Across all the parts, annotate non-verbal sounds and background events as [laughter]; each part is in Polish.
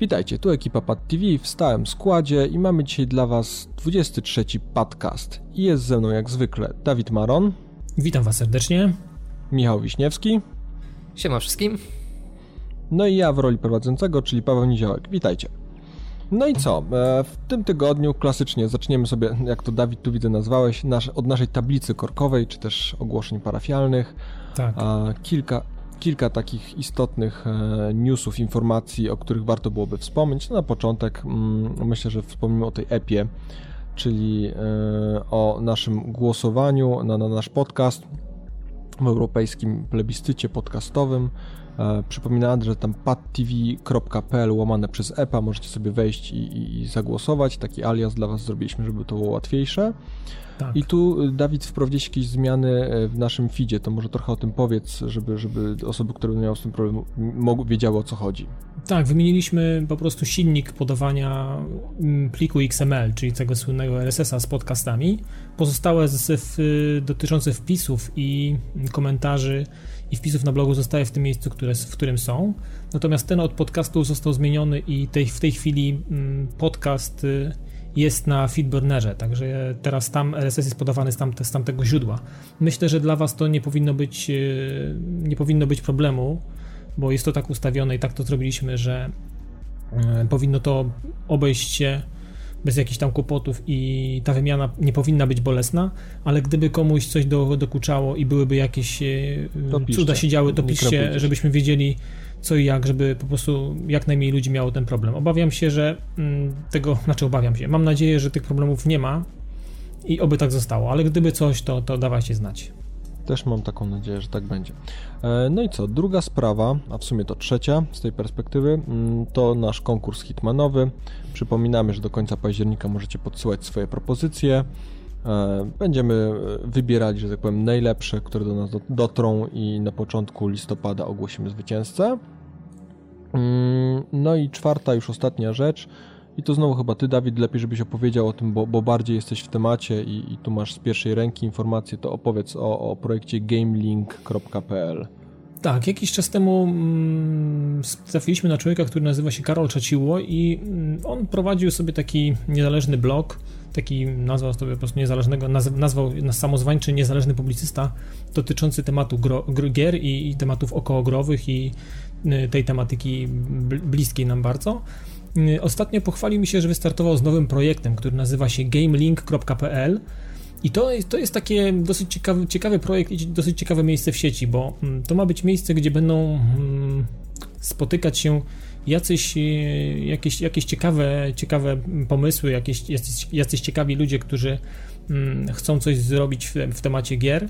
Witajcie, tu ekipa Pad TV w stałym składzie i mamy dzisiaj dla Was 23 podcast. I jest ze mną jak zwykle Dawid Maron. Witam Was serdecznie. Michał Wiśniewski. Siema wszystkim. No i ja w roli prowadzącego, czyli Paweł Niziołek. Witajcie. No i co? E, w tym tygodniu klasycznie zaczniemy sobie, jak to Dawid tu widzę nazwałeś, nasz, od naszej tablicy korkowej, czy też ogłoszeń parafialnych. Tak. Kilka, kilka takich istotnych e, newsów, informacji, o których warto byłoby wspomnieć. Na początek mm, myślę, że wspomnimy o tej EPie, czyli e, o naszym głosowaniu na, na nasz podcast w europejskim plebiscycie podcastowym. E, przypominam, że tam padtv.pl łamane przez EPA możecie sobie wejść i, i, i, zagłosować. Taki alias dla Was zrobiliśmy, żeby to było łatwiejsze. Tak. I tu, y, Dawid, wprowadziłeś jakieś zmiany e, w naszym feedzie, to może trochę o tym powiedz, żeby, żeby osoby, które miały z tym problem, mogły, wiedziały o co chodzi. Tak, wymieniliśmy po prostu silnik podawania mm, pliku XML, czyli tego słynnego RSS-a z podcastami. Pozostałe z, w, dotyczące wpisów i komentarzy i wpisów na blogu zostaje w tym miejscu, które, w którym są. Natomiast ten od podcastu został zmieniony i tej, w tej chwili mm, podcast y, jest na feedburnerze, także teraz tam RSS jest podawany z, tamte, z tamtego źródła. Myślę, że dla Was to nie powinno być, y, nie powinno być problemu, bo jest to tak ustawione i tak to zrobiliśmy, że y, powinno to obejść się bez jakichś tam kłopotów i ta wymiana nie powinna być bolesna, ale gdyby komuś coś do, dokuczało i byłyby jakieś e, cuda się działy, to piszcie, żebyśmy wiedzieli co i jak, żeby po prostu jak najmniej ludzi miało ten problem. Obawiam się, że mm, tego, znaczy obawiam się, mam nadzieję, że tych problemów nie ma i oby tak zostało, ale gdyby coś, to, to dawajcie znać. Też mam taką nadzieję, że tak będzie. E, no i co, druga sprawa, a w sumie to trzecia z tej perspektywy, mm, to nasz konkurs hitmanowy. Przypominamy, że do końca października możecie podsyłać swoje propozycje. E, będziemy wybierać, że tak powiem, najlepsze, które do nas dotrą i na początku listopada ogłosimy zwycięzcę. Mm, no i czwarta, już ostatnia rzecz i to znowu chyba ty, Dawid, lepiej żebyś opowiedział o tym, bo, bo bardziej jesteś w temacie i, i, tu masz z pierwszej ręki informacje, to opowiedz o, o projekcie gamelink.pl. Tak, jakiś czas temu mm, trafiliśmy na człowieka, który nazywa się Karol Czaciło i mm, on prowadził sobie taki niezależny blog, taki nazwał sobie po prostu niezależnego, nazwał samozwańczy niezależny publicysta dotyczący tematu gro, gier i, i tematów okołogrowych i y, tej tematyki bliskiej nam bardzo. Y, ostatnio pochwalił mi się, że wystartował z nowym projektem, który nazywa się gamelink.pl i to, to jest takie dosyć ciekawy, ciekawy projekt i dosyć ciekawe miejsce w sieci, bo mm, to ma być miejsce, gdzie będą mm, spotykać się jacyś, y, jakieś, jakieś ciekawe, ciekawe pomysły, jakieś, jacyś, jacyś ciekawi ludzie, którzy mm, chcą coś zrobić w, w temacie gier.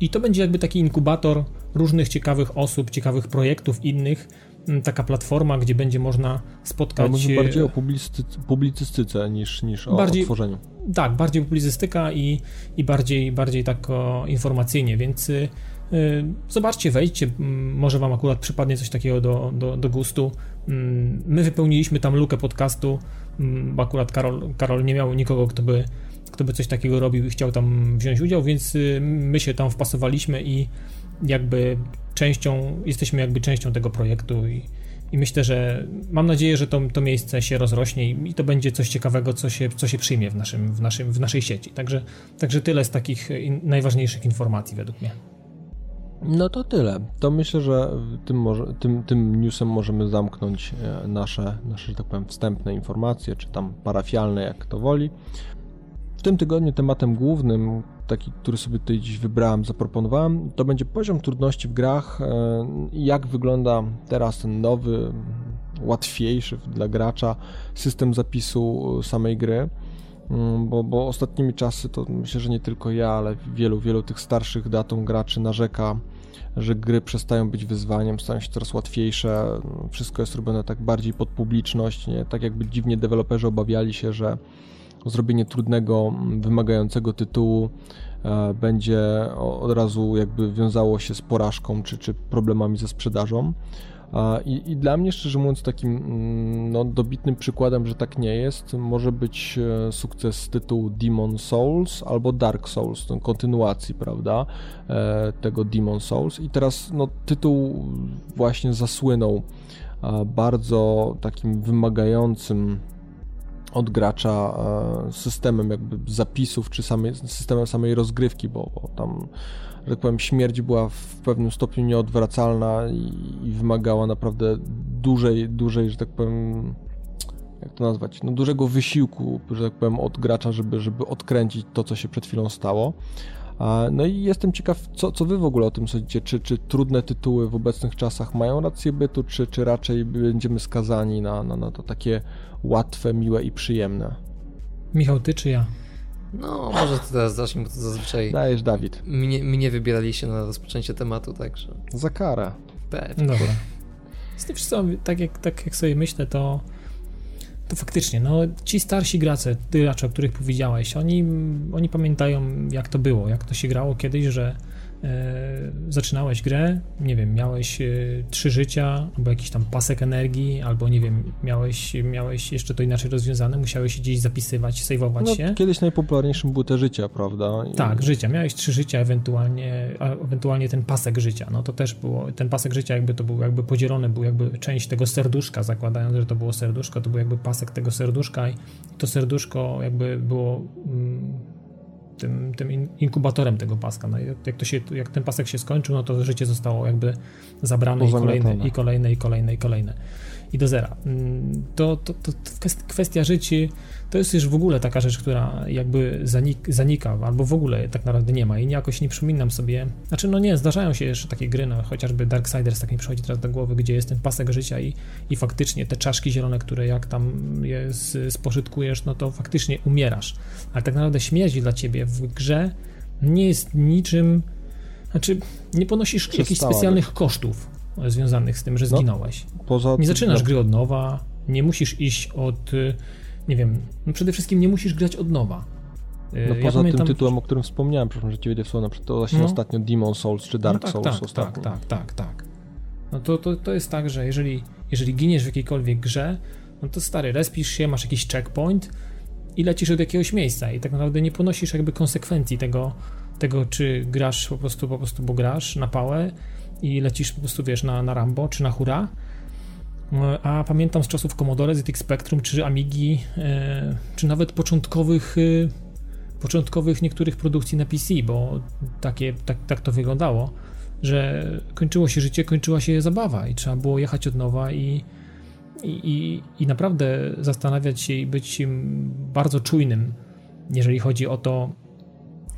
I to będzie jakby taki inkubator różnych ciekawych osób, ciekawych projektów innych, Mm, taka platforma, gdzie będzie można spotkać... Ale może bardziej o publicystyce, publicystyce niż, niż o bardziej, tworzeniu. Tak, bardziej publicystyka i, i bardziej, bardziej tak o, informacyjnie, więc y, zobaczcie, wejdźcie, może wam akurat przypadnie coś takiego do, do, do gustu. My wypełniliśmy tam lukę podcastu, bo akurat Karol, Karol nie miał nikogo, kto by, kto by coś takiego robił i chciał tam wziąć udział, więc y, my się tam wpasowaliśmy i jakby częścią, jesteśmy jakby częścią tego projektu i, i myślę, że mam nadzieję, że to, to miejsce się rozrośnie i, i to będzie coś ciekawego, co się, co się przyjmie w, naszym, w, naszym, w naszej sieci. Także, także tyle z takich in, najważniejszych informacji według mnie. No to tyle. To myślę, że tym, może, tym, tym newsem możemy zamknąć e, nasze, nasze, że tak powiem, wstępne informacje, czy tam parafialne, jak to woli. W tym tygodniu tematem głównym, taki, który sobie tutaj dziś wybrałem, zaproponowałem, to będzie poziom trudności w grach e, jak wygląda teraz ten nowy, łatwiejszy dla gracza system zapisu samej gry. Mm, bo, bo ostatnimi czasy to myślę, że nie tylko ja, ale wielu, wielu tych starszych datą graczy narzeka, że gry przestają być wyzwaniem, stają się coraz łatwiejsze, wszystko jest robione tak bardziej pod publiczność, nie? tak jakby dziwnie deweloperzy obawiali się, że zrobienie trudnego, wymagającego tytułu e, będzie od razu jakby wiązało się z porażką czy, czy problemami ze sprzedażą. I, I, dla mnie, szczerze mówiąc, takim mm, no, dobitnym przykładem, że tak nie jest, może być e, sukces tytułu Demon Souls albo Dark Souls, tą kontynuacji, prawda, e, tego Demon Souls. I teraz no, tytuł właśnie zasłynął bardzo takim wymagającym od gracza systemem jakby zapisów, czy samej, systemem samej rozgrywki, bo, bo tam że tak powiem, śmierć była w pewnym stopniu nieodwracalna i, i wymagała naprawdę dużej, dużej, że tak powiem, jak to nazwać, no dużego wysiłku, że tak powiem, od gracza, żeby, żeby odkręcić to, co się przed chwilą stało. No i jestem ciekaw, co, co wy w ogóle o tym sądzicie, czy, czy trudne tytuły w obecnych czasach mają rację bytu, czy, czy raczej będziemy skazani na, na, na to takie łatwe, miłe i przyjemne? Michał, ty czy ja? No, może to teraz zacznij, bo to zazwyczaj. Dajesz, Dawid. Mnie, mnie wybieraliście na rozpoczęcie tematu, także. Za karę. Pewnie. Dobra. Z tym wszystkim, tak jak, tak jak sobie myślę, to, to faktycznie, no, ci starsi gracze, gracze, o których powiedziałeś, oni, oni pamiętają, jak to było, jak to się grało kiedyś, że zaczynałeś grę, nie wiem, miałeś e, trzy życia, albo jakiś tam pasek energii, albo nie wiem, miałeś, miałeś jeszcze to inaczej rozwiązane, musiałeś gdzieś zapisywać, sejwować no, się. Kiedyś najpopularniejszym były te życia, prawda? I... Tak, życia. Miałeś trzy życia, ewentualnie, ewentualnie ten pasek życia. No to też było, ten pasek życia jakby to był jakby podzielony, był jakby część tego serduszka, zakładając, że to było serduszko, to był jakby pasek tego serduszka i to serduszko jakby było mm, tym, tym inkubatorem tego paska. No, jak, to się, jak ten pasek się skończył, no to życie zostało jakby zabrane i kolejne, i kolejne, i kolejne, i kolejne i do zera. Mm, to, to, to kwestia życi to jest już w ogóle taka rzecz, która jakby zanik, zanika, albo w ogóle tak naprawdę nie ma i jakoś nie przypominam sobie, znaczy no nie, zdarzają się jeszcze takie gry, no chociażby Darksiders tak mi przychodzi teraz do głowy, gdzie jest ten pasek życia i, i faktycznie te czaszki zielone, które jak tam je spożytkujesz, no to faktycznie umierasz, ale tak naprawdę śmierć dla ciebie w grze nie jest niczym, znaczy nie ponosisz jakichś specjalnych kosztów związanych z tym, że no, zginąłeś. No, nie zaczynasz no. gry od nowa, nie musisz iść od, nie wiem, no przede wszystkim nie musisz grać od nowa. No ja poza pamiętam... tym tytułem, o którym wspomniałem, przepraszam, że ci wejdę w słowo, na przykład to właśnie no. ostatnio Demon Souls czy Dark no tak, Souls tak, ostatnio. Tak, tak, tak, tak. No to, to, to jest tak, że jeżeli, jeżeli giniesz w jakiejkolwiek grze, no to stary, respisz się, masz jakiś checkpoint i lecisz od jakiegoś miejsca i tak naprawdę nie ponosisz jakby konsekwencji tego, tego czy grasz po prostu, po prostu, bo grasz na pałę, i lecisz po prostu, wiesz, na, na Rambo czy na Hura. A pamiętam z czasów Commodore, ZX Spectrum, czy Amigi, e, czy nawet początkowych, e, początkowych niektórych produkcji na PC, bo takie, tak, tak to wyglądało, że kończyło się życie, kończyła się zabawa i trzeba było jechać od nowa i, i, i naprawdę zastanawiać się i być bardzo czujnym, jeżeli chodzi o to,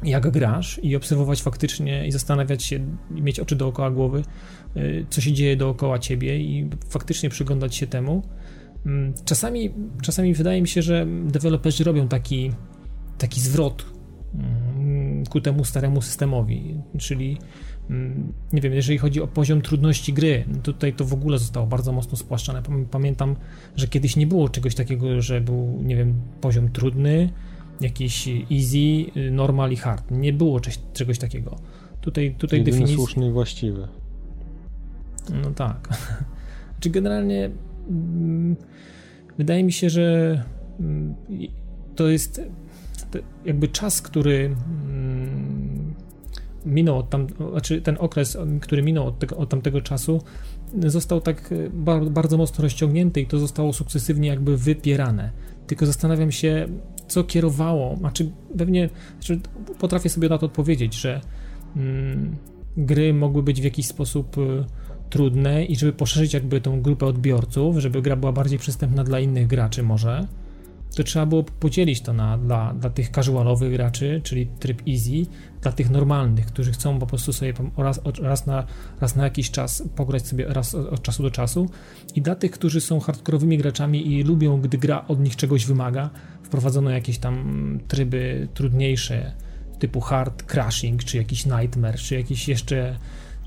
jak grasz i obserwować faktycznie i zastanawiać się, i mieć oczy dookoła głowy, co się dzieje dookoła ciebie i faktycznie przyglądać się temu. Mm, czasami, czasami wydaje mi się, że deweloperzy robią taki, taki zwrot mm, ku temu staremu systemowi, czyli mm, nie wiem, jeżeli chodzi o poziom trudności gry, tutaj to w ogóle zostało bardzo mocno spłaszczone. Pamiętam, że kiedyś nie było czegoś takiego, że był, nie wiem, poziom trudny, jakiś easy, normal i hard. Nie było czegoś takiego. Tutaj, tutaj definicja. słuszny i właściwy. No tak. [laughs] Czy generalnie mm, wydaje mi się, że mm, to jest jakby czas, który mm, minął od tam, znaczy ten okres, który minął od, tego, od tamtego czasu, został tak bardzo, bardzo mocno rozciągnięty i to zostało sukcesywnie jakby wypierane. Tylko zastanawiam się, co kierowało, znaczy pewnie znaczy potrafię sobie na to odpowiedzieć, że mm, gry mogły być w jakiś sposób y, trudne i żeby poszerzyć jakby tą grupę odbiorców, żeby gra była bardziej przystępna dla innych graczy może, to trzeba było podzielić to na, dla, dla tych casualowych graczy, czyli tryb easy, dla tych normalnych, którzy chcą po prostu sobie raz, raz, na, raz na jakiś czas pograć sobie raz od czasu do czasu i dla tych, którzy są hardkorowymi graczami i lubią, gdy gra od nich czegoś wymaga, wprowadzono jakieś tam tryby trudniejsze, typu hard crashing, czy jakiś nightmare, czy jakiś jeszcze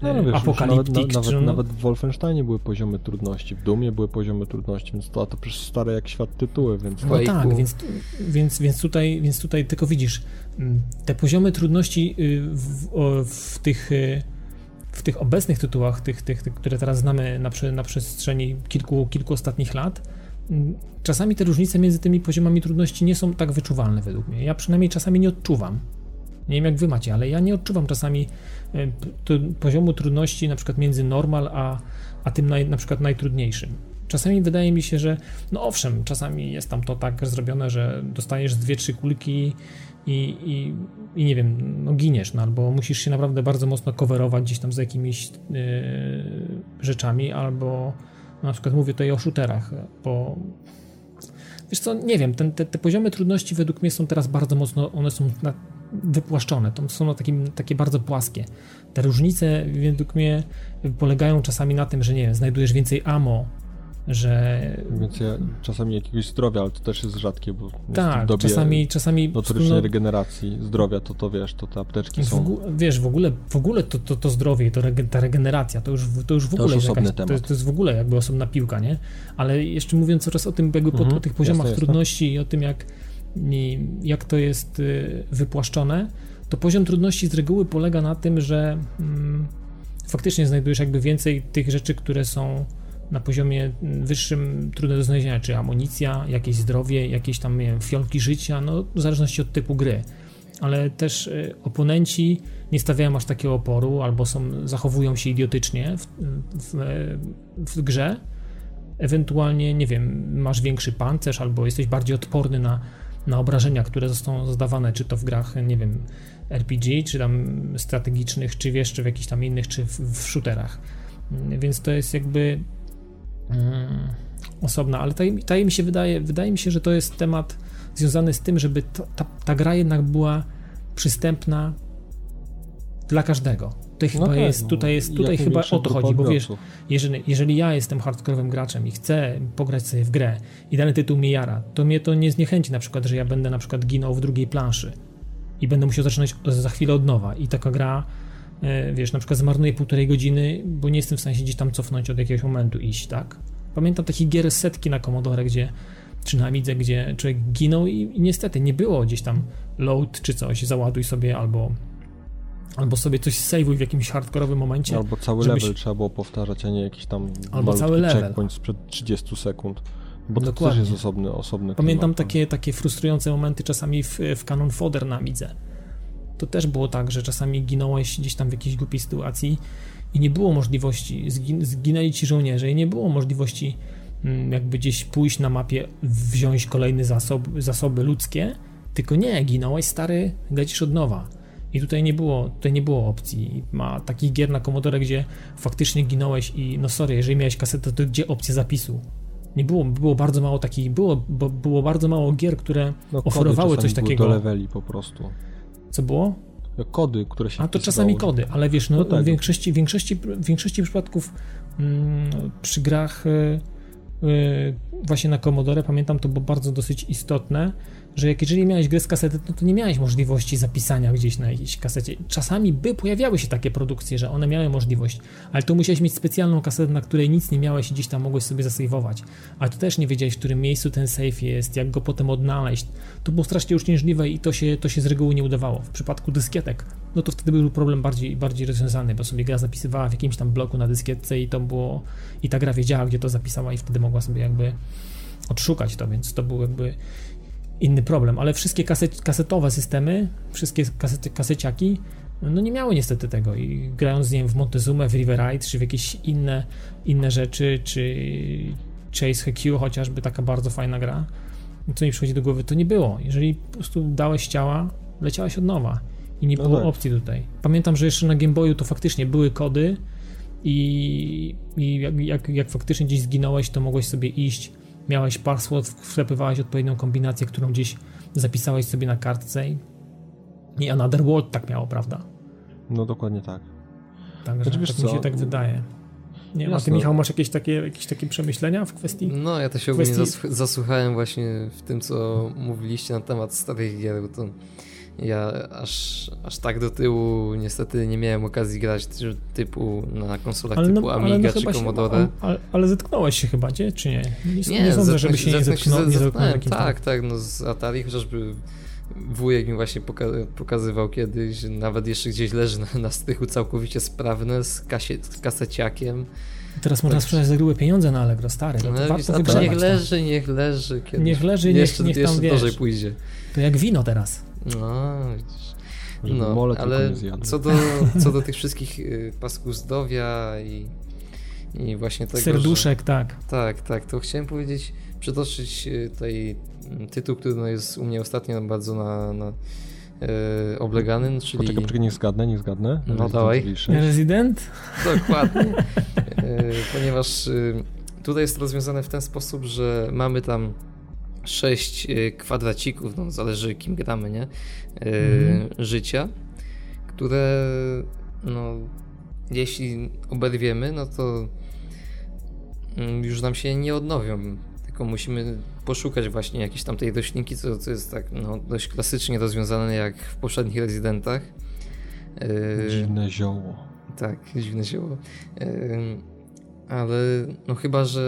no, no wiesz, apokaliptik. Nawet, czy, nawet w Wolfensteinie były poziomy trudności, w Dumie były poziomy trudności, więc to, to przecież stare jak świat tytuły, więc... No tak, więc, więc, więc, tutaj, więc tutaj tylko widzisz, mm, te poziomy trudności y, w, w tych y, w tych obecnych tytułach, tych, tych, tych które teraz znamy na, na przestrzeni kilku, kilku ostatnich lat, mm, czasami te różnice między tymi poziomami trudności nie są tak wyczuwalne według mnie. Ja przynajmniej czasami nie odczuwam. Nie wiem jak wy macie, ale ja nie odczuwam czasami e, poziomu trudności na przykład między normal a, a tym naj, na przykład najtrudniejszym. Czasami wydaje mi się, że no owszem, czasami jest tam to tak zrobione, że dostajesz dwie, trzy kulki i, i, i nie wiem, no giniesz, no albo musisz się naprawdę bardzo mocno coverować gdzieś tam z jakimiś yy, rzeczami, albo no, na przykład mówię tutaj o shooterach, bo wiesz co, nie wiem, ten, te, te poziomy trudności według mnie są teraz bardzo mocno, one są na, wypłaszczone, to są takim, takie bardzo płaskie. Te różnice według mnie polegają czasami na tym, że nie wiem, znajdujesz więcej ammo, że... Więc ja czasami jakiegoś zdrowia, ale to też jest rzadkie, bo tak, w czasami, czasami notorycznej no, regeneracji zdrowia, to to wiesz, to te apteczki są... wiesz, w ogóle, w ogóle to, to, to zdrowie, to rege, ta regeneracja, to już, to już w ogóle jest, jakaś, to, to, jest w ogóle jakby osobna piłka, nie? Ale jeszcze mówiąc coraz o tym, jakby mhm, po, tych poziomach jasne, trudności jasne. i o tym, jak, jak to jest y, wypłaszczone, to poziom trudności z reguły polega na tym, że mm, faktycznie znajdujesz jakby więcej tych rzeczy, które są na poziomie wyższym trudne do znalezienia, czy amunicja, jakieś zdrowie, jakieś tam nie wiem, fiolki życia, no w zależności od typu gry. Ale też y, oponenci nie stawiają aż takiego oporu, albo są, zachowują się idiotycznie w, w, w grze. Ewentualnie, nie wiem, masz większy pancerz, albo jesteś bardziej odporny na, na obrażenia, które zostaną zadawane, czy to w grach, nie wiem, RPG, czy tam strategicznych, czy jeszcze w jakichś tam innych, czy w, w shooterach. Więc to jest jakby Mm, osobna, ale tutaj, mi się wydaje, wydaje mi się, że to jest temat związany z tym, żeby ta, ta gra jednak była przystępna dla każdego. Tutaj chyba okay, jest, tutaj jest, tutaj chyba o to chodzi, bo wiesz, jeżeli, jeżeli ja jestem hardkorowym graczem i chcę pograć sobie w grę i dany tytuł mnie jara, to mnie to nie zniechęci na przykład, że ja będę na przykład ginął w drugiej planszy i będę musiał zaczynać za chwilę od nowa. I taka gra E, wiesz, na przykład zmarnuję półtorej godziny, bo nie jestem w stanie się gdzieś tam cofnąć od jakiegoś momentu iść, tak? Pamiętam takie gier setki na Commodore, gdzie czy na Amidze, gdzie człowiek ginął i, i, niestety nie było gdzieś tam load czy coś, załaduj sobie albo albo sobie coś saveuj w jakimś hardkorowym momencie. Albo cały żebyś... level trzeba było powtarzać, a nie jakiś tam albo cały level. checkpoint sprzed 30 sekund. Bo to Dokładnie. też jest osobny, osobny Pamiętam takie, takie frustrujące momenty czasami w, w Canon Fodder na Amidze to też było tak, że czasami ginąłeś gdzieś tam w jakiejś głupiej sytuacji i nie było możliwości, zgin zginęli ci żołnierze i nie było możliwości mm, jakby gdzieś pójść na mapie, wziąć kolejne zasob, zasoby ludzkie, tylko nie, ginąłeś stary, lecisz od nowa. I tutaj nie było, tutaj nie było opcji. Ma takich gier na Commodore, gdzie faktycznie ginąłeś i no sorry, jeżeli miałeś kasetę, to gdzie opcja zapisu? Nie było, było bardzo mało takich, było, bo było bardzo mało gier, które no, oferowały coś takiego. do leveli po prostu. Co było? Kody, które się A to czasami kody, ale wiesz, no, no tak. w, większości, większości, większości przypadków mm, przy grach y, y, właśnie na Commodore, pamiętam to było bardzo dosyć istotne, że jak jeżeli miałeś grę z kasety, no to nie miałeś możliwości zapisania gdzieś na jakiejś kasecie. Czasami by pojawiały się takie produkcje, że one miały możliwość, ale to musiałeś mieć specjalną kasetę, na której nic nie miałeś i gdzieś tam mogłeś sobie zasejwować. A tu też nie wiedziałeś, w którym miejscu ten save jest, jak go potem odnaleźć. To było strasznie uciążliwe i to się, to się z reguły nie udawało. W przypadku dyskietek, no to wtedy był problem bardziej, bardziej rozwiązany, bo sobie gra zapisywała w jakimś tam bloku na dyskietce i to było, i ta gra wiedziała, gdzie to zapisała i wtedy mogła sobie jakby odszukać to, więc to był jakby inny problem, ale wszystkie kaset, kasetowe systemy, wszystkie kasety, kaseciaki, no nie miały niestety tego i grając, nie wiem, w Montezumę, w Riverite, czy w jakieś inne, inne rzeczy, czy Chase HQ, chociażby taka bardzo fajna gra, co mi przychodzi do głowy, to nie było. Jeżeli po prostu dałeś ciała, leciałeś od nowa i nie no było tak. opcji tutaj. Pamiętam, że jeszcze na Game Boyu to faktycznie były kody i, i jak, jak, jak faktycznie gdzieś zginąłeś, to mogłeś sobie iść miałeś password, wklepywałeś odpowiednią kombinację, którą gdzieś zapisałeś sobie na kartce i, i Another World tak miało, prawda? No dokładnie tak. Także znaczy, tak co? mi się tak wydaje. Nie wiem, a ty Michał masz jakieś takie, jakieś takie przemyślenia w kwestii? No ja to się ogólnie kwestii... zasłuchałem właśnie w tym, co mówiliście na temat starych gier, bo to ja aż, aż tak do tyłu niestety nie miałem okazji grać typu na konsolach ale typu no, Amiga no czy Commodore. Się, ale, ale zetknąłeś się chyba, nie? Czy nie? Nie, nie, nie sądzę, żeby się nie zetknął, nie zetknął Tak, tak, no z Atari chociażby wujek mi właśnie poka- pokazywał kiedyś, nawet jeszcze gdzieś leży na, na strychu całkowicie sprawne z, kasie, z kaseciakiem. Teraz można tak. sprzedać za grube pieniądze na Allegro, stary. No, to warto to niech leży, niech leży. Kiedyś. Niech leży, niech, jeszcze, niech tam, jeszcze wiesz, pójdzie. To jak wino teraz. No, widzisz. No, ale co do, co do tych wszystkich y, pasków zdrowia i, i właśnie tego, Serduszek, że, tak. Tak, tak, to chciałem powiedzieć, przytoczyć y, tutaj mm, tytuł, który no jest u mnie ostatnio bardzo na, na yy, oblegany, czyli... Poczekaj, poczekaj, niech zgadnę, niech zgadnę. No Resident dawaj. Resident? Dokładnie, [laughs] ponieważ tutaj jest rozwiązane w ten sposób, że mamy tam sześć kwadracików, no zależy kim gramy, nie? mm. Życia, które no jeśli oberwiemy, no to mm, już nam się nie odnowią tylko musimy poszukać właśnie jakiejś tam tej roślinki, co, co jest tak no, dość klasycznie rozwiązane jak w poprzednich rezydentach. Yy, dziwne zioło. Tak, dziwne zioło. Ale no chyba, że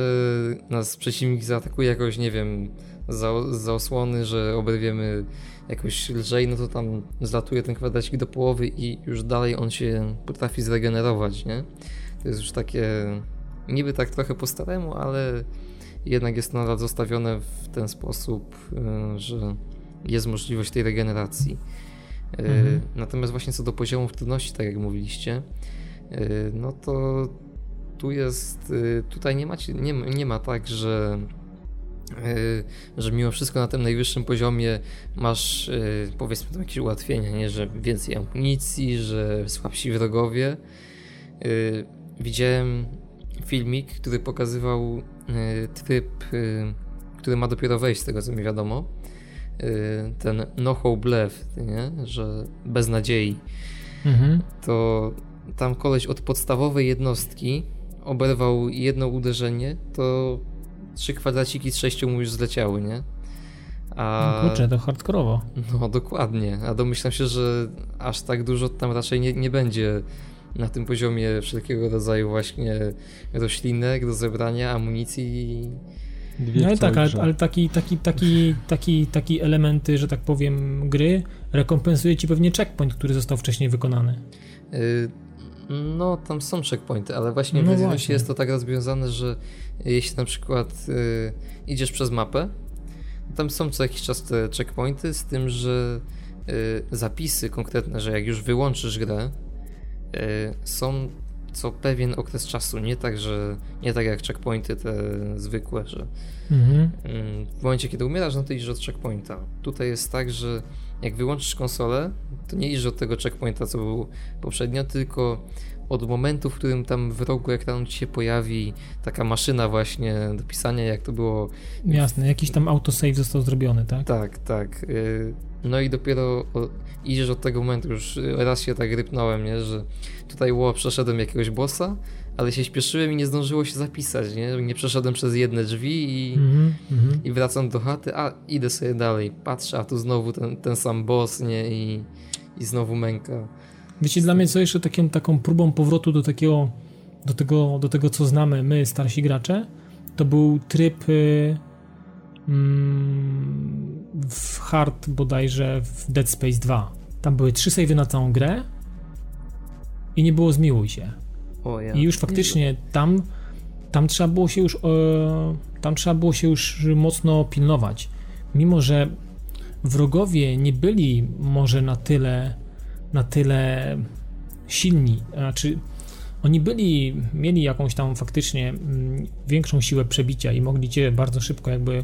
nas przeciwnik zaatakuje jakoś, nie wiem, za, za osłony, że oberwiemy jakoś lżej, no to tam zlatuje ten kwadracik do połowy i już dalej on się potrafi zregenerować, nie? To jest już takie niby tak trochę po staremu, ale jednak jest nadal zostawione w ten sposób, y, że jest możliwość tej regeneracji. Y, mhm. Natomiast właśnie co do poziomu trudności, tak jak mówiliście, y, no to tu jest, tutaj nie, macie, nie, nie ma tak, że że mimo wszystko na tym najwyższym poziomie masz powiedzmy tam jakieś ułatwienia, nie? że więcej amunicji, że słabsi wrogowie. Widziałem filmik, który pokazywał y, tryb, y, który ma dopiero wejść, z tego co mi wiadomo. Y, ten no hope left, nie? że bez nadziei. Mhm. To tam koleś od podstawowej jednostki oberwał jedno uderzenie, to trzy kwadraciki z sześciu mu już zleciały, nie? A... No kurczę, to hardkorowo. No dokładnie, a domyślam się, że aż tak dużo tam raczej nie, nie będzie na tym poziomie wszelkiego rodzaju właśnie roślinek do zebrania, amunicji. no ale tak, ale, ale, taki, taki, taki, taki, taki elementy, że tak powiem, gry rekompensuje ci pewnie checkpoint, który został wcześniej wykonany. Y, no, tam są checkpointy, ale właśnie no w właśnie. jest to tak rozwiązane, że jeśli na przykład y, idziesz przez mapę, tam są co jakiś czas te checkpointy, z tym, że y, zapisy konkretne, że jak już wyłączysz grę, Y, są co pewien okres czasu, nie tak, że nie tak jak checkpointy te zwykłe, że mhm. Mm, w momencie kiedy umierasz, no to idziesz od checkpointa. Tutaj jest tak, że jak wyłączysz konsolę, to nie idziesz od tego checkpointa, co był poprzednio, tylko od momentu, w którym tam w rogu ekranu ci się pojawi taka maszyna właśnie do pisania, jak to było. Jasne, jakiś tam autosave został zrobiony, tak? Tak, tak. Y, no i dopiero idziesz od tego momentu, już raz się tak rypnąłem, nie, że tutaj ło, przeszedłem jakiegoś bossa, ale się śpieszyłem i nie zdążyło się zapisać, nie? Nie przeszedłem przez jedne drzwi i, mm -hmm. i wracam do chaty, a idę sobie dalej, patrzę, a tu znowu ten, ten sam boss, nie? I, i znowu męka. Wiecie, dla mnie co jeszcze takim, taką próbą powrotu do takiego, do tego, do tego, co znamy my, starsi gracze, to był tryb y, mm, w hard bodajże w Dead Space 2. Tam były trzy savey na całą grę i nie było zmiłuj się. Ja. I już faktycznie tam, tam trzeba było się już e, tam trzeba było się już mocno pilnować. Mimo, że wrogowie nie byli może na tyle na tyle silni, znaczy oni byli, mieli jakąś tam faktycznie mm, większą siłę przebicia i mogli cię bardzo szybko jakby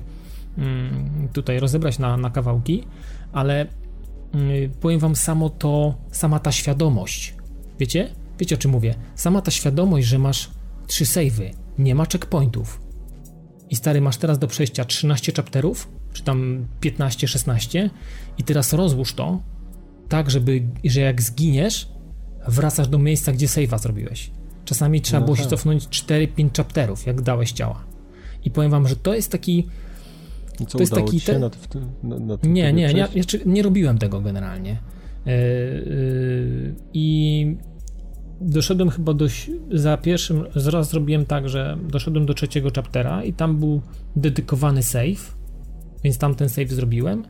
mm, tutaj rozebrać na, na kawałki, ale mm, powiem wam samo to, sama ta świadomość, wiecie? Wiecie o czym mówię? Sama ta świadomość, że masz trzy savey, nie ma checkpointów i stary, masz teraz do przejścia 13 chapterów, czy tam 15, 16 i teraz rozłóż to tak, żeby, że jak zginiesz, wracasz do miejsca, gdzie save'a zrobiłeś. Czasami trzeba no było tak. się cofnąć 4-5 chapterów, jak dałeś ciała. I powiem wam, że to jest taki. I co, to jest taki. Te... Na, na, na nie, nie, ja, ja, nie robiłem tego generalnie. Yy, yy, I doszedłem chyba do. Za pierwszym. Zaraz zrobiłem tak, że doszedłem do trzeciego chaptera i tam był dedykowany save, więc tam ten save zrobiłem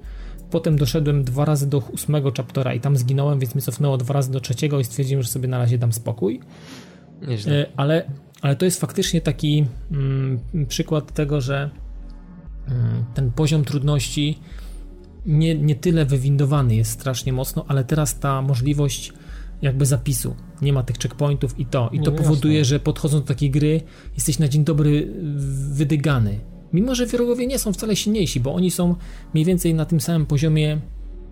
Potem doszedłem dwa razy do ósmego chaptera i tam zginąłem, więc mnie cofnęło dwa razy do trzeciego i stwierdziłem, że sobie na razie dam spokój. Nieźle. E, ale, ale to jest faktycznie taki mm, przykład tego, że mm, ten poziom trudności nie, nie tyle wywindowany jest strasznie mocno, ale teraz ta możliwość jakby zapisu. Nie ma tych checkpointów i to. I to No powoduje, jasne. że podchodząc do takiej gry, jesteś na dzień dobry wydygany. Mimo, że wrogowie nie są wcale silniejsi, bo oni są mniej więcej na tym samym poziomie.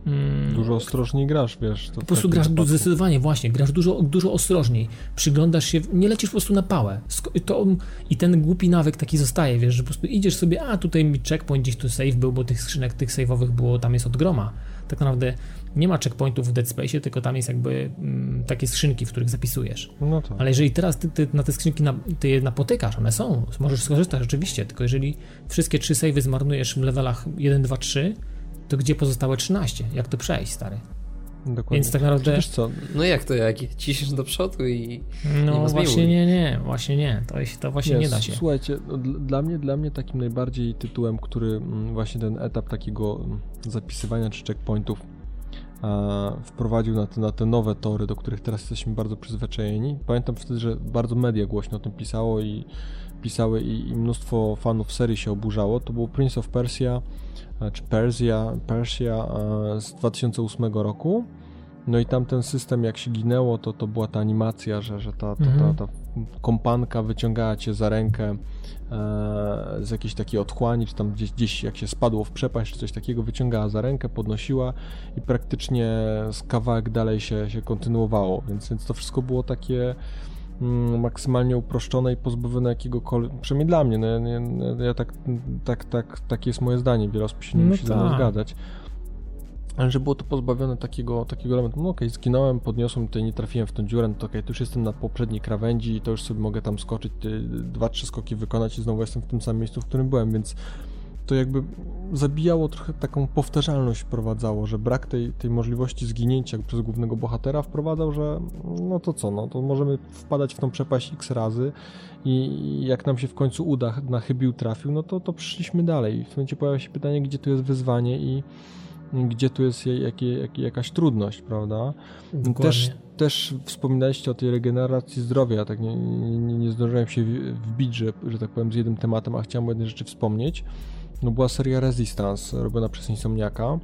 Mm, Dużo ostrożniej grasz, wiesz. To po prostu grasz wypadku. zdecydowanie, właśnie, grasz dużo, dużo ostrożniej, przyglądasz się, nie lecisz po prostu na pałę. To, I ten głupi nawyk taki zostaje, wiesz, że po prostu idziesz sobie, a tutaj mi checkpoint, gdzieś tu save był, bo tych skrzynek, tych save'owych było, tam jest od groma. Tak naprawdę nie ma checkpointów w Dead Space, tylko tam jest jakby mm, takie skrzynki, w których zapisujesz. No to. Ale jeżeli teraz ty, ty na te skrzynki na, ty je napotykasz, one są, możesz skorzystać rzeczywiście, tylko jeżeli wszystkie trzy save'y zmarnujesz w levelach 1, 2, 3, to gdzie pozostałe 13? Jak to przejść, stary? Dokładnie. Więc tak naprawdę... Wiesz co, No jak to, jak ciśniesz do przodu i Nie No zmiłuj. właśnie nie, nie, właśnie nie, to, się- to właśnie nie da się. Słuchajcie, no, dl- dla mnie, dla mnie takim najbardziej tytułem, który mm, właśnie ten etap takiego mm, zapisywania czy checkpointów wprowadził na te, na te nowe tory, do których teraz jesteśmy bardzo przyzwyczajeni. Pamiętam wtedy, że bardzo media głośno o tym pisało i pisały i, i mnóstwo fanów serii się oburzało. To był Prince of Persia, e, czy Persia, Persia e, z 2008 roku. No i tam ten system, jak się ginęło, to, to była ta animacja, że, że ta, ta, Mhm. ta, ta kompanka wyciągała cię za rękę e, z jakiejś takiej otchłani, czy tam gdzieś, gdzieś jak się spadło w przepaść, czy coś takiego, wyciągała za rękę, podnosiła i praktycznie z kawałek dalej się, się kontynuowało, więc, więc to wszystko było takie mm, maksymalnie uproszczone i pozbawione jakiegokolwiek, przynajmniej dla mnie, no, ja, ja, ja tak, tak, tak, takie jest moje zdanie, wiele osób się nie No musi ze mną tak. zgadzać. Że było to pozbawione takiego, takiego elementu, no okej, zginąłem, podniosłem, tutaj nie trafiłem w tą dziurę, no to okej, to już jestem na poprzedniej krawędzi i to już sobie mogę tam skoczyć, dwa, trzy skoki wykonać i znowu jestem w tym samym miejscu, w którym byłem, więc to jakby zabijało trochę taką powtarzalność wprowadzało, że brak tej, tej możliwości zginięcia przez głównego bohatera wprowadzał, że no to co, no to możemy wpadać w tą przepaść x razy i jak nam się w końcu uda, na chybił trafił, no to, to przyszliśmy dalej. W momencie pojawia się pytanie, gdzie tu jest wyzwanie i gdzie tu jest jakie, jakie, jakaś trudność, prawda? Dokładnie. Też, też wspominaliście o tej regeneracji zdrowia, tak nie, nie, nie zdążyłem się wbić, że, że tak powiem, z jednym tematem, a chciałem o jednej rzeczy wspomnieć. No była seria Resistance, robiona przez Insomniaka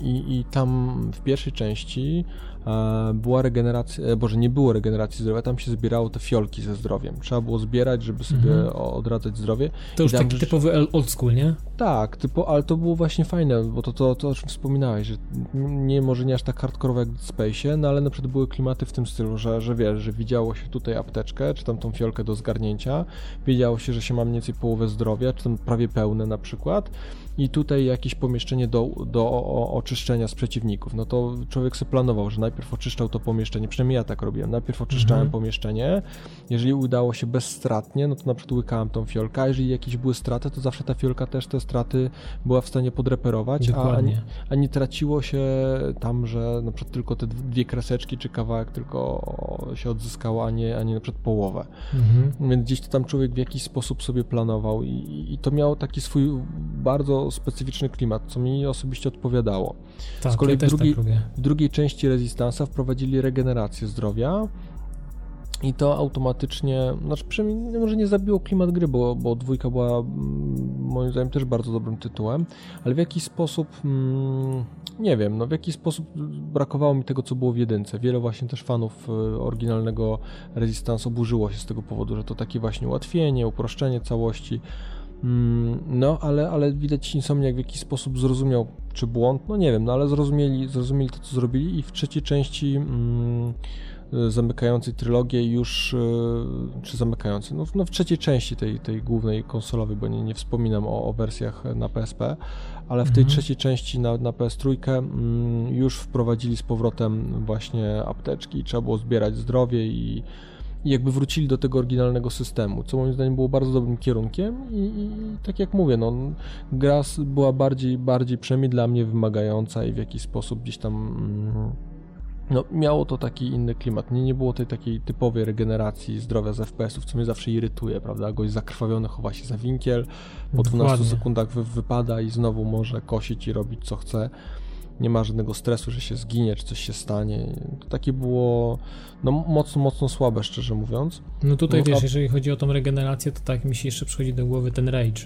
i, i tam w pierwszej części e, była regeneracja, e, boże nie było regeneracji zdrowia, tam się zbierało te fiolki ze zdrowiem. Trzeba było zbierać, żeby sobie Mhm. odradzać zdrowie. To już taki typowy old school, nie? tak, typo, ale to było właśnie fajne, bo to, to, to o czym wspominałeś, że nie może nie aż tak hardkorowe jak w Space, no ale na przykład były klimaty w tym stylu, że, że wiesz, że widziało się tutaj apteczkę, czy tam tą fiolkę do zgarnięcia, wiedziało się, że się ma mniej więcej połowę zdrowia, czy tam prawie pełne na przykład i tutaj jakieś pomieszczenie do, do oczyszczenia z przeciwników, no to człowiek sobie planował, że najpierw oczyszczał to pomieszczenie, przynajmniej ja tak robiłem, najpierw oczyszczałem Mhm. pomieszczenie, jeżeli udało się bezstratnie, no to na przykład łykałem tą fiolkę, a jeżeli jakieś były straty, to zawsze ta fiolka też te straty była w stanie podreperować, a, a nie traciło się tam, że na przykład tylko te dwie kreseczki czy kawałek tylko się odzyskało, a nie, a nie na przykład połowę. Mhm. Więc gdzieś to tam człowiek w jakiś sposób sobie planował i, i to miało taki swój bardzo specyficzny klimat, co mi osobiście odpowiadało. Tak, Z kolei ja też drugi- tak. W drugiej części Resistance'a wprowadzili regenerację zdrowia i to automatycznie, znaczy przynajmniej może nie zabiło klimat gry, bo, bo dwójka była mm, moim zdaniem też bardzo dobrym tytułem, ale w jakiś sposób, mm, nie wiem, no w jakiś sposób brakowało mi tego, co było w jedynce. Wiele właśnie też fanów y, oryginalnego Resistance oburzyło się z tego powodu, że to takie właśnie ułatwienie, uproszczenie całości. Mm, No, ale, ale widać Insomniak w jakiś sposób zrozumiał, czy błąd, no nie wiem, no ale zrozumieli, zrozumieli to, co zrobili i w trzeciej części mm, zamykającej trylogię już, y, czy zamykającej, no, w- no w trzeciej części tej, tej głównej konsolowej, bo nie, nie wspominam o, o wersjach na PSP, ale w tej Mhm. trzeciej części na, na PS3 mm, już wprowadzili z powrotem właśnie apteczki i trzeba było zbierać zdrowie i i jakby wrócili do tego oryginalnego systemu, co moim zdaniem było bardzo dobrym kierunkiem i, i tak jak mówię, no, gra była bardziej, bardziej przynajmniej dla mnie wymagająca i w jakiś sposób gdzieś tam mm, no, miało to taki inny klimat. Nie, nie było tej takiej typowej regeneracji zdrowia z FPS-ów, co mnie zawsze irytuje, prawda? Gość zakrwawiony chowa się za winkiel, po 12 Dokładnie. sekundach wy, wypada i znowu może kosić i robić co chce. Nie ma żadnego stresu, że się zginie, czy coś się stanie. To takie było no, mocno, mocno słabe, szczerze mówiąc. No tutaj No, wiesz, a- jeżeli chodzi o tą regenerację, to tak mi się jeszcze przychodzi do głowy ten Rage,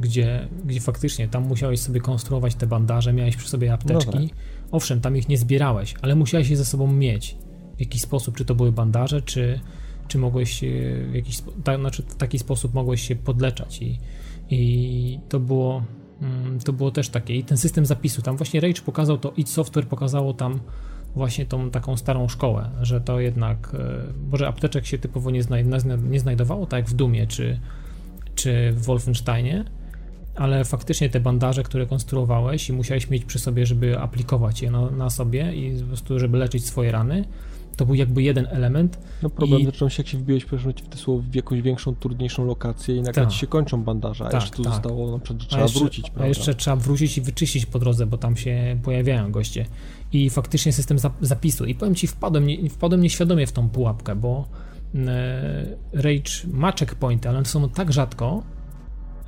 gdzie, gdzie faktycznie tam musiałeś sobie konstruować te bandaże, miałeś przy sobie apteczki. No Owszem, tam ich nie zbierałeś, ale musiałeś je ze sobą mieć w jakiś sposób, czy to były bandaże, czy, czy mogłeś e, w jakiś ta, znaczy w taki sposób mogłeś się podleczać i, i to było to było też takie. I ten system zapisu, tam właśnie Rage pokazał to, id Software pokazało tam właśnie tą taką starą szkołę, że to jednak, e, może apteczek się typowo nie, znaj, nie znajdowało, tak jak w Dumie czy, czy w Wolfensteinie, ale faktycznie te bandaże, które konstruowałeś i musiałeś mieć przy sobie, żeby aplikować je na, na sobie i po prostu, żeby leczyć swoje rany, to był jakby jeden element. No problem I- zaczął się, jak się wbiłeś w te słowo w jakąś większą, trudniejszą lokację i nagle Tak. ci się kończą bandaże, a Tak, jeszcze tu tak. zostało na przykład, A trzeba jeszcze, wrócić, prawda? A jeszcze trzeba wrócić i wyczyścić po drodze, bo tam się pojawiają goście. I faktycznie system zap- zapisu. I powiem ci, wpadłem, nie, wpadłem nieświadomie w tą pułapkę, bo e, Rage ma checkpointy, ale one są tak rzadko,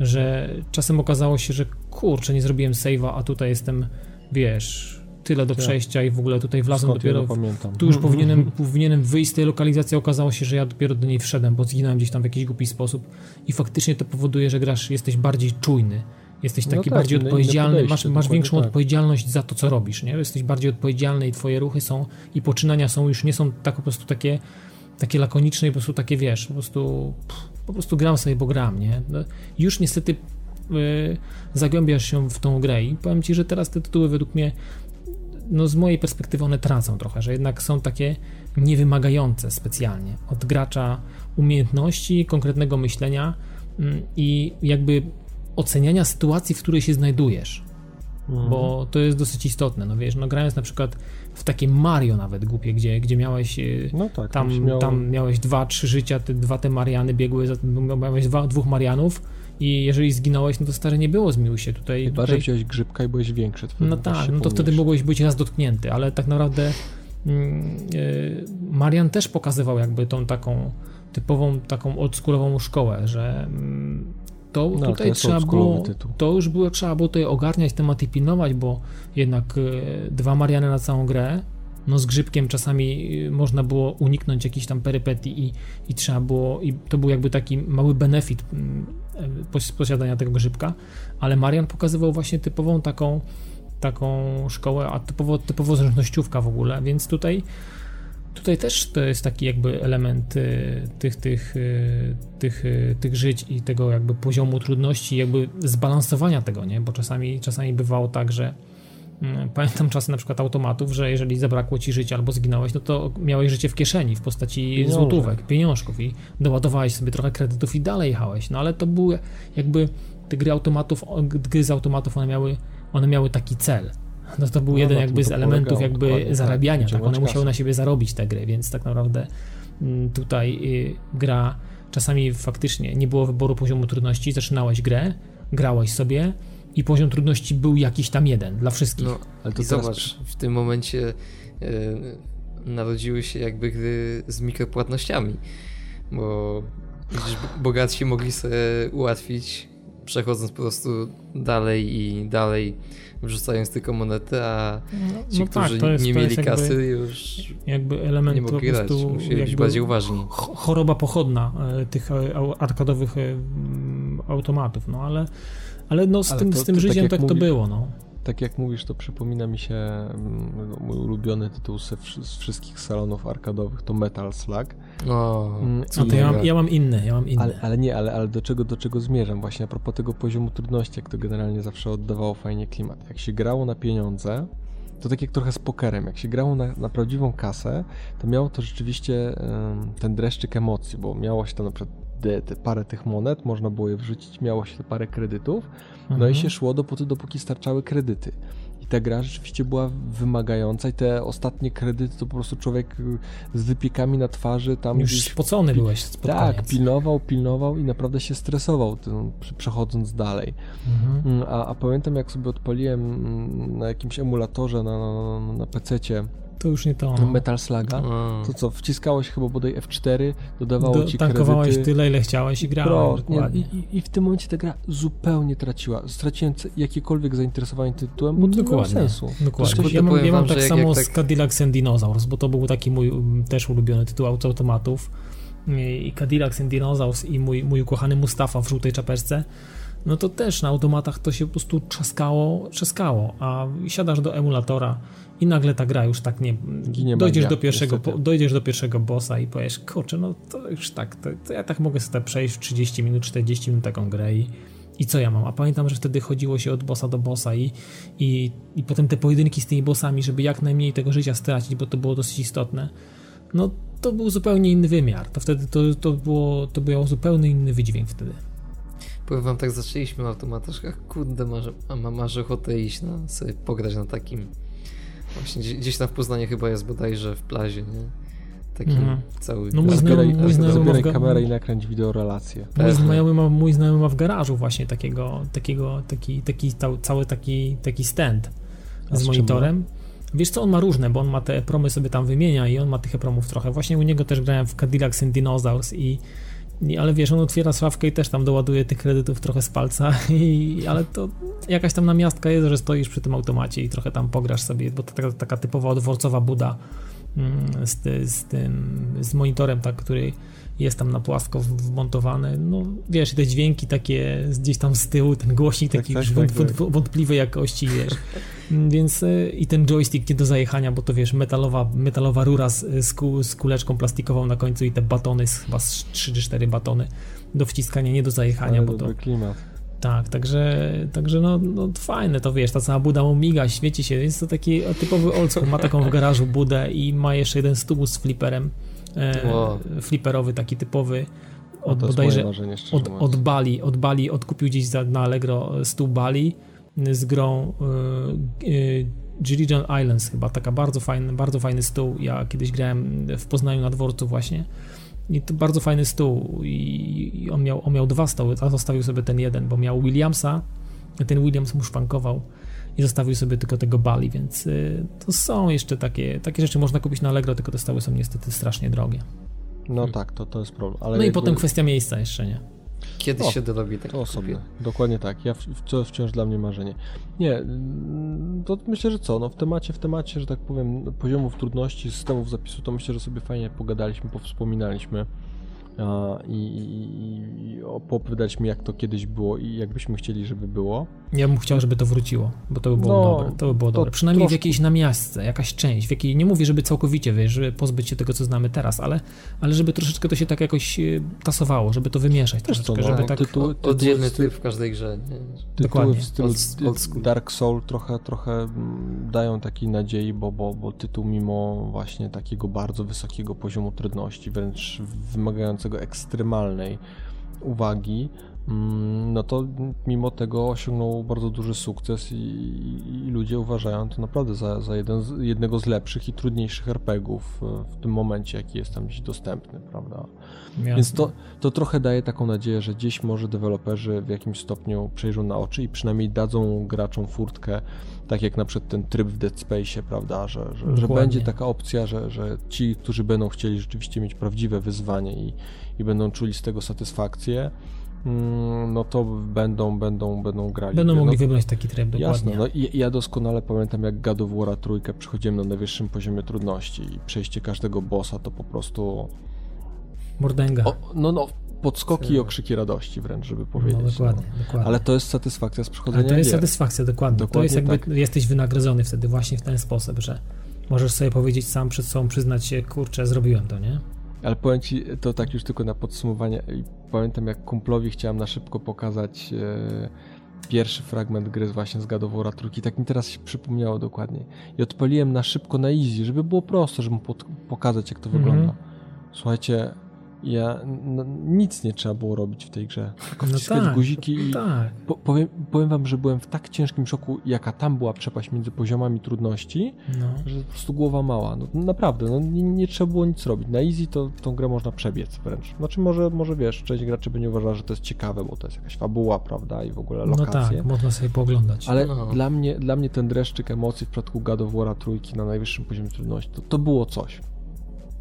że czasem okazało się, że kurczę, nie zrobiłem save'a, a tutaj jestem, wiesz, tyle do Tak. przejścia i w ogóle tutaj wlazłem Skąd ja dopiero pamiętam. tu już [laughs] powinienem, powinienem wyjść z tej lokalizacji, a okazało się, że ja dopiero do niej wszedłem, bo zginąłem gdzieś tam w jakiś głupi sposób i faktycznie to powoduje, że grasz, jesteś bardziej czujny, jesteś No taki tak, bardziej inne- inne odpowiedzialny, masz, masz większą tak. odpowiedzialność za to, co robisz, nie? Jesteś bardziej odpowiedzialny i twoje ruchy są i poczynania są już nie są tak po prostu takie takie lakoniczne i po prostu takie, wiesz, po prostu po prostu gram sobie, bo gram, nie? No, już niestety yy, zagłębiasz się w tą grę i powiem ci, że teraz te tytuły według mnie no z mojej perspektywy one tracą trochę, że jednak są takie niewymagające specjalnie od gracza umiejętności, konkretnego myślenia mm, i jakby oceniania sytuacji, w której się znajdujesz, Mhm. bo to jest dosyć istotne, no wiesz, no grając na przykład w takie Mario nawet głupie, gdzie, gdzie miałeś yy, No tak, tam, się miało- tam miałeś dwa, trzy życia, te dwa te Mariany biegły, za, miałeś dwa, dwóch Marianów i jeżeli zginąłeś, no to stary nie było zmiłuj się tutaj. Chyba, że tutaj wziąłeś grzybka i byłeś większy. to no tak, no to wtedy mogłeś być raz dotknięty, ale tak naprawdę yy, Marian też pokazywał jakby tą taką typową, taką oldschoolową szkołę, że mm, to No, to tutaj jest trzeba było, tytuł. to już było, trzeba było tutaj ogarniać temat i pilnować, bo jednak y, dwa Mariany na całą grę, no z grzybkiem czasami y, można było uniknąć jakichś tam perypetii i, i trzeba było, i to był jakby taki mały benefit mm, posiadania tego grzybka, ale Marian pokazywał właśnie typową taką taką szkołę, a typowo, typowo zręcznościówka w ogóle, więc tutaj tutaj też to jest taki jakby element y, tych, tych, y, tych, y, tych żyć i tego jakby poziomu trudności, jakby zbalansowania tego, nie? Bo czasami, czasami bywało tak, że pamiętam czasy na przykład automatów, że jeżeli zabrakło ci życia albo zginąłeś, no to miałeś życie w kieszeni w postaci Pieniążek. złotówek, pieniążków i doładowałeś sobie trochę kredytów i dalej jechałeś, no ale to były jakby te gry automatów, gry z automatów, one miały, one miały taki cel. No to był No, jeden na jakby z elementów jakby tak, zarabiania, tak, one musiały na siebie zarobić te gry, więc tak naprawdę mm, tutaj y, gra czasami faktycznie nie było wyboru poziomu trudności, zaczynałeś grę, grałeś sobie i poziom trudności był jakiś tam jeden dla wszystkich. No, Ale to i teraz- zobacz, w tym momencie e, narodziły się jakby gry z mikropłatnościami, bo widzisz, bogatsi mogli sobie ułatwić, przechodząc po prostu dalej i dalej, wrzucając tylko monety, a ci, no tak, którzy to jest- nie mieli jakby- kasy, już jakby element nie po mogli grać, musieli być bardziej uważni. ch- choroba pochodna e, tych e, arkadowych automatów, no ale ale no z Ale tym, to- z tym to tak życiem jak tak to mówi- było, no. Tak jak mówisz, to przypomina mi się mm, mój ulubiony tytuł z wszystkich salonów arkadowych, to Metal Slug. O, Mm, A to ja mam, ja mam inne, ja mam inne. Ale, ale nie, ale, ale do, czego, do czego zmierzam? Właśnie a propos tego poziomu trudności, jak to generalnie zawsze oddawało fajnie klimat. Jak się grało na pieniądze, to tak jak trochę z pokerem, jak się grało na, na prawdziwą kasę, to miało to rzeczywiście em, ten dreszczyk emocji, bo miało się tam na przykład te, te parę tych monet, można było je wrzucić, miało się te parę kredytów, no Mhm. i się szło dopóty, dopóki starczały kredyty. I ta gra rzeczywiście była wymagająca i te ostatnie kredyty to po prostu człowiek y, z wypiekami na twarzy tam Już gdzieś spocony byłeś spod tak, koniec. pilnował, pilnował i naprawdę się stresował tym, przechodząc dalej. Mhm. Mm, A, a pamiętam jak sobie odpaliłem mm, na jakimś emulatorze na, na, na to już nie to. No. Metal Slaga, to co, wciskałeś chyba bodaj F4, dodawało Do, ci tankowałeś kredyty. tyle, ile chciałeś i grałeś. Pro, nie, i, i, w tym momencie ta gra zupełnie traciła. Straciłem jakiekolwiek zainteresowanie tytułem, bo to nie miało sensu. Dokładnie. Ja mam, ja mam tak samo jak, z tak... Cadillacs and Dinosaurs, bo to był taki mój mm, też ulubiony tytuł automatów. I Cadillacs and Dinosaurs i mój, mój ukochany Mustafa w żółtej czapeczce no to też na automatach to się po prostu trzaskało, trzaskało, a siadasz do emulatora i nagle ta gra już tak nie... Ginie dojdziesz, magia, do pierwszego, po, dojdziesz do pierwszego bossa i powiesz, kurczę, no to już tak, to, to ja tak mogę sobie przejść w 30 minut, 40 minut taką grę i, i co ja mam? A pamiętam, że wtedy chodziło się od bossa do bossa i, i, i potem te pojedynki z tymi bossami, żeby jak najmniej tego życia stracić, bo to było dosyć istotne. No to był zupełnie inny wymiar. To wtedy to, to, było, to był zupełnie inny wydźwięk wtedy. Powiem wam, tak zaczęliśmy na automatach, kurde, masz, a masz ochotę iść na, sobie pograć na takim właśnie gdzieś tam w Poznaniu chyba jest bodajże w plazie, nie? Taki mm. cały... No mój znajomy, mój znajomy kamerę i nakręć wideorelację. Mój znajomy, ma, mój znajomy ma w garażu właśnie takiego, takiego taki, taki cały taki, taki stand z, z monitorem. Wiesz co, on ma różne, bo on ma te promy sobie tam wymienia i on ma tych promów trochę. Właśnie u niego też grałem w Cadillacs and Dinosaurs i ale wiesz, on otwiera szafkę i też tam doładuje tych kredytów trochę z palca, [laughs] i, ale to jakaś tam namiastka jest, że stoisz przy tym automacie i trochę tam pograsz sobie, bo to taka, taka typowa dworcowa buda mm, z, z tym, z monitorem, tak, który jest tam na płasko wmontowany. No wiesz, te dźwięki takie gdzieś tam z tyłu, ten głośnik tak, taki tak, tak, tak, wątpliwej jakości, wiesz. Więc e, i ten joystick nie do zajechania, bo to wiesz, metalowa, metalowa rura z, z, ku, z kuleczką plastikową na końcu i te batony, chyba 3 czy 4 batony do wciskania, nie do zajechania, Ale bo to... klimat. Tak, także, także no, no fajne to wiesz, ta cała buda mu miga, świeci się, jest to taki typowy old school, ma taką w garażu budę i ma jeszcze jeden stół z fliperem, e, wow. fliperowy, taki typowy, od, bodajże od, od Bali, od Bali odkupił gdzieś za, na Allegro stół Bali z grą e, e, Islands chyba, taka bardzo fajny, bardzo fajny stół, ja kiedyś grałem w Poznaniu na dworcu właśnie i to bardzo fajny stół i, on, miał, on miał dwa stoły, a zostawił sobie ten jeden, bo miał Williamsa, ten Williams mu szwankował i zostawił sobie tylko tego Bali, więc y, to są jeszcze takie, takie rzeczy można kupić na Allegro, tylko te stoły są niestety strasznie drogie. No hmm. tak, to, to jest problem. Ale no jakby... i potem kwestia miejsca jeszcze, nie? Kiedyś o, się dorobi tak. To osobne. Dokładnie tak. Ja, to wciąż dla mnie marzenie. Nie, to myślę, że co, no w temacie, w temacie, że tak powiem, poziomów trudności, systemów zapisu, to myślę, że sobie fajnie pogadaliśmy, powspominaliśmy i, i, i opowiadaliśmy, jak to kiedyś było i jakbyśmy chcieli, żeby było. Ja bym chciał, żeby to wróciło, bo to by było no, dobre. To by było dobre. Przynajmniej troszkę... w jakiejś namiastce, jakaś część, w jakiej, nie mówię, żeby całkowicie, wiesz, żeby pozbyć się tego, co znamy teraz, ale, ale żeby troszeczkę to się tak jakoś e, tasowało, żeby to wymieszać Też troszeczkę, co, no, żeby tak... Tytuł, tytuł Oddzielny tryb w każdej grze. Nie? Dokładnie. w stylu old, Dark Soul trochę, trochę mm, dają takiej nadziei, bo, bo, bo tytuł mimo właśnie takiego bardzo wysokiego poziomu trudności, wręcz wymagającego ekstremalnej uwagi, no to mimo tego osiągnął bardzo duży sukces i, i ludzie uważają to naprawdę za, za jeden z, jednego z lepszych i trudniejszych RPGów w tym momencie, jaki jest tam dziś dostępny, prawda? Jasne. Więc to, to trochę daje taką nadzieję, że gdzieś może deweloperzy w jakimś stopniu przejrzą na oczy i przynajmniej dadzą graczom furtkę, tak jak na przykład ten tryb w Dead Space, prawda, że, że, że będzie taka opcja, że, że ci, którzy będą chcieli rzeczywiście mieć prawdziwe wyzwanie i, i będą czuli z tego satysfakcję, mm, no to będą, będą, będą grali. Będą mogli no, wybrać taki tryb, dokładnie. Jasne, no i ja doskonale pamiętam jak God of War trójkę przychodziłem na najwyższym poziomie trudności i przejście każdego bossa to po prostu... Mordęga. O, no, no, podskoki i okrzyki radości wręcz, żeby powiedzieć. No, dokładnie, no. dokładnie. Ale to jest satysfakcja z przechodzenia Ale to jest gier. satysfakcja, dokładnie. dokładnie. To jest jakby, tak. jesteś wynagrodzony wtedy właśnie w ten sposób, że możesz sobie powiedzieć sam przed sobą, przyznać się, kurczę, zrobiłem to, nie? Ale powiem ci, to tak już tylko na podsumowanie, pamiętam jak kumplowi chciałem na szybko pokazać e, pierwszy fragment gry właśnie z Gadowora trójki, tak mi teraz się przypomniało dokładnie. I odpaliłem na szybko na easy, żeby było prosto, żeby mu pokazać jak to mm -hmm. wygląda. Słuchajcie, ja, no, nic nie trzeba było robić w tej grze. Tylko No wciskać tak, guziki i Tak. po, powiem, powiem wam, że byłem w tak ciężkim szoku, jaka tam była przepaść między poziomami trudności, No. że po prostu głowa mała. No, naprawdę, no, nie, nie trzeba było nic robić. Na easy to tą grę można przebiec wręcz. Znaczy może, może wiesz, część graczy by nie uważała, że to jest ciekawe, bo to jest jakaś fabuła, prawda, i w ogóle no lokacje. tak, można sobie pooglądać. Ale No. dla, mnie, dla mnie ten dreszczyk emocji w przypadku God of War'a trójki na najwyższym poziomie trudności, to, to było coś.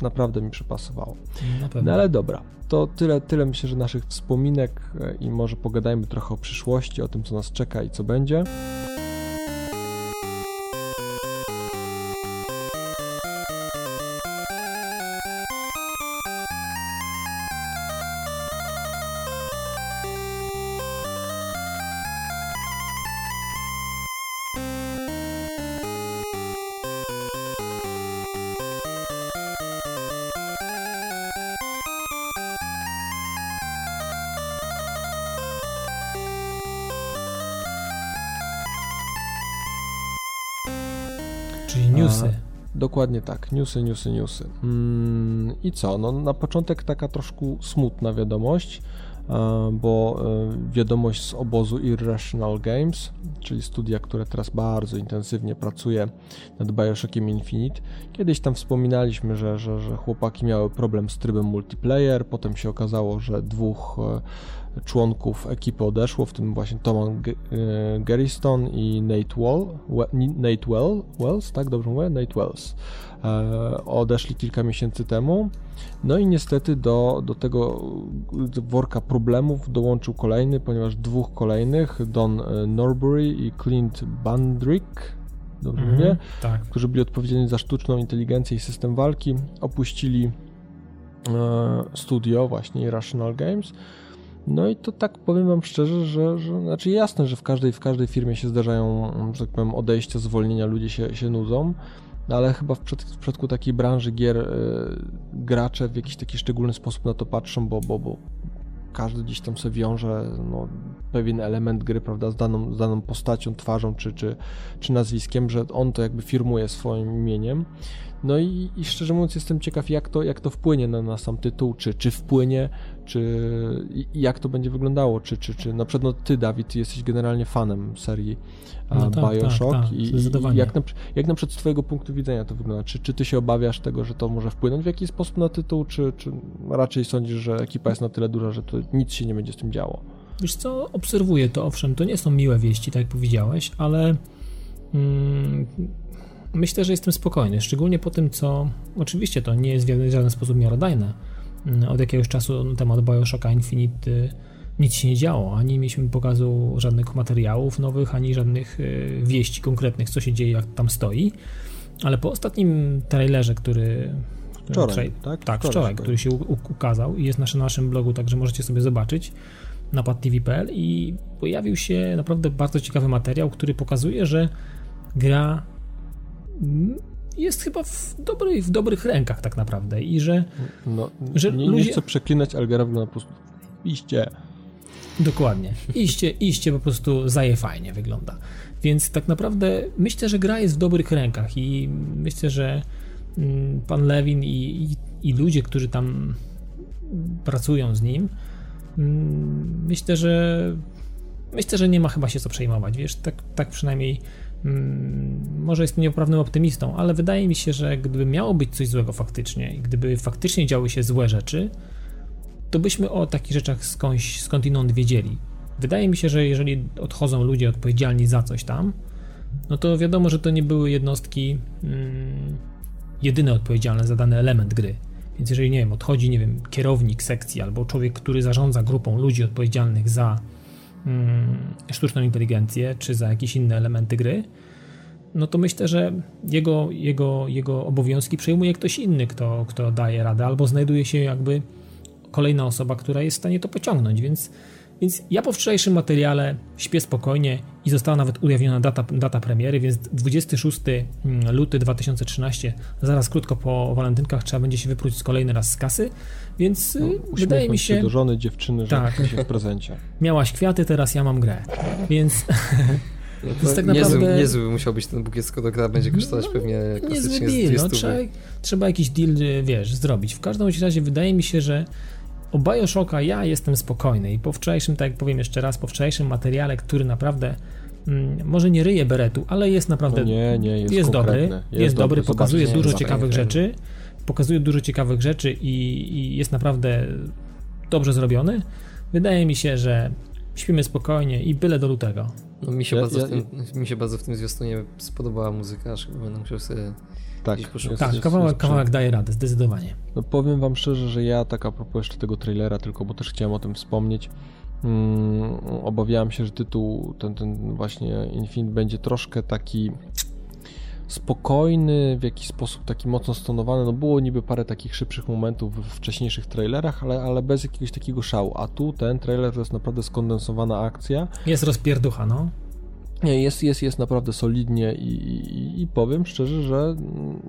Naprawdę mi przypasowało. Pewno. No ale dobra, to tyle, tyle myślę, że naszych wspominek e, i może pogadajmy trochę o przyszłości, o tym, co nas czeka i co będzie. Dokładnie tak, newsy, newsy, newsy. Mm, I co? No, na początek taka troszkę smutna wiadomość, e, bo e, wiadomość z obozu Irrational Games, czyli studia, które teraz bardzo intensywnie pracuje nad Bioshockiem Infinite. Kiedyś tam wspominaliśmy, że, że, że chłopaki miały problem z trybem multiplayer, potem się okazało, że dwóch e, członków ekipy odeszło, w tym właśnie Tom G- e, i Nate Wall, Nate Well, Wells, tak dobrze mówię? Nate Wells. E, odeszli kilka miesięcy temu. No i niestety do, do tego worka problemów dołączył kolejny, ponieważ dwóch kolejnych, Don e, Norbury i Clint Bandrick, dobrze Mhm, mówię, Tak. którzy byli odpowiedzialni za sztuczną inteligencję i system walki, opuścili studio właśnie Irrational Games. No i to tak powiem wam szczerze, że, że znaczy jasne, że w każdej, w każdej firmie się zdarzają, że tak powiem, odejścia, zwolnienia, ludzie się, się nudzą, no ale chyba w, przed, w przypadku takiej branży gier e, gracze w jakiś taki szczególny sposób na to patrzą, bo, bo, bo każdy gdzieś tam sobie wiąże no, pewien element gry, prawda, z daną, z daną postacią, twarzą czy, czy, czy nazwiskiem, że on to jakby firmuje swoim imieniem. No i, i szczerze mówiąc jestem ciekaw, jak to, jak to wpłynie na, na sam tytuł, czy, czy wpłynie, czy jak to będzie wyglądało, czy, czy, czy na przykład no, ty, Dawid, jesteś generalnie fanem serii No tak, Bioshock tak, tak, i, i jak, na, jak na przykład z twojego punktu widzenia to wygląda? Czy, czy ty się obawiasz tego, że to może wpłynąć w jakiś sposób na tytuł, czy, czy raczej sądzisz, że ekipa jest na tyle duża, że to nic się nie będzie z tym działo? Wiesz co, obserwuję to, owszem, to nie są miłe wieści, tak jak powiedziałeś, ale mm, myślę, że jestem spokojny, szczególnie po tym, co oczywiście to nie jest w żaden sposób miarodajne. Od jakiegoś czasu na temat Bioshocka Infinite nic się nie działo, ani mieliśmy pokazu żadnych materiałów nowych, ani żadnych y, wieści konkretnych, co się dzieje, jak tam stoi, ale po ostatnim trailerze, który... Wczoraj, trai- tak? Tak, Wczoraj wczoraj, który się ukazał i jest na naszym blogu, także możecie sobie zobaczyć na padtv.pl i pojawił się naprawdę bardzo ciekawy materiał, który pokazuje, że gra jest chyba w, dobry, w dobrych rękach tak naprawdę i że No, Że nie, ludzie- nie chcę przeklinać, ale gra po prostu iście. dokładnie, iście, iście po prostu zaje fajnie wygląda. Więc tak naprawdę myślę, że gra jest w dobrych rękach i myślę, że mm, pan Lewin i, i, i ludzie, którzy tam pracują z nim, mm, myślę, że myślę, że nie ma chyba się co przejmować, wiesz, tak, tak przynajmniej może jestem niepoprawnym optymistą, ale wydaje mi się, że gdyby miało być coś złego faktycznie i gdyby faktycznie działy się złe rzeczy, to byśmy o takich rzeczach skądś, skądinąd wiedzieli. Wydaje mi się, że jeżeli odchodzą ludzie odpowiedzialni za coś tam, no to wiadomo, że to nie były jednostki mm, jedyne odpowiedzialne za dany element gry. Więc jeżeli, nie wiem, odchodzi, nie wiem, kierownik sekcji albo człowiek, który zarządza grupą ludzi odpowiedzialnych za mm, sztuczną inteligencję czy za jakieś inne elementy gry, no to myślę, że jego, jego, jego obowiązki przejmuje ktoś inny, kto, kto daje radę, albo znajduje się jakby kolejna osoba, która jest w stanie to pociągnąć, więc, więc ja po wczorajszym materiale śpię spokojnie i została nawet ujawniona data, data premiery, więc 26 luty 2013, zaraz krótko po walentynkach trzeba będzie się wyprócić kolejny raz z kasy, więc No, y, wydaje mi się, do żony, dziewczyny, że Tak. się w prezencie. miałaś kwiaty, teraz ja mam grę, więc, [laughs] No to [laughs] jest tak naprawdę... niezły, niezły musiał być ten bukiet, skoro gra będzie kosztować no, pewnie klasycznie niezły deal, no, trzeba, trzeba jakiś deal, wiesz, zrobić. W każdym razie wydaje mi się, że o Bioshocka ja jestem spokojny i po wczorajszym, tak jak powiem jeszcze raz, po wczorajszym materiale, który naprawdę mm, może nie ryje beretu, ale jest naprawdę no nie, nie, jest, jest dobry, jest, jest dobry, dobry pokazuje dużo ciekawych rzeczy, pokazuje dużo ciekawych rzeczy i, i jest naprawdę dobrze zrobiony. Wydaje mi się, że śpimy spokojnie i byle do lutego. No, mi, się ja, bardzo ja, w tym, mi się bardzo w tym zwiastunie spodobała muzyka, aż chyba będę musiał sobie tak, tak kawałek, kawałek daje radę, zdecydowanie. No powiem wam szczerze, że ja tak a propos jeszcze tego trailera, tylko bo też chciałem o tym wspomnieć, mm, obawiałem się, że tytuł ten, ten właśnie Infinite będzie troszkę taki spokojny, w jakiś sposób taki mocno stonowany. No było niby parę takich szybszych momentów w wcześniejszych trailerach, ale, ale bez jakiegoś takiego szału. A tu ten trailer to jest naprawdę skondensowana akcja. Jest rozpierducha, no. Nie, jest, jest, jest naprawdę solidnie i, i, i powiem szczerze, że mm,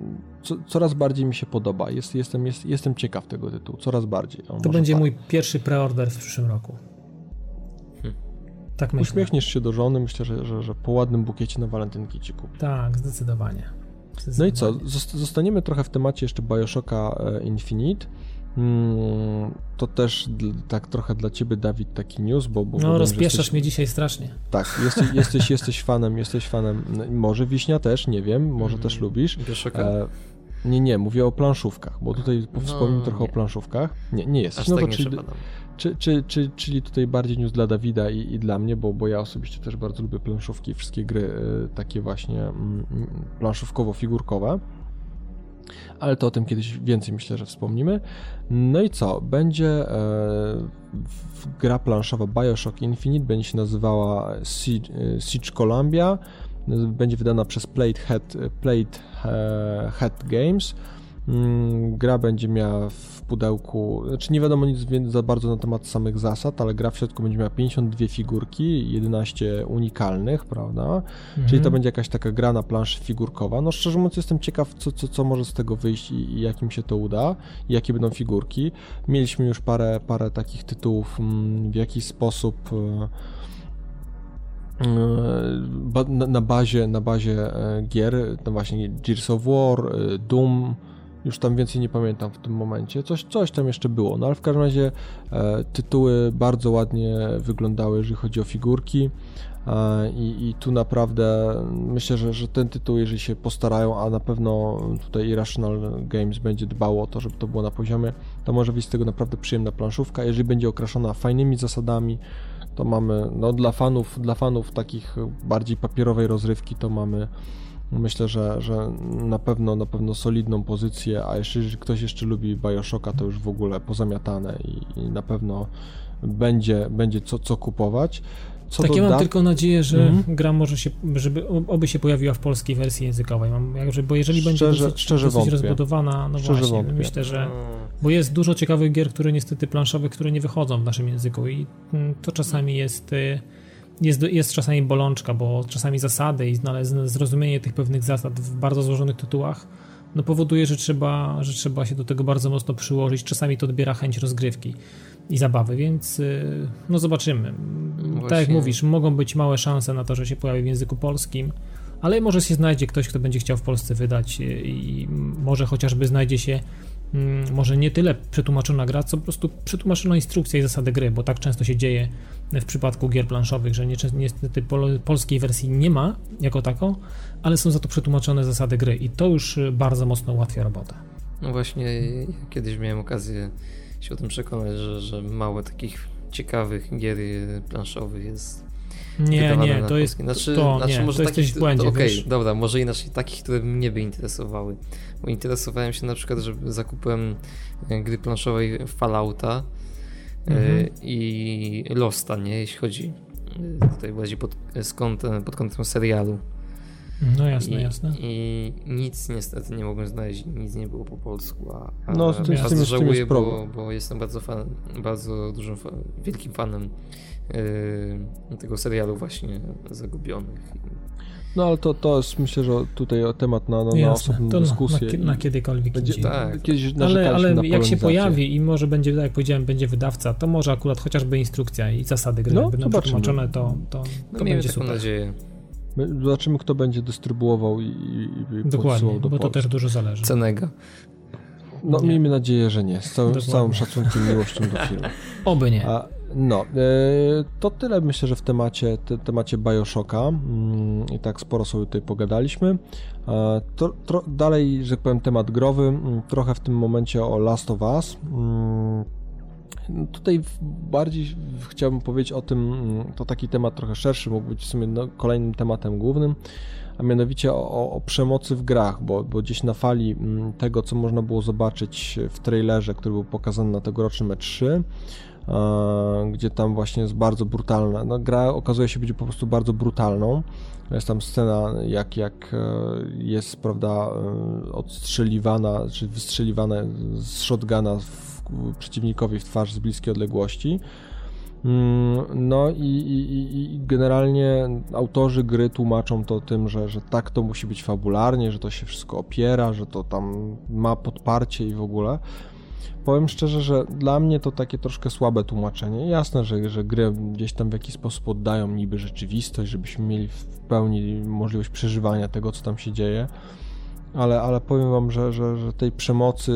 co, coraz bardziej mi się podoba. Jest, jestem, jest, jestem ciekaw tego tytułu, coraz bardziej. To będzie mój pierwszy preorder w przyszłym roku. Tak myślę. Uśmiechniesz się do żony, myślę, że, że, że po ładnym bukiecie na walentynki ci kupi. Tak, zdecydowanie. zdecydowanie. No i co, zostaniemy trochę w temacie jeszcze Bioshocka e, Infinite. Mm, to też tak trochę dla ciebie, Dawid, taki news, bo... bo no, rozpieszasz jesteś, mnie dzisiaj strasznie. Tak, jesteś, [laughs] jesteś, jesteś fanem, jesteś fanem, może Wiśnia też, nie wiem, może mm, też lubisz. E, nie, nie, mówię o planszówkach, bo tutaj no, wspomnę trochę o planszówkach. Nie, nie jesteś. no tak to, czyli, czy, czy, czy, czyli tutaj bardziej news dla Dawida i, i dla mnie, bo, bo ja osobiście też bardzo lubię planszówki, wszystkie gry e, takie właśnie mm, planszówkowo-figurkowe ale to o tym kiedyś więcej myślę, że wspomnimy. No i co? Będzie e, gra planszowa Bioshock Infinite, będzie się nazywała Siege, e, Siege Columbia, będzie wydana przez Plate Head, Plate Head Games. Mm, gra będzie miała w pudełku, znaczy nie wiadomo nic za bardzo na temat samych zasad, ale gra w środku będzie miała 52 figurki, 11 unikalnych, prawda? Mhm. Czyli to mhm. będzie jakaś taka gra na planszy figurkowa. No szczerze mówiąc jestem ciekaw, co, co, co może z tego wyjść i, i jak im się to uda, i jakie będą figurki. Mieliśmy już parę, parę takich tytułów, mm, w jaki sposób e, e, na bazie, na bazie e, gier, no właśnie Gears of War, Doom, już tam więcej nie pamiętam w tym momencie. Coś, coś tam jeszcze było, no ale w każdym razie e, tytuły bardzo ładnie wyglądały, jeżeli chodzi o figurki. E, I, I, tu naprawdę myślę, że, że ten tytuł, jeżeli się postarają, a na pewno tutaj Irrational Games będzie dbało o to, żeby to było na poziomie, to może być z tego naprawdę przyjemna planszówka. Jeżeli będzie okraszona fajnymi zasadami, to mamy, no dla fanów, dla fanów takich bardziej papierowej rozrywki, to mamy Myślę, że, że na pewno na pewno solidną pozycję, a jeżeli ktoś jeszcze lubi Bioshocka, to już w ogóle pozamiatane i, i na pewno będzie, będzie co, co kupować. Co tak, ja mam tylko nadzieję, że mm-hmm. gra może się, żeby oby się pojawiła w polskiej wersji językowej. Mam, jakże, bo jeżeli szczerze, będzie dosyć, szczerze dosyć rozbudowana, no szczerze właśnie, wątpię. myślę, że bo jest dużo ciekawych gier, które niestety planszowych, które nie wychodzą w naszym języku i mm, to czasami jest y, jest, jest czasami bolączka, bo czasami zasady i zrozumienie tych pewnych zasad w bardzo złożonych tytułach no powoduje, że trzeba, że trzeba się do tego bardzo mocno przyłożyć. Czasami to odbiera chęć rozgrywki i zabawy, więc y, no zobaczymy. Właśnie. Tak jak mówisz, mogą być małe szanse na to, że się pojawi w języku polskim, ale może się znajdzie ktoś, kto będzie chciał w Polsce wydać i może chociażby znajdzie się mm, może nie tyle przetłumaczona gra, co po prostu przetłumaczona instrukcja i zasady gry, bo tak często się dzieje w przypadku gier planszowych, że niestety polskiej wersji nie ma jako taką, ale są za to przetłumaczone zasady gry i to już bardzo mocno ułatwia robotę. No właśnie, kiedyś miałem okazję się o tym przekonać, że, że mało takich ciekawych gier planszowych jest nie, nie, to jest znaczy, to, znaczy, nie, może to takich, jesteś w błędzie, Okej, okay, dobra, może inaczej, takich, które mnie by interesowały. Bo interesowałem się na przykład, że zakupem gry planszowej Fallouta, mhm. i Losta, nie? Jeśli chodzi tutaj bardziej pod, kątem, pod kątem serialu. No jasne, I, jasne. I nic niestety nie mogłem znaleźć, nic nie było po polsku, a, a no, z tym, bardzo żałuję, bo, bo, jestem bardzo fan, bardzo dużym, wielkim fanem tego serialu właśnie Zagubionych. No ale to, to jest myślę, że tutaj temat na, na, na osobną to dyskusję. Na, na kiedykolwiek będzie, tak. Kiedyś ale ale jak się pojawi i może będzie, tak jak powiedziałem, będzie wydawca, to może akurat chociażby instrukcja i zasady gry no, będą przetłumaczone, to, to, no, to będzie super. nadzieję. My zobaczymy, kto będzie dystrybuował i, i Dokładnie, do bo to też dużo zależy. Cenega. No, nie. miejmy nadzieję, że nie. Z, całym, z całym szacunkiem, miłością do filmu. Oby nie. A, no, e, to tyle myślę, że w temacie, te, temacie Bioshocka mm, i tak sporo sobie tutaj pogadaliśmy. E, to, tro, dalej, że tak powiem, temat growy, mm, trochę w tym momencie o Last of Us. Mm, tutaj bardziej chciałbym powiedzieć o tym, to taki temat trochę szerszy, mógł być w sumie no, kolejnym tematem głównym, a mianowicie o, o, przemocy w grach, bo, bo gdzieś na fali tego, co można było zobaczyć w trailerze, który był pokazany na tegorocznym E3, gdzie tam właśnie jest bardzo brutalna. No, gra okazuje się być po prostu bardzo brutalną. Jest tam scena, jak, jak e, jest, prawda, e, odstrzeliwana, czy wystrzeliwana z shotguna w, przeciwnikowi w twarz z bliskiej odległości. Mm, no i, i, i, generalnie autorzy gry tłumaczą to tym, że, że tak to musi być fabularnie, że to się wszystko opiera, że to tam ma podparcie i w ogóle. Powiem szczerze, że dla mnie to takie troszkę słabe tłumaczenie. Jasne, że, że gry gdzieś tam w jakiś sposób oddają niby rzeczywistość, żebyśmy mieli w pełni możliwość przeżywania tego, co tam się dzieje, ale, ale powiem wam, że, że, że tej przemocy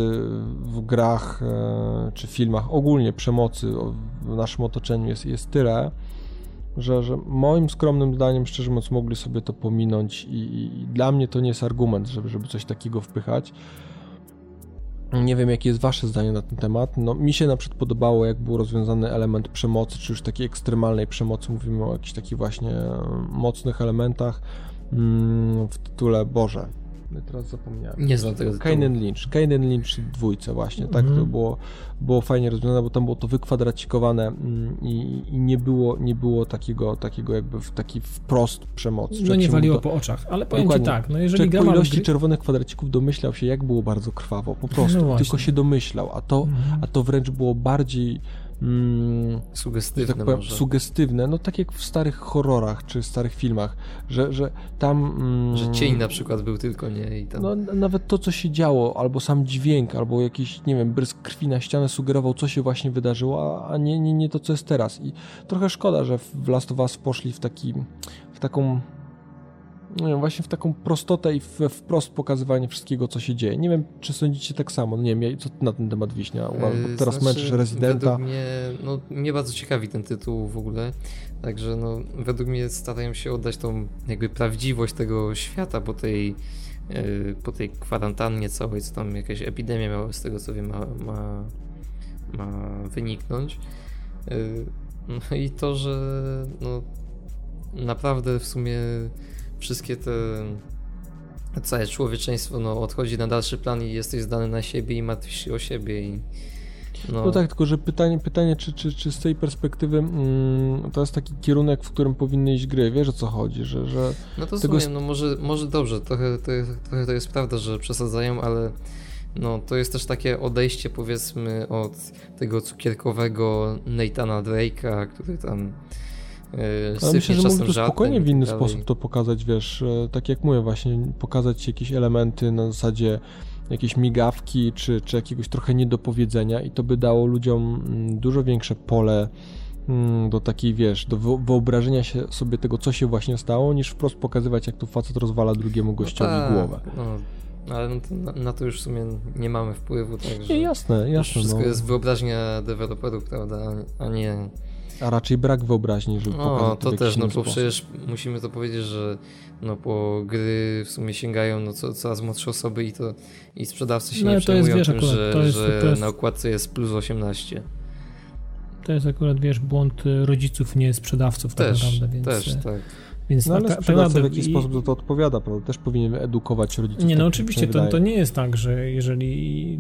w grach e, czy filmach, ogólnie przemocy w naszym otoczeniu jest, jest tyle, że, że moim skromnym zdaniem, szczerze mówiąc, mogli sobie to pominąć i, i dla mnie to nie jest argument, żeby, żeby coś takiego wpychać. Nie wiem, jakie jest Wasze zdanie na ten temat. No, mi się na przykład podobało, jak był rozwiązany element przemocy, czy już takiej ekstremalnej przemocy. Mówimy o jakichś takich właśnie mocnych elementach mm, w tytule Boże. Teraz zapomniałem. Nie znam tego Kainen Lynch. Kainen Lynch dwójce właśnie, tak? Mm -hmm. To było, było fajnie rozwiązane, bo tam było to wykwadracikowane mm, i, i, nie było, nie było takiego, takiego jakby w, taki wprost przemocy. No nie waliło to... po oczach, ale powiem Dokładnie. ci tak, no jeżeli gra po ilości gry... czerwonych kwadracików domyślał się, jak było bardzo krwawo, po prostu, no tylko się domyślał, a to, mm -hmm. a to wręcz było bardziej mm, sugestywne, tak powiem, sugestywne, no tak jak w starych horrorach czy starych filmach, że, że tam... Mm, że cień na przykład był tylko, nie? I tam... No nawet to, co się działo, albo sam dźwięk, albo jakiś, nie wiem, brysk krwi na ścianę sugerował, co się właśnie wydarzyło, a nie, nie, nie to, co jest teraz. I trochę szkoda, że w Last of Us poszli w taki, w taką właśnie w taką prostotę i we wprost pokazywanie wszystkiego, co się dzieje. Nie wiem, czy sądzicie tak samo. No nie wiem, co ty na ten temat wiśnia? Bo yy, teraz znaczy, męczysz rezydenta. Mnie, no, mnie bardzo ciekawi ten tytuł w ogóle. Także no, według mnie starają się oddać tą jakby prawdziwość tego świata po tej, yy, po tej kwarantannie całej, co tam jakaś epidemia miała z tego co wiem ma, ma, ma wyniknąć. Yy, no i to, że no, naprawdę w sumie wszystkie te całe człowieczeństwo no, odchodzi na dalszy plan i jesteś zdany na siebie i martwisz się o siebie i no. no tak, tylko że pytanie, pytanie czy, czy, czy z tej perspektywy mm, to jest taki kierunek, w którym powinny iść gry, wiesz o co chodzi, że... że no to tego jest... no może, może dobrze, trochę, trochę, trochę to jest prawda, że przesadzają, ale no to jest też takie odejście powiedzmy od tego cukierkowego Nathana Drake'a, który tam ale myślę, że mógł to spokojnie w inny tak sposób to pokazać, wiesz, e, tak jak mówię, właśnie pokazać jakieś elementy na zasadzie jakieś migawki, czy, czy jakiegoś trochę niedopowiedzenia i to by dało ludziom mm, dużo większe pole mm, do takiej, wiesz, do wyobrażenia się sobie tego, co się właśnie stało, niż wprost pokazywać, jak tu facet rozwala drugiemu gościowi no tak, głowę. No. Ale no na, na, to już w sumie nie mamy wpływu, także... Nie, jasne, jasne. Wszystko no. jest wyobraźnia deweloperów, prawda, a nie a raczej brak wyobraźni, żeby no, pokazać to też, no bo przecież musimy to powiedzieć, że no po gry w sumie sięgają no, co, coraz młodsze osoby i to i sprzedawcy się no, nie przejmują jest, wiesz, tym, że, to jest, że to jest... na okładce jest plus 18. To jest akurat, wiesz, błąd rodziców, nie sprzedawców tak też, naprawdę, więc... Też, tak. Więc no, ale sprzedawca w jakiś i... sposób za to odpowiada, prawda? Też powinien edukować rodziców. Nie, no tak, oczywiście, to, to nie jest tak, że jeżeli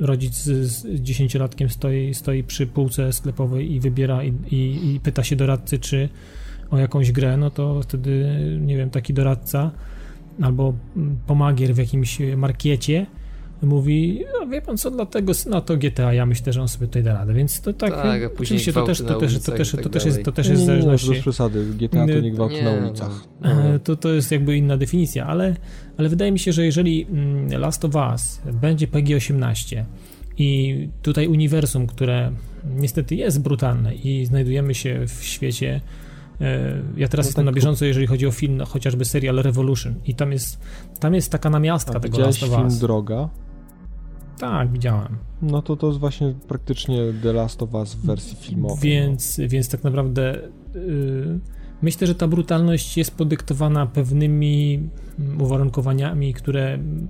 rodzic z dziesięciolatkiem stoi, stoi przy półce sklepowej i wybiera i, i, i pyta się doradcy, czy o jakąś grę, no to wtedy, nie wiem, taki doradca albo pomagier w jakimś markiecie mówi, no wie pan co, dla tego syna to GTA, ja myślę, że on sobie tutaj da radę, więc to tak, tak oczywiście to też, to też, to też, to tak też jest, to też jest nie, nie, przesady, GTA to nie gwałt na ulicach. No, no. To, to jest jakby inna definicja, ale, ale wydaje mi się, że jeżeli mm, Last of Us będzie PG-18 i tutaj uniwersum, które niestety jest brutalne i znajdujemy się w świecie E, ja teraz no jestem tak na bieżąco, jeżeli chodzi o film, no, chociażby serial Revolution i tam jest, tam jest taka namiastka A tego Last of Us. film Droga? Tak, widziałem. No to to jest właśnie praktycznie The Last of Us w wersji filmowej. Więc, no. więc tak naprawdę yy, myślę, że ta brutalność jest podyktowana pewnymi mm, uwarunkowaniami, które mm,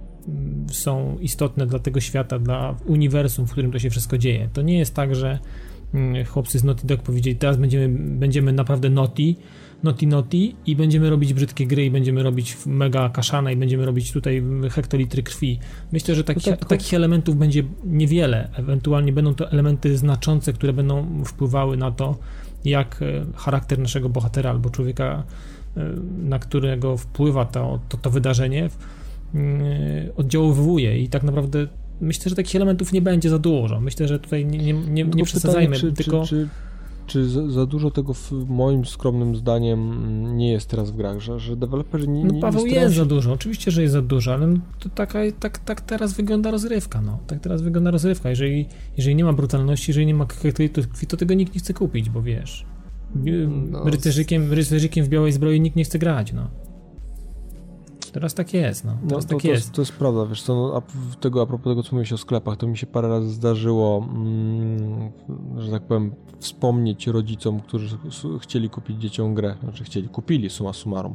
są istotne dla tego świata, dla uniwersum, w którym to się wszystko dzieje. To nie jest tak, że mm, chłopcy z Naughty Dog powiedzieli, teraz będziemy, będziemy naprawdę naughty, Naughty Naughty i będziemy robić brzydkie gry i będziemy robić mega kaszana i będziemy robić tutaj hektolitry krwi. Myślę, że taki, tak, takich elementów będzie niewiele. Ewentualnie będą to elementy znaczące, które będą wpływały na to, jak e, charakter naszego bohatera albo człowieka, e, na którego wpływa to, to, to wydarzenie, mm, oddziaływuje i tak naprawdę myślę, że takich elementów nie będzie za dużo. Myślę, że tutaj nie, nie, nie, nie przesadzajmy, pytanie, czy, tylko... Czy, czy czy za, za, dużo tego w moim skromnym zdaniem nie jest teraz w grach, że, że deweloperzy nie, No nie, Paweł nie jest się... za dużo, oczywiście, że jest za dużo, ale to taka, tak, tak teraz wygląda rozrywka, no. Tak teraz wygląda rozrywka. Jeżeli, jeżeli nie ma brutalności, jeżeli nie ma krwi, to tego nikt nie chce kupić, bo wiesz, no. rycerzykiem, rycerzykiem w białej zbroi nikt nie chce grać, no. Teraz tak jest, no. Teraz no, tak to, jest. To jest prawda, wiesz co, no, a tego, a propos tego, co mówiłeś o sklepach, to mi się parę razy zdarzyło, mm, że tak powiem, wspomnieć rodzicom, którzy chcieli kupić dzieciom grę, znaczy chcieli, kupili suma summarum,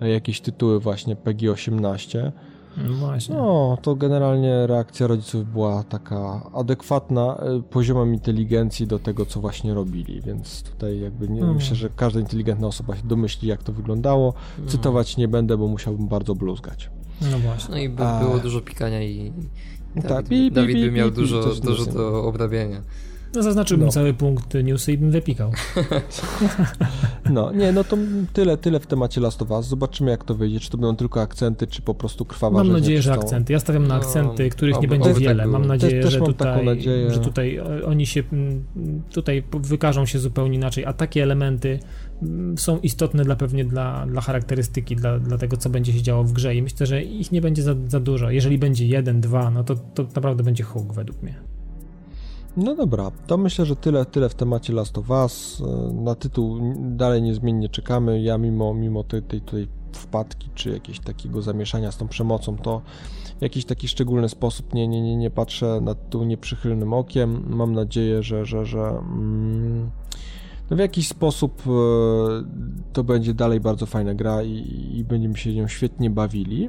e, jakieś tytuły właśnie PG-18, no właśnie. No, to generalnie reakcja rodziców była taka adekwatna e, poziomem inteligencji do tego, co właśnie robili, więc tutaj jakby nie, hmm. myślę, że każda inteligentna osoba się domyśli, jak to wyglądało. Hmm. Cytować nie będę, bo musiałbym bardzo bluzgać. No właśnie. No i by, było A... dużo pikania i Dawid, tak, bi, bi, Dawid by miał bi, dużo, dużo do obrabiania. No zaznaczyłbym no. cały punkt newsy i bym wypikał. [laughs] No, nie, no to tyle, tyle w temacie Last of Us. Zobaczymy jak to wyjdzie, czy to będą tylko akcenty, czy po prostu krwawa Mam nadzieję, że akcenty. Ja stawiam na no, akcenty, których nie będzie wiele. Mam nadzieję, też, że, tutaj, nadzieję. że tutaj oni się tutaj wykażą się zupełnie inaczej, a takie elementy są istotne dla pewnie dla, dla charakterystyki, dla, dla tego, co będzie się działo w grze i myślę, że ich nie będzie za, za dużo. Jeżeli będzie jeden, dwa, no to, to naprawdę będzie huk według mnie. No dobra, to myślę, że tyle, tyle w temacie Last of Us. Na tytuł dalej niezmiennie czekamy. Ja mimo, mimo tej, tej tutaj wpadki, czy jakiegoś takiego zamieszania z tą przemocą, to w jakiś taki szczególny sposób nie, nie, nie, nie patrzę na tytuł nieprzychylnym okiem. Mam nadzieję, że, że, że mm, no w jakiś sposób e, to będzie dalej bardzo fajna gra i, i będziemy się nią świetnie bawili.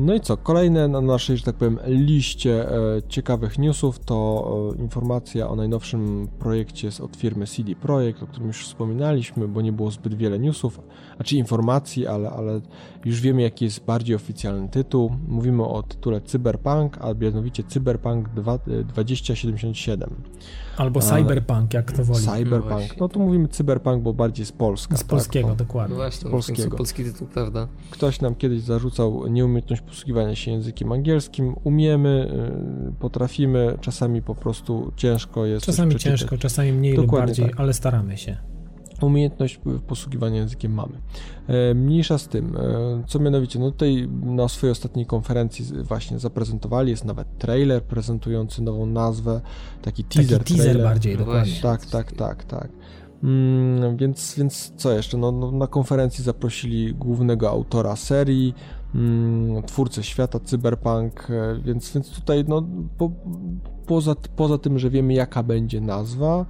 No i co, kolejne na naszej, że tak powiem, liście e, ciekawych newsów to e, informacja o najnowszym projekcie od firmy CD Projekt, o którym już wspominaliśmy, bo nie było zbyt wiele newsów, a czy informacji, ale, ale już wiemy jaki jest bardziej oficjalny tytuł. Mówimy o tytule Cyberpunk, a mianowicie Cyberpunk 2077. Albo Cyberpunk, jak to woli. Cyberpunk. No, no tu mówimy Cyberpunk, bo bardziej z Polska. Z tak? polskiego, dokładnie. No właśnie, z polskiego. polski tytuł, prawda? Ktoś nam kiedyś zarzucał nieumiejętność posługiwania się językiem angielskim. Umiemy, y, potrafimy, czasami po prostu ciężko jest. Czasami ciężko, czasami mniej Dokładnie lub bardziej, tak. ale staramy się umiejętność posługiwania językiem mamy. E, mniejsza z tym, e, co mianowicie, no tutaj na swojej ostatniej konferencji właśnie zaprezentowali, jest nawet trailer prezentujący nową nazwę, taki teaser. Taki teaser bardziej, no dokładnie. Tak, tak, tak, tak. Mm, więc, więc co jeszcze? No, no, na konferencji zaprosili głównego autora serii, mm, twórcę świata cyberpunk, e, więc, więc tutaj no, po, poza, poza tym, że wiemy jaka będzie nazwa,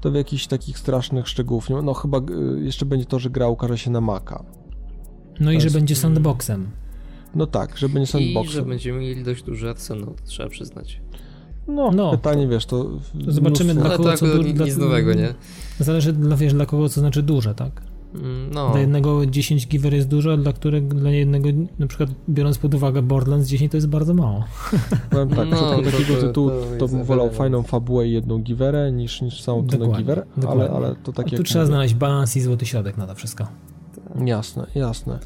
to w jakichś takich strasznych szczegółów nie ma. No chyba y, jeszcze będzie to, że gra ukaże się na Maca. No to i jest... że będzie sandboxem. No tak, że będzie sandboxem. I że będziemy mieli dość duży arsenał, trzeba przyznać. No, no pytanie, to, wiesz, to... zobaczymy mnóstwo... dla kogo, co... Nic, dla, nic nowego, nie? Zależy, dla, wiesz, dla kogo co znaczy duże, tak? Mm, no. Dla jednego 10 giver jest dużo, a dla którego, dla jednego, na przykład biorąc pod uwagę Borderlands 10 to jest bardzo mało. [laughs] Powiem tak, no, takiego to, tytułu to, to bym wolał fajną fabułę i jedną giverę niż, niż całą tonę giver, ale, ale to tak Tu trzeba mówię. znaleźć balans i złoty środek na to wszystko. Jasne, jasne.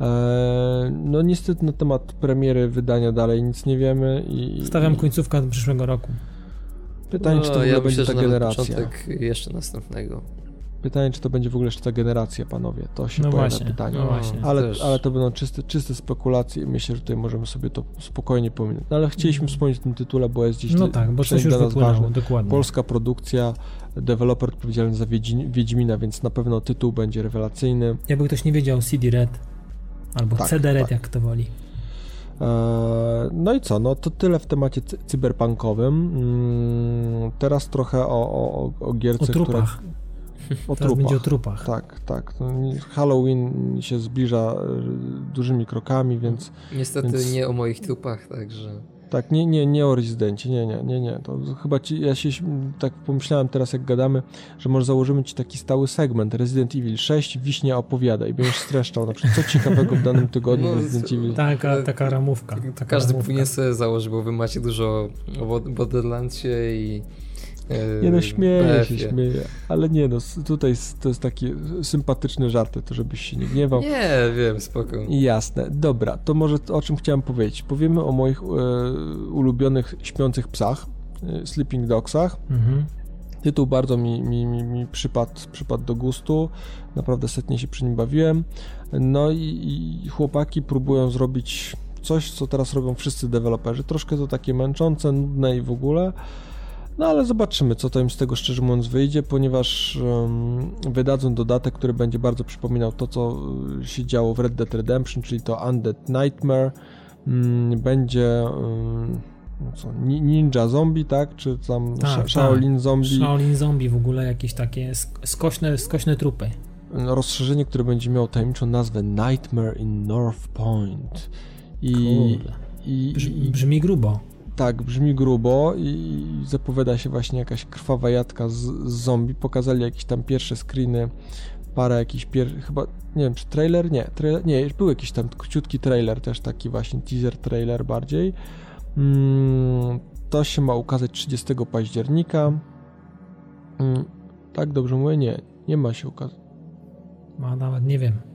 Eee, no niestety na temat premiery wydania dalej nic nie wiemy i... Stawiam końcówkę przyszłego roku. Pytanie, no, czy to w ogóle ja będzie myślę, ta generacja. początek jeszcze następnego. Pytanie, czy to będzie w ogóle jeszcze ta generacja, panowie. To się No pojawia właśnie, pytanie. no właśnie. Ale, Też. ale to będą czyste, czyste spekulacje i myślę, że tutaj możemy sobie to spokojnie pominąć. No ale chcieliśmy wspomnieć o tym tytule, bo jest gdzieś No tak, bo coś już wypłynęło, dokładnie. Polska produkcja, deweloper odpowiedzialny za Wiedźmina, więc na pewno tytuł będzie rewelacyjny. Jakby ktoś nie wiedział, CD Red albo Tak, CD Red, tak. jak to woli. Eee, No i co? No to tyle w temacie cy- cyberpunkowym. Mm, Teraz trochę o, o, o- gierce, O trupach. która... O Teraz będzie o trupach. Tak, tak. No, Halloween się zbliża e, dużymi krokami, więc Niestety Więc- nie o moich trupach, także... tak, nie, nie, nie o rezydencie, nie, nie, nie, nie. To chyba ci, ja się tak pomyślałem teraz, jak gadamy, że może założymy ci taki stały segment Resident Evil 6, Wiśnia opowiada i będziesz streszczał na przykład, co ciekawego w danym tygodniu No, w Resident Evil. Taka, taka ramówka. Taka Każdy ramówka. powinien sobie założyć, bo wy macie dużo o Bo- Borderlandsie i... e, Nie no, śmieję się, śmieję, ale nie no, tutaj to jest takie sympatyczne żarty, to żebyś się nie gniewał. Nie, wiem, spoko. Jasne, dobra, to może o czym chciałem powiedzieć. Powiemy o moich e, ulubionych śpiących psach, e, sleeping dogsach. Mhm. Tytuł bardzo mi, mi, mi, mi przypadł, przypadł do gustu, naprawdę setnie się przy nim bawiłem. No i, i chłopaki próbują zrobić coś, co teraz robią wszyscy deweloperzy. Troszkę to takie męczące, nudne i w ogóle. No ale zobaczymy, co to im z tego szczerze mówiąc wyjdzie, ponieważ em, wydadzą dodatek, który będzie bardzo przypominał to, co y, się działo w Red Dead Redemption, czyli to Undead Nightmare. Mm, będzie no co, ni- Ninja Zombie, tak? Czy tam Tak, tak. Shaolin Zombie. Shaolin Zombie w ogóle jakieś takie sk- skośne, skośne trupy. rozszerzenie, które będzie miało tajemniczą nazwę Nightmare in North Point. I, Kurde. i, i brzmi grubo. Tak, brzmi grubo i zapowiada się właśnie jakaś krwawa jadka z, z zombie. Pokazali jakieś tam pierwsze screeny, parę jakichś pier... chyba, nie wiem, czy trailer? Nie, trailer, nie, był jakiś tam króciutki trailer, też taki właśnie teaser trailer bardziej. Mm, to się ma ukazać 30 października. Mm, tak, dobrze mówię? Nie, nie ma się ukazać. Ma nawet, nie wiem.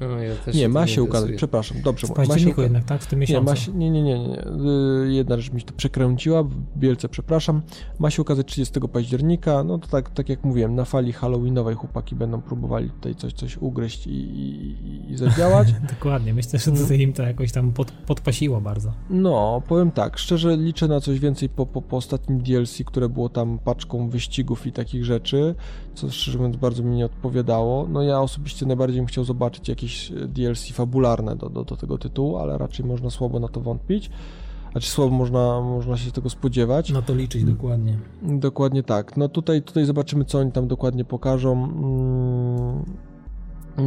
No, ja Nie, ma się ukazać, przepraszam, dobrze W mówię. Ma się październiku jednak, tak? W tym Nie, miesiącu. ma się, nie, nie, nie, nie. nie. Jedna rzecz mi się to przekręciła, wielce przepraszam. Ma się ukazać 30 października. No to tak, tak jak mówiłem, na fali halloweenowej chłopaki będą próbowali tutaj coś, coś ugryźć i, i, i zadziałać. [laughs] Dokładnie. Myślę, że tutaj im to jakoś tam pod, podpasiło bardzo. No, powiem tak, szczerze liczę na coś więcej po, po, po ostatnim DLC, które było tam paczką wyścigów i takich rzeczy, co szczerze mówiąc bardzo mi nie odpowiadało. No ja osobiście najbardziej bym chciał zobaczyć jakieś e, DLC fabularne do, do, do tego tytułu, ale raczej można słabo na to wątpić. Znaczy słabo można, można się tego spodziewać. Na to liczyć dokładnie. Dokładnie tak. No tutaj, tutaj zobaczymy, co oni tam dokładnie pokażą. Mm,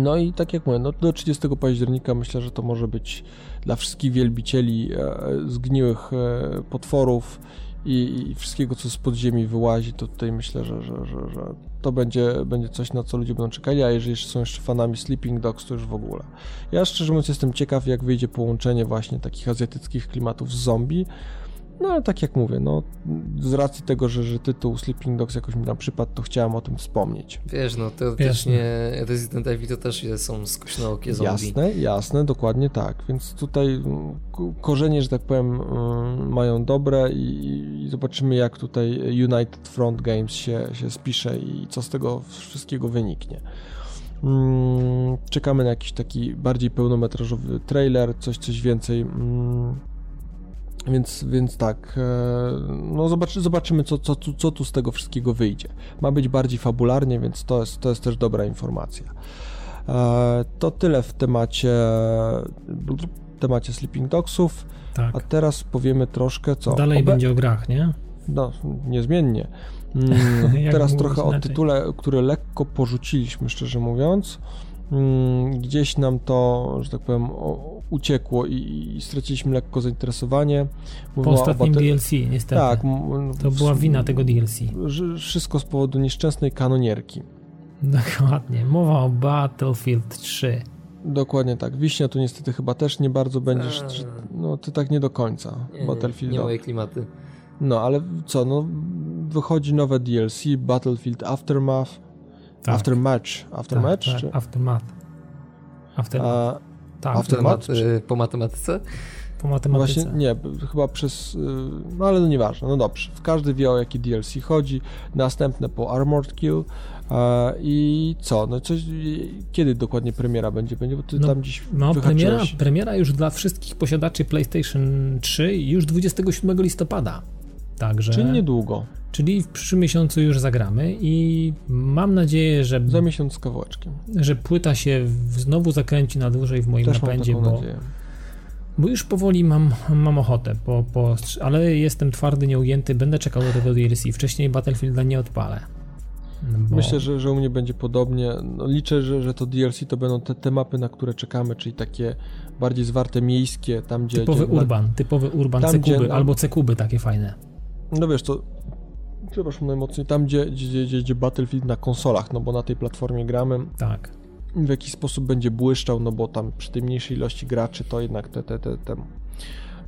No i tak jak mówię, no do 30 października myślę, że to może być dla wszystkich wielbicieli e, zgniłych e, potworów i, i wszystkiego, co z podziemi wyłazi, to tutaj myślę, że, że, że, że to będzie, będzie coś, na co ludzie będą czekali, a jeżeli są jeszcze fanami Sleeping Dogs, to już w ogóle. Ja szczerze mówiąc jestem ciekaw, jak wyjdzie połączenie właśnie takich azjatyckich klimatów z zombie, no ale tak jak mówię, no z racji tego, że, że tytuł Sleeping Dogs jakoś mi tam przypadł, to chciałem o tym wspomnieć. Wiesz, no teoretycznie Resident Evil to też są skośnookie zombie. Jasne, jasne, dokładnie tak. Więc tutaj mm, korzenie, że tak powiem, mm, mają dobre i, i zobaczymy, jak tutaj United Front Games się, się spisze i co z tego wszystkiego wyniknie. Mm, Czekamy na jakiś taki bardziej pełnometrażowy trailer, coś, coś więcej. Więc, więc tak, e, no zobaczy, zobaczymy, co, co, tu- co tu z tego wszystkiego wyjdzie. Ma być bardziej fabularnie, więc to jest, to jest też dobra informacja. E, To tyle w temacie, temacie Sleeping Dogsów, Tak. a teraz powiemy troszkę co. Dalej Obe- będzie o grach, nie? No, niezmiennie. Mm, [laughs] teraz trochę o tytule, który lekko porzuciliśmy, szczerze mówiąc. Mm, Gdzieś nam to, że tak powiem, o- uciekło i, i straciliśmy lekko zainteresowanie. Po Mówiła ostatnim DLC, niestety. Tak, To była wina tego DLC. Wszystko z powodu nieszczęsnej kanonierki. Dokładnie. Mowa o Battlefield 3. Dokładnie tak. Wiśnia tu niestety chyba też nie bardzo będziesz. Eee. No ty tak nie do końca. Nie, nie, Battlefield. nie moje klimaty. No ale co, no wychodzi nowe DLC, Battlefield Aftermath. Tak. Aftermatch. Aftermatch? Tak, tak, Aftermath. Aftermath. A, tak, Aftermath? Temat, y, po matematyce? po matematyce. Właśnie nie, chyba przez. y, No ale no nieważne, no dobrze. Każdy wie o jaki DLC chodzi. Następne po Armored Kill. e, I co? No coś. Kiedy dokładnie premiera będzie? Będzie, bo ty No, tam gdzieś No, premiera, premiera już dla wszystkich posiadaczy PlayStation 3 już 27 listopada. Także, Czyli niedługo. Czyli w przyszłym miesiącu już zagramy i mam nadzieję, że, Za miesiąc z kawałeczkiem. że płyta się znowu zakręci na dłużej w moim Też napędzie, bo, nadzieję. bo już powoli mam, mam ochotę, po, po, ale jestem twardy, nieugięty, będę czekał do tego DLC. Wcześniej Battlefielda nie odpalę. Bo... Myślę, że, że u mnie będzie podobnie. No, liczę, że, że to DLC to będą te, te mapy, na które czekamy, czyli takie bardziej zwarte miejskie, tam gdzie. Typowy gdzie urban, typowy urban Tam, cekuby, gdzie- albo cekuby takie fajne. No wiesz, to przepraszam najmocniej, tam gdzie, gdzie, gdzie, gdzie Battlefield na konsolach, no bo na tej platformie gramy, Tak. w jakiś sposób będzie błyszczał, no bo tam przy tej mniejszej ilości graczy to jednak te, te, te, te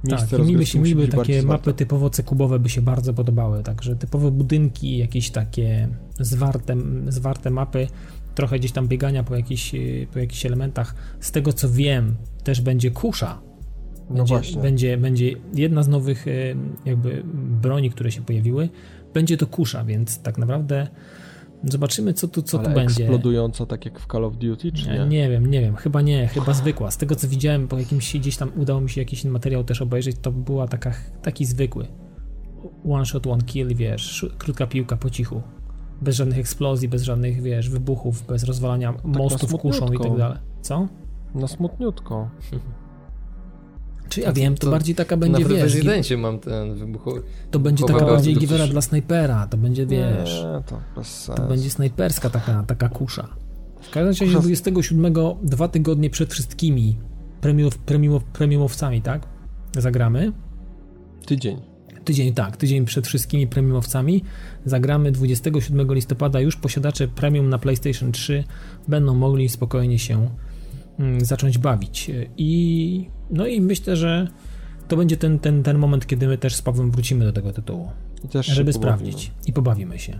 miejsce Tak, mi się mi by takie zwarte. mapy typowo cekubowe by się bardzo podobały, także typowe budynki, jakieś takie zwarte, zwarte mapy, trochę gdzieś tam biegania po jakichś, po jakichś elementach. Z tego co wiem, też będzie kusza. No Będzie, właśnie. będzie, będzie jedna z nowych y, jakby broni, które się pojawiły, będzie to kusza, więc tak naprawdę zobaczymy co tu, co Ale tu będzie. eksplodująca, tak jak w Call of Duty, czy Nie, nie? nie wiem, nie wiem, chyba nie, chyba zwykła. Z tego co widziałem, po jakimś gdzieś tam udało mi się jakiś materiał też obejrzeć, to była taka, taki zwykły. One shot, one kill, wiesz, sz- krótka piłka po cichu. Bez żadnych eksplozji, bez żadnych, wiesz, wybuchów, bez rozwalania mostów na kuszą i tak dalej. Co? Na smutniutko. [laughs] Czy ja wiem, to, to bardziej taka będzie, w wiesz, gi- Rezydencie mam ten wybuchowy. to będzie taka bardziej givera dla snajpera, to będzie, wiesz, Nie, to bez sensu. to będzie snajperska taka, taka kusza. W każdym razie Kusza- 27, dwa tygodnie przed wszystkimi premium, premium, premiumowcami, tak? Zagramy. Tydzień. Tydzień, tak, tydzień przed wszystkimi premiumowcami. Zagramy 27 listopada. Już posiadacze premium na PlayStation 3 będą mogli spokojnie się mm, zacząć bawić. I no i myślę, że to będzie ten, ten, ten moment, kiedy my też z Pawłem wrócimy do tego tytułu, żeby sprawdzić i pobawimy się.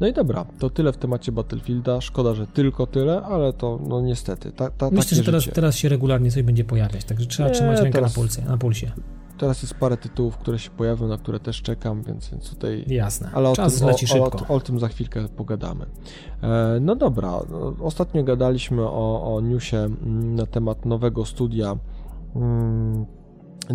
No i dobra, to tyle w temacie Battlefielda. Szkoda, że tylko tyle, ale to no niestety. Ta, ta, Myślę, że teraz, życie. teraz się regularnie coś będzie pojawiać, także trzeba Nie, trzymać rękę teraz- na, pulsie, na pulsie. Teraz jest parę tytułów, które się pojawią, na które też czekam, więc, więc tutaj. Jasne. Ale o Czas tym, leci o, szybko. O, o, tym za chwilkę pogadamy. E, no dobra, no, ostatnio gadaliśmy o, o newsie mm, na temat nowego studia mm,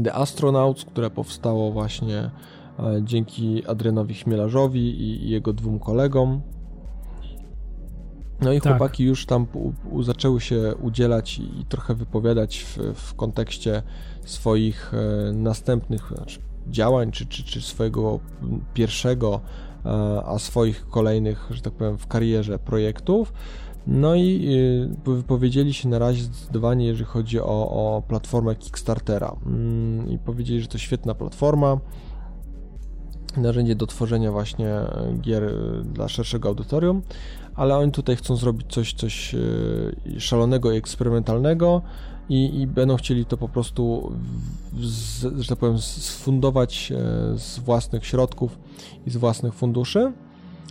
The Astronauts, które powstało właśnie e, dzięki Adrianowi Chmielarzowi i, i jego dwóm kolegom. No i Tak. chłopaki już tam u, u, zaczęły się udzielać i, i trochę wypowiadać w, w kontekście swoich e, następnych znaczy, działań, czy, czy, czy swojego pierwszego, e, a swoich kolejnych, że tak powiem, w karierze projektów. No i y, wypowiedzieli się na razie zdecydowanie, jeżeli chodzi o, o platformę Kickstartera. Mm, I powiedzieli, że to świetna platforma, narzędzie do tworzenia właśnie e, gier e, dla szerszego audytorium, ale oni tutaj chcą zrobić coś, coś e, szalonego i eksperymentalnego i, i będą chcieli to po prostu, z, że tak powiem, sfundować e, z własnych środków i z własnych funduszy.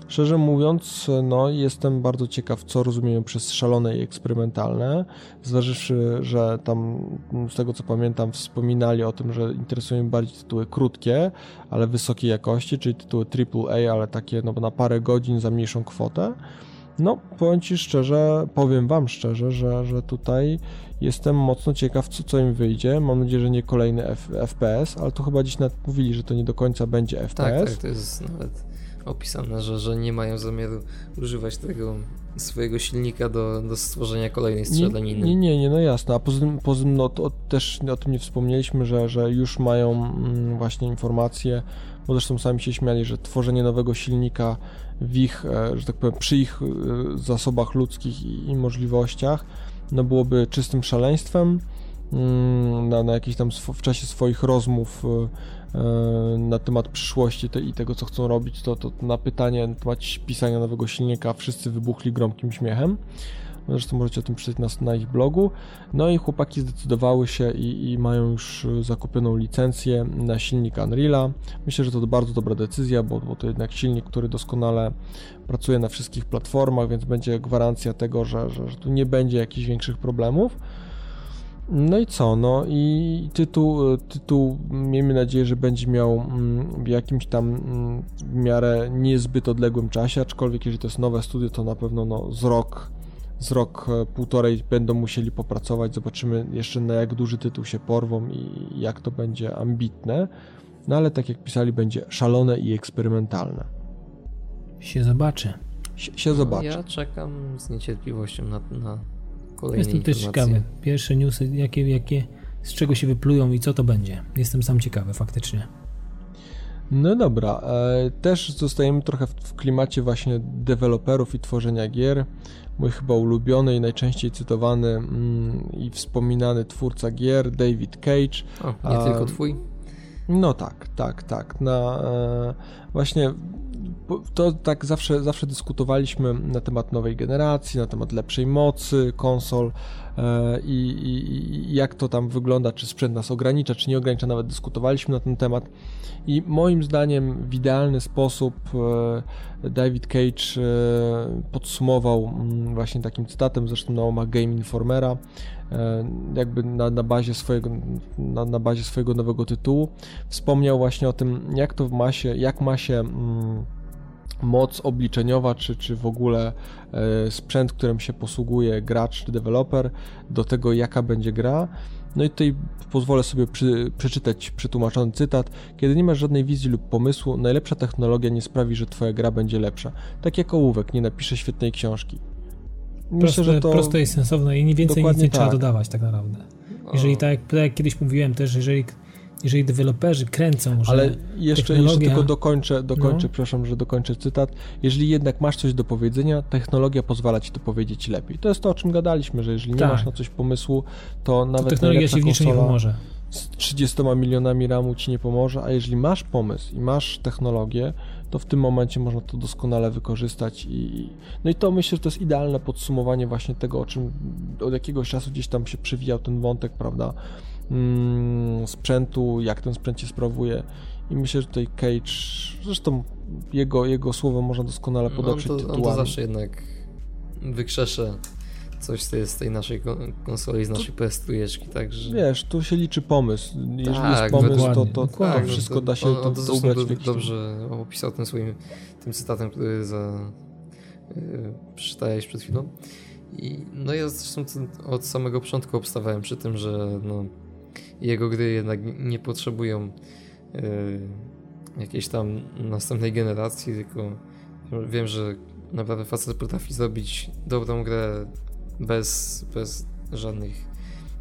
Szczerze mówiąc, no jestem bardzo ciekaw, co rozumieją przez szalone i eksperymentalne, zważywszy, że tam z tego co pamiętam wspominali o tym, że interesują im bardziej tytuły krótkie, ale wysokiej jakości, czyli tytuły AAA, ale takie no, na parę godzin za mniejszą kwotę. No, powiem Ci szczerze, powiem Wam szczerze, że, że tutaj jestem mocno ciekaw, co, co im wyjdzie. Mam nadzieję, że nie kolejny F, FPS, ale tu chyba dziś nawet mówili, że to nie do końca będzie Tak, FPS. tak, to jest nawet opisane, że, że nie mają zamiaru używać tego swojego silnika do, do stworzenia kolejnej strzelaniny. Nie, nie, nie, no jasne. A poza tym, poza tym no, to też o tym nie wspomnieliśmy, że, że już mają mm, właśnie informacje, bo zresztą sami się śmiali, że tworzenie nowego silnika w ich, e, że tak powiem, przy ich e, zasobach ludzkich i, i możliwościach, no byłoby czystym szaleństwem. Mm, Na, na jakiś tam w czasie swoich rozmów e, e, na temat przyszłości te, i tego, co chcą robić, to, to na pytanie na temat pisania nowego silnika wszyscy wybuchli gromkim śmiechem. Zresztą możecie o tym przeczytać na, na ich blogu. No i chłopaki zdecydowały się i, i mają już e, zakupioną licencję na silnik Unreala. Myślę, że to bardzo dobra decyzja, bo, bo to jednak silnik, który doskonale pracuje na wszystkich platformach, więc będzie gwarancja tego, że, że, że tu nie będzie jakichś większych problemów. No i co? No i tytuł, tytuł miejmy nadzieję, że będzie miał mm, w jakimś tam mm, w miarę niezbyt odległym czasie, aczkolwiek jeżeli to jest nowe studio, to na pewno no, z rok, z rok, e, półtorej będą musieli popracować. Zobaczymy jeszcze na jak duży tytuł się porwą i jak to będzie ambitne. No ale tak jak pisali, będzie szalone i eksperymentalne. Się zobaczy. Sie, się zobaczy. Ja czekam z niecierpliwością na, na kolejne Jestem też ciekawy. Pierwsze newsy, jakie, jakie, z czego się wyplują i co to będzie. Jestem sam ciekawy faktycznie. No dobra, e, też zostajemy trochę w klimacie właśnie deweloperów i tworzenia gier. Mój chyba ulubiony i najczęściej cytowany mm, i wspominany twórca gier, David Cage. O, nie A, tylko twój? No tak, tak, tak. Na, e, właśnie to tak zawsze, zawsze dyskutowaliśmy na temat nowej generacji, na temat lepszej mocy konsol e, i, i, i, jak to tam wygląda, czy sprzęt nas ogranicza, czy nie ogranicza, nawet dyskutowaliśmy na ten temat. I moim zdaniem w idealny sposób e, David Cage e, podsumował mm, właśnie takim cytatem, zresztą na omach Game Informera, jakby na, na, bazie swojego, na, na bazie swojego nowego tytułu. Wspomniał właśnie o tym, jak to ma się, jak ma się mm, moc obliczeniowa, czy, czy w ogóle e, sprzęt, którym się posługuje gracz czy deweloper, do tego jaka będzie gra. No i tutaj pozwolę sobie przy, przeczytać przetłumaczony cytat. Kiedy nie masz żadnej wizji lub pomysłu, najlepsza technologia nie sprawi, że twoja gra będzie lepsza. Tak jak ołówek nie napisze świetnej książki. Myślę, proste, że to proste i sensowne i nie więcej nic nie tak. trzeba dodawać tak naprawdę. Jeżeli tak, tak jak kiedyś mówiłem też, jeżeli jeżeli deweloperzy kręcą, że Ale jeszcze, technologia... jeszcze tylko dokończę, dokończę, no. przepraszam, że dokończę cytat. Jeżeli jednak masz coś do powiedzenia, technologia pozwala ci to powiedzieć lepiej. To jest to, o czym gadaliśmy, że jeżeli tak. nie masz na coś pomysłu, to nawet to technologia ci w niczym nie pomoże. Z 30 milionami RAMu ci nie pomoże, a jeżeli masz pomysł i masz technologię, to w tym momencie można to doskonale wykorzystać i no i to myślę, że to jest idealne podsumowanie właśnie tego, o czym od jakiegoś czasu gdzieś tam się przewijał ten wątek, prawda, mm, sprzętu, jak ten sprzęt się sprawuje. I myślę, że tutaj Cage, zresztą jego, jego słowo można doskonale podoprzeć no, on to, on to zawsze jednak wykrzesze coś z tej, z tej naszej konsoli, z naszej PS3, także... Wiesz, tu się liczy pomysł. Jeżeli tak, jest pomysł, to, to, to tak, wszystko no to, da się on, on to, to ubrać w Dobrze opisał tym swoim tym cytatem, który za, yy, przeczytałeś przed chwilą. I, no ja zresztą od samego początku obstawałem przy tym, że no, jego gry jednak nie potrzebują yy, jakiejś tam następnej generacji, tylko wiem, że naprawdę facet potrafi zrobić dobrą grę bez, bez żadnych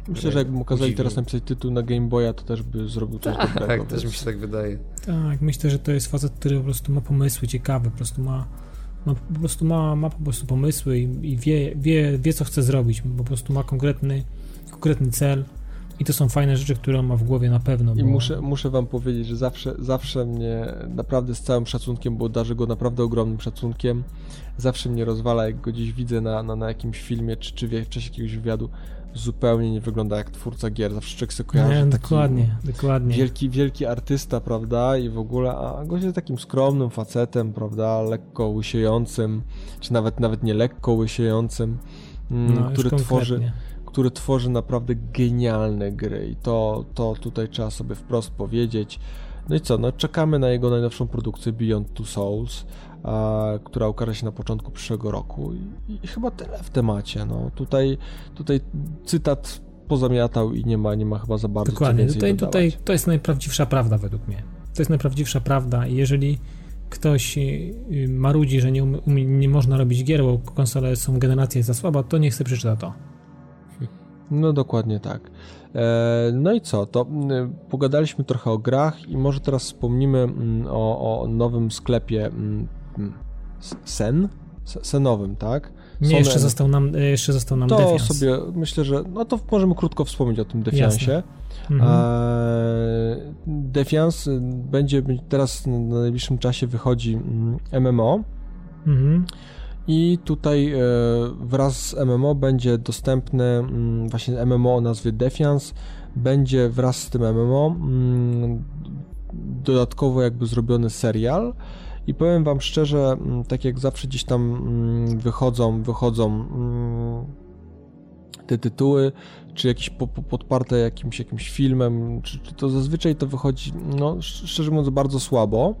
Myślę, że jakbym okazali teraz napisać tytuł na Game Boya, to też by zrobił coś tak, dobrego. Tak, też mi się tak wydaje. Tak, myślę, że to jest facet, który po prostu ma pomysły ciekawe, po prostu ma, ma po prostu ma, ma po prostu pomysły i, i wie, wie, wie, co chce zrobić, po prostu ma konkretny, konkretny cel i to są fajne rzeczy, które on ma w głowie na pewno. I muszę, muszę wam powiedzieć, że zawsze, zawsze mnie naprawdę z całym szacunkiem, bo darzę go naprawdę ogromnym szacunkiem, zawsze mnie rozwala, jak go gdzieś widzę na, na, na jakimś filmie, czy, czy w czasie jakiegoś wywiadu, zupełnie nie wygląda jak twórca gier. Zawsze człowiek sobie kojarzy nie, dokładnie, dokładnie. Wielki, wielki artysta, prawda, i w ogóle, a gość jest takim skromnym facetem, prawda, lekko łysiejącym, czy nawet, nawet nie lekko łysiejącym, mm, no, który tworzy który tworzy naprawdę genialne gry i to, to tutaj trzeba sobie wprost powiedzieć. No i co, no czekamy na jego najnowszą produkcję Beyond Two Souls, a, która ukaże się na początku przyszłego roku I, i, chyba tyle w temacie, no tutaj, tutaj cytat pozamiatał i nie ma, nie ma chyba za bardzo Dokładnie, tutaj, tutaj to jest najprawdziwsza prawda według mnie. To jest najprawdziwsza prawda i jeżeli ktoś y, marudzi, że nie, nie można robić gier, bo konsole są generacja za słaba, to niech sobie przeczyta to. No dokładnie tak. E, no i co? To pogadaliśmy trochę o grach i może teraz wspomnimy o, o nowym sklepie Sen? Senowym, tak? Nie, jeszcze został nam, e, jeszcze został nam To Defiance. sobie myślę, że no to możemy krótko wspomnieć o tym Defiancie. Mhm. E, Defiance będzie teraz na najbliższym czasie wychodzi MMO. Mhm. I tutaj e, wraz z MMO będzie dostępny mm, właśnie MMO o nazwie Defiance. Będzie wraz z tym MMO mm, dodatkowo jakby zrobiony serial. I powiem wam szczerze, mm, tak jak zawsze gdzieś tam wychodzą, wychodzą te tytuły, czy jakieś po, po, podparte jakimś, jakimś filmem, czy, czy to zazwyczaj to wychodzi, no szczerze mówiąc, bardzo słabo.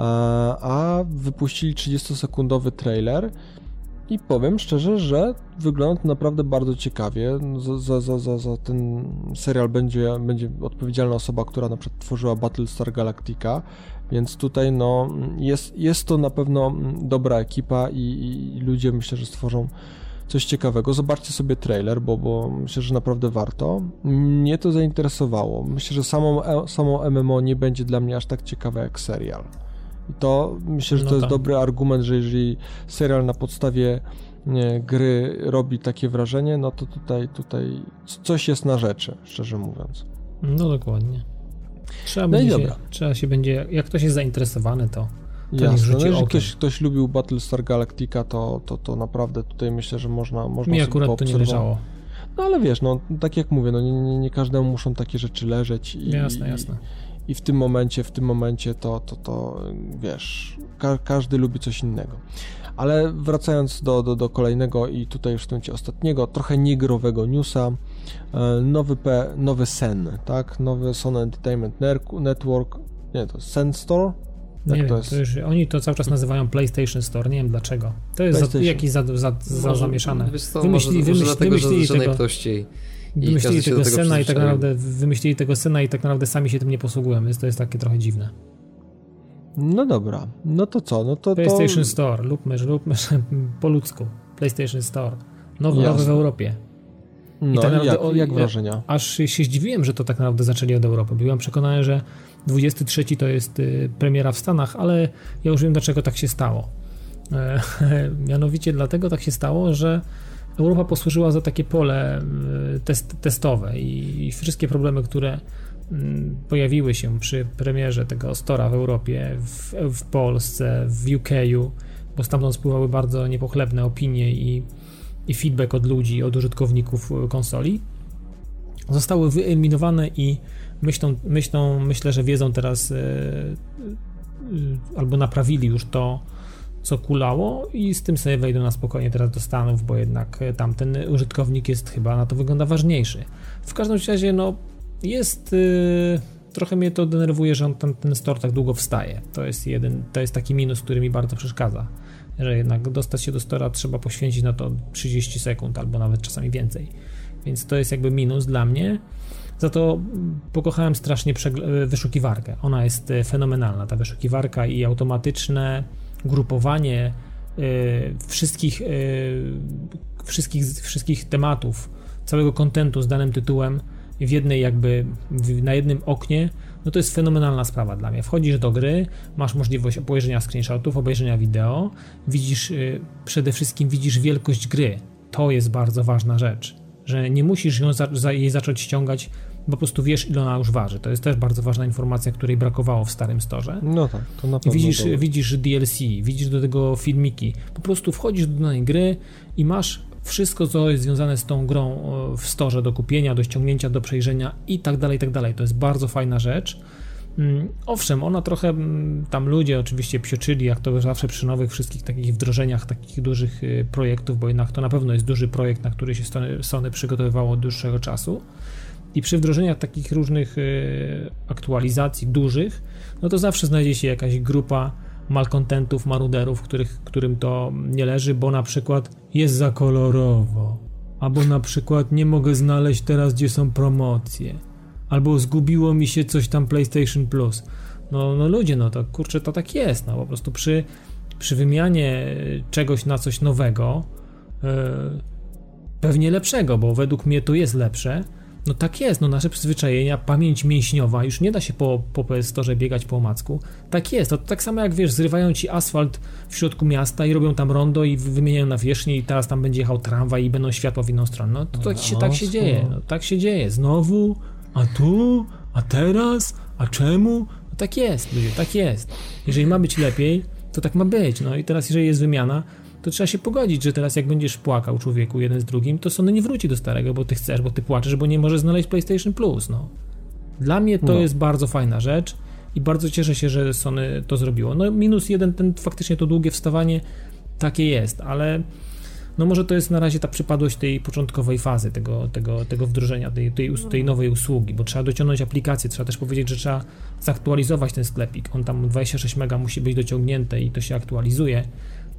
A, a wypuścili 30-sekundowy trailer i powiem szczerze, że wygląda to naprawdę bardzo ciekawie. Za, za, za, za ten serial będzie, będzie odpowiedzialna osoba, która na przykład tworzyła Battlestar Galactica, więc tutaj no, jest, jest to na pewno dobra ekipa i, i ludzie myślę, że stworzą coś ciekawego. Zobaczcie sobie trailer, bo, bo myślę, że naprawdę warto. Mnie to zainteresowało. Myślę, że e, samą MMO nie będzie dla mnie aż tak ciekawe jak serial. I to myślę, że no to jest tak. dobry argument, że jeżeli serial na podstawie nie, gry robi takie wrażenie, no to tutaj, tutaj coś jest na rzeczy, szczerze mówiąc. No dokładnie. Trzeba, no będzie się, trzeba się będzie, jak ktoś jest zainteresowany, to, to Jasne, no jeżeli ktoś, ktoś lubił Battlestar Galactica, to, to, to naprawdę tutaj myślę, że można, można Mi akurat to nie leżało. No ale wiesz, no tak jak mówię, no nie, nie, nie każdemu muszą takie rzeczy leżeć. I, jasne, jasne i w tym momencie, w tym momencie to, to, to wiesz, ka każdy lubi coś innego. Ale wracając do, do, do kolejnego i tutaj już w tym momencie ostatniego, trochę niegrowego newsa, e, nowy, P, nowy Sen, tak, nowy Sony Entertainment Network, nie, to Sen Store, nie wiem, to jest? To już, oni to cały czas nazywają PlayStation Store, nie wiem dlaczego. To jest za, jakiś za, za, za zamieszane. Wiesz co, wymyślili, może, wymyślili, może dlatego, wymyślili że tego. najprościej wymyślili tego, tego Sena i tak naprawdę wymyślili tego Sena i tak naprawdę sami się tym nie posługują, więc to jest takie trochę dziwne. No dobra, no to co? No to, PlayStation to... Store, lubmy, lubmy po ludzku. PlayStation Store. Nowy, nowy w Europie. No tak jak, o, jak wrażenia? Aż się zdziwiłem, że to tak naprawdę zaczęli od Europy. Byłem przekonany, że 23 to jest y, premiera w Stanach, ale ja już wiem dlaczego tak się stało. E, [laughs] mianowicie dlatego tak się stało, że Europa posłużyła za takie pole e, test, testowe i wszystkie problemy, które pojawiły się przy premierze tego Stora w Europie, w, w Polsce, w UK, bo stamtąd spływały bardzo niepochlebne opinie i, i feedback od ludzi, od użytkowników konsoli, zostały wyeliminowane i myślą, myślą myślę, że wiedzą teraz, yy, albo naprawili już to, co kulało i z tym sobie wejdą na spokojnie teraz do Stanów, bo jednak e, tamten użytkownik jest chyba na to wygląda ważniejszy. W każdym razie, no, jest. Yy, trochę mnie to denerwuje, że on ten, ten store tak długo wstaje. To jest jeden, to jest taki minus, który mi bardzo przeszkadza. Że jednak dostać się do stora trzeba poświęcić na to 30 sekund albo nawet czasami więcej. Więc to jest jakby minus dla mnie. Za to pokochałem strasznie wyszukiwarkę. Ona jest e, fenomenalna, ta wyszukiwarka i automatyczne grupowanie y, wszystkich, y, wszystkich, wszystkich tematów, całego kontentu z danym tytułem w jednej jakby, na jednym oknie, no to jest fenomenalna sprawa dla mnie. Wchodzisz do gry, masz możliwość obejrzenia screenshotów, obejrzenia wideo, widzisz, y, przede wszystkim widzisz wielkość gry. To jest bardzo ważna rzecz, że nie musisz ją za, jej zacząć ściągać po prostu wiesz, ile ona już waży. To jest też bardzo ważna informacja, której brakowało w starym storze. No tak, to na pewno. Widzisz, widzisz DLC, widzisz do tego filmiki. Po prostu wchodzisz do danej gry i masz wszystko, co jest związane z tą grą w storze do kupienia, do ściągnięcia, do przejrzenia i tak dalej, i tak dalej. To jest bardzo fajna rzecz. Mm, owszem, ona trochę, mm, tam ludzie oczywiście psioczyli, jak to zawsze przy nowych wszystkich takich wdrożeniach, takich dużych y, projektów, bo jednak to na pewno jest duży projekt, na który się Sony przygotowywało od dłuższego czasu. I przy wdrożeniach takich różnych y, aktualizacji dużych, no to zawsze znajdzie się jakaś grupa malkontentów, maruderów, których, którym to nie leży, bo na przykład jest za kolorowo, albo na przykład nie mogę znaleźć teraz, gdzie są promocje, albo zgubiło mi się coś tam PlayStation Plus. No, no ludzie, no to kurczę, to tak jest, no po prostu przy, przy wymianie czegoś na coś nowego, yy, pewnie lepszego, bo według mnie to jest lepsze, no tak jest, no nasze przyzwyczajenia, pamięć mięśniowa, już nie da się po, po PS biegać po omacku. Tak jest, to tak samo jak wiesz, zrywają ci asfalt w środku miasta i robią tam rondo i wymieniają na wierzchni i teraz tam będzie jechał tramwaj i będą światła w inną stronę. No to tak się, tak się dzieje, no, tak się dzieje. Znowu, a tu, a teraz, a czemu? No tak jest, ludzie, tak jest. Jeżeli ma być lepiej, to tak ma być. No i teraz, jeżeli jest wymiana, to trzeba się pogodzić, że teraz jak będziesz płakał człowieku jeden z drugim, to Sony nie wróci do starego, bo ty chcesz, bo ty płaczesz, bo nie możesz znaleźć PlayStation Plus, no. Dla mnie to no. jest bardzo fajna rzecz i bardzo cieszę się, że Sony to zrobiło. No minus jeden, ten faktycznie to długie wstawanie takie jest, ale No może to jest na razie ta przypadłość tej początkowej fazy, tego, tego, tego wdrożenia, tej, tej, tej nowej usługi, bo trzeba dociągnąć aplikację, trzeba też powiedzieć, że trzeba zaktualizować ten sklepik. On tam 26 mega musi być dociągnięte i to się aktualizuje,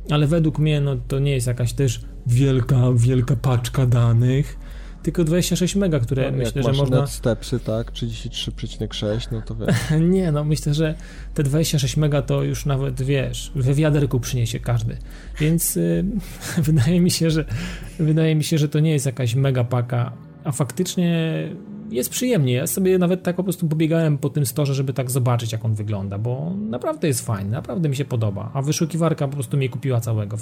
ale według mnie no, to nie jest jakaś też wielka, wielka paczka danych, tylko 26 mega, które No, myślę, jak że masz można... stepsy, tak, 33,6, no to wiesz. [laughs] Nie, no myślę, że te 26 mega to już nawet, wiesz, we wiaderku przyniesie każdy. Więc y, [laughs] wydaje mi się, że wydaje mi się, że to nie jest jakaś mega paka, a faktycznie jest przyjemnie. Ja sobie nawet tak po prostu pobiegałem po tym storze, żeby tak zobaczyć, jak on wygląda, bo naprawdę jest fajny, naprawdę mi się podoba. A wyszukiwarka po prostu mnie kupiła całego.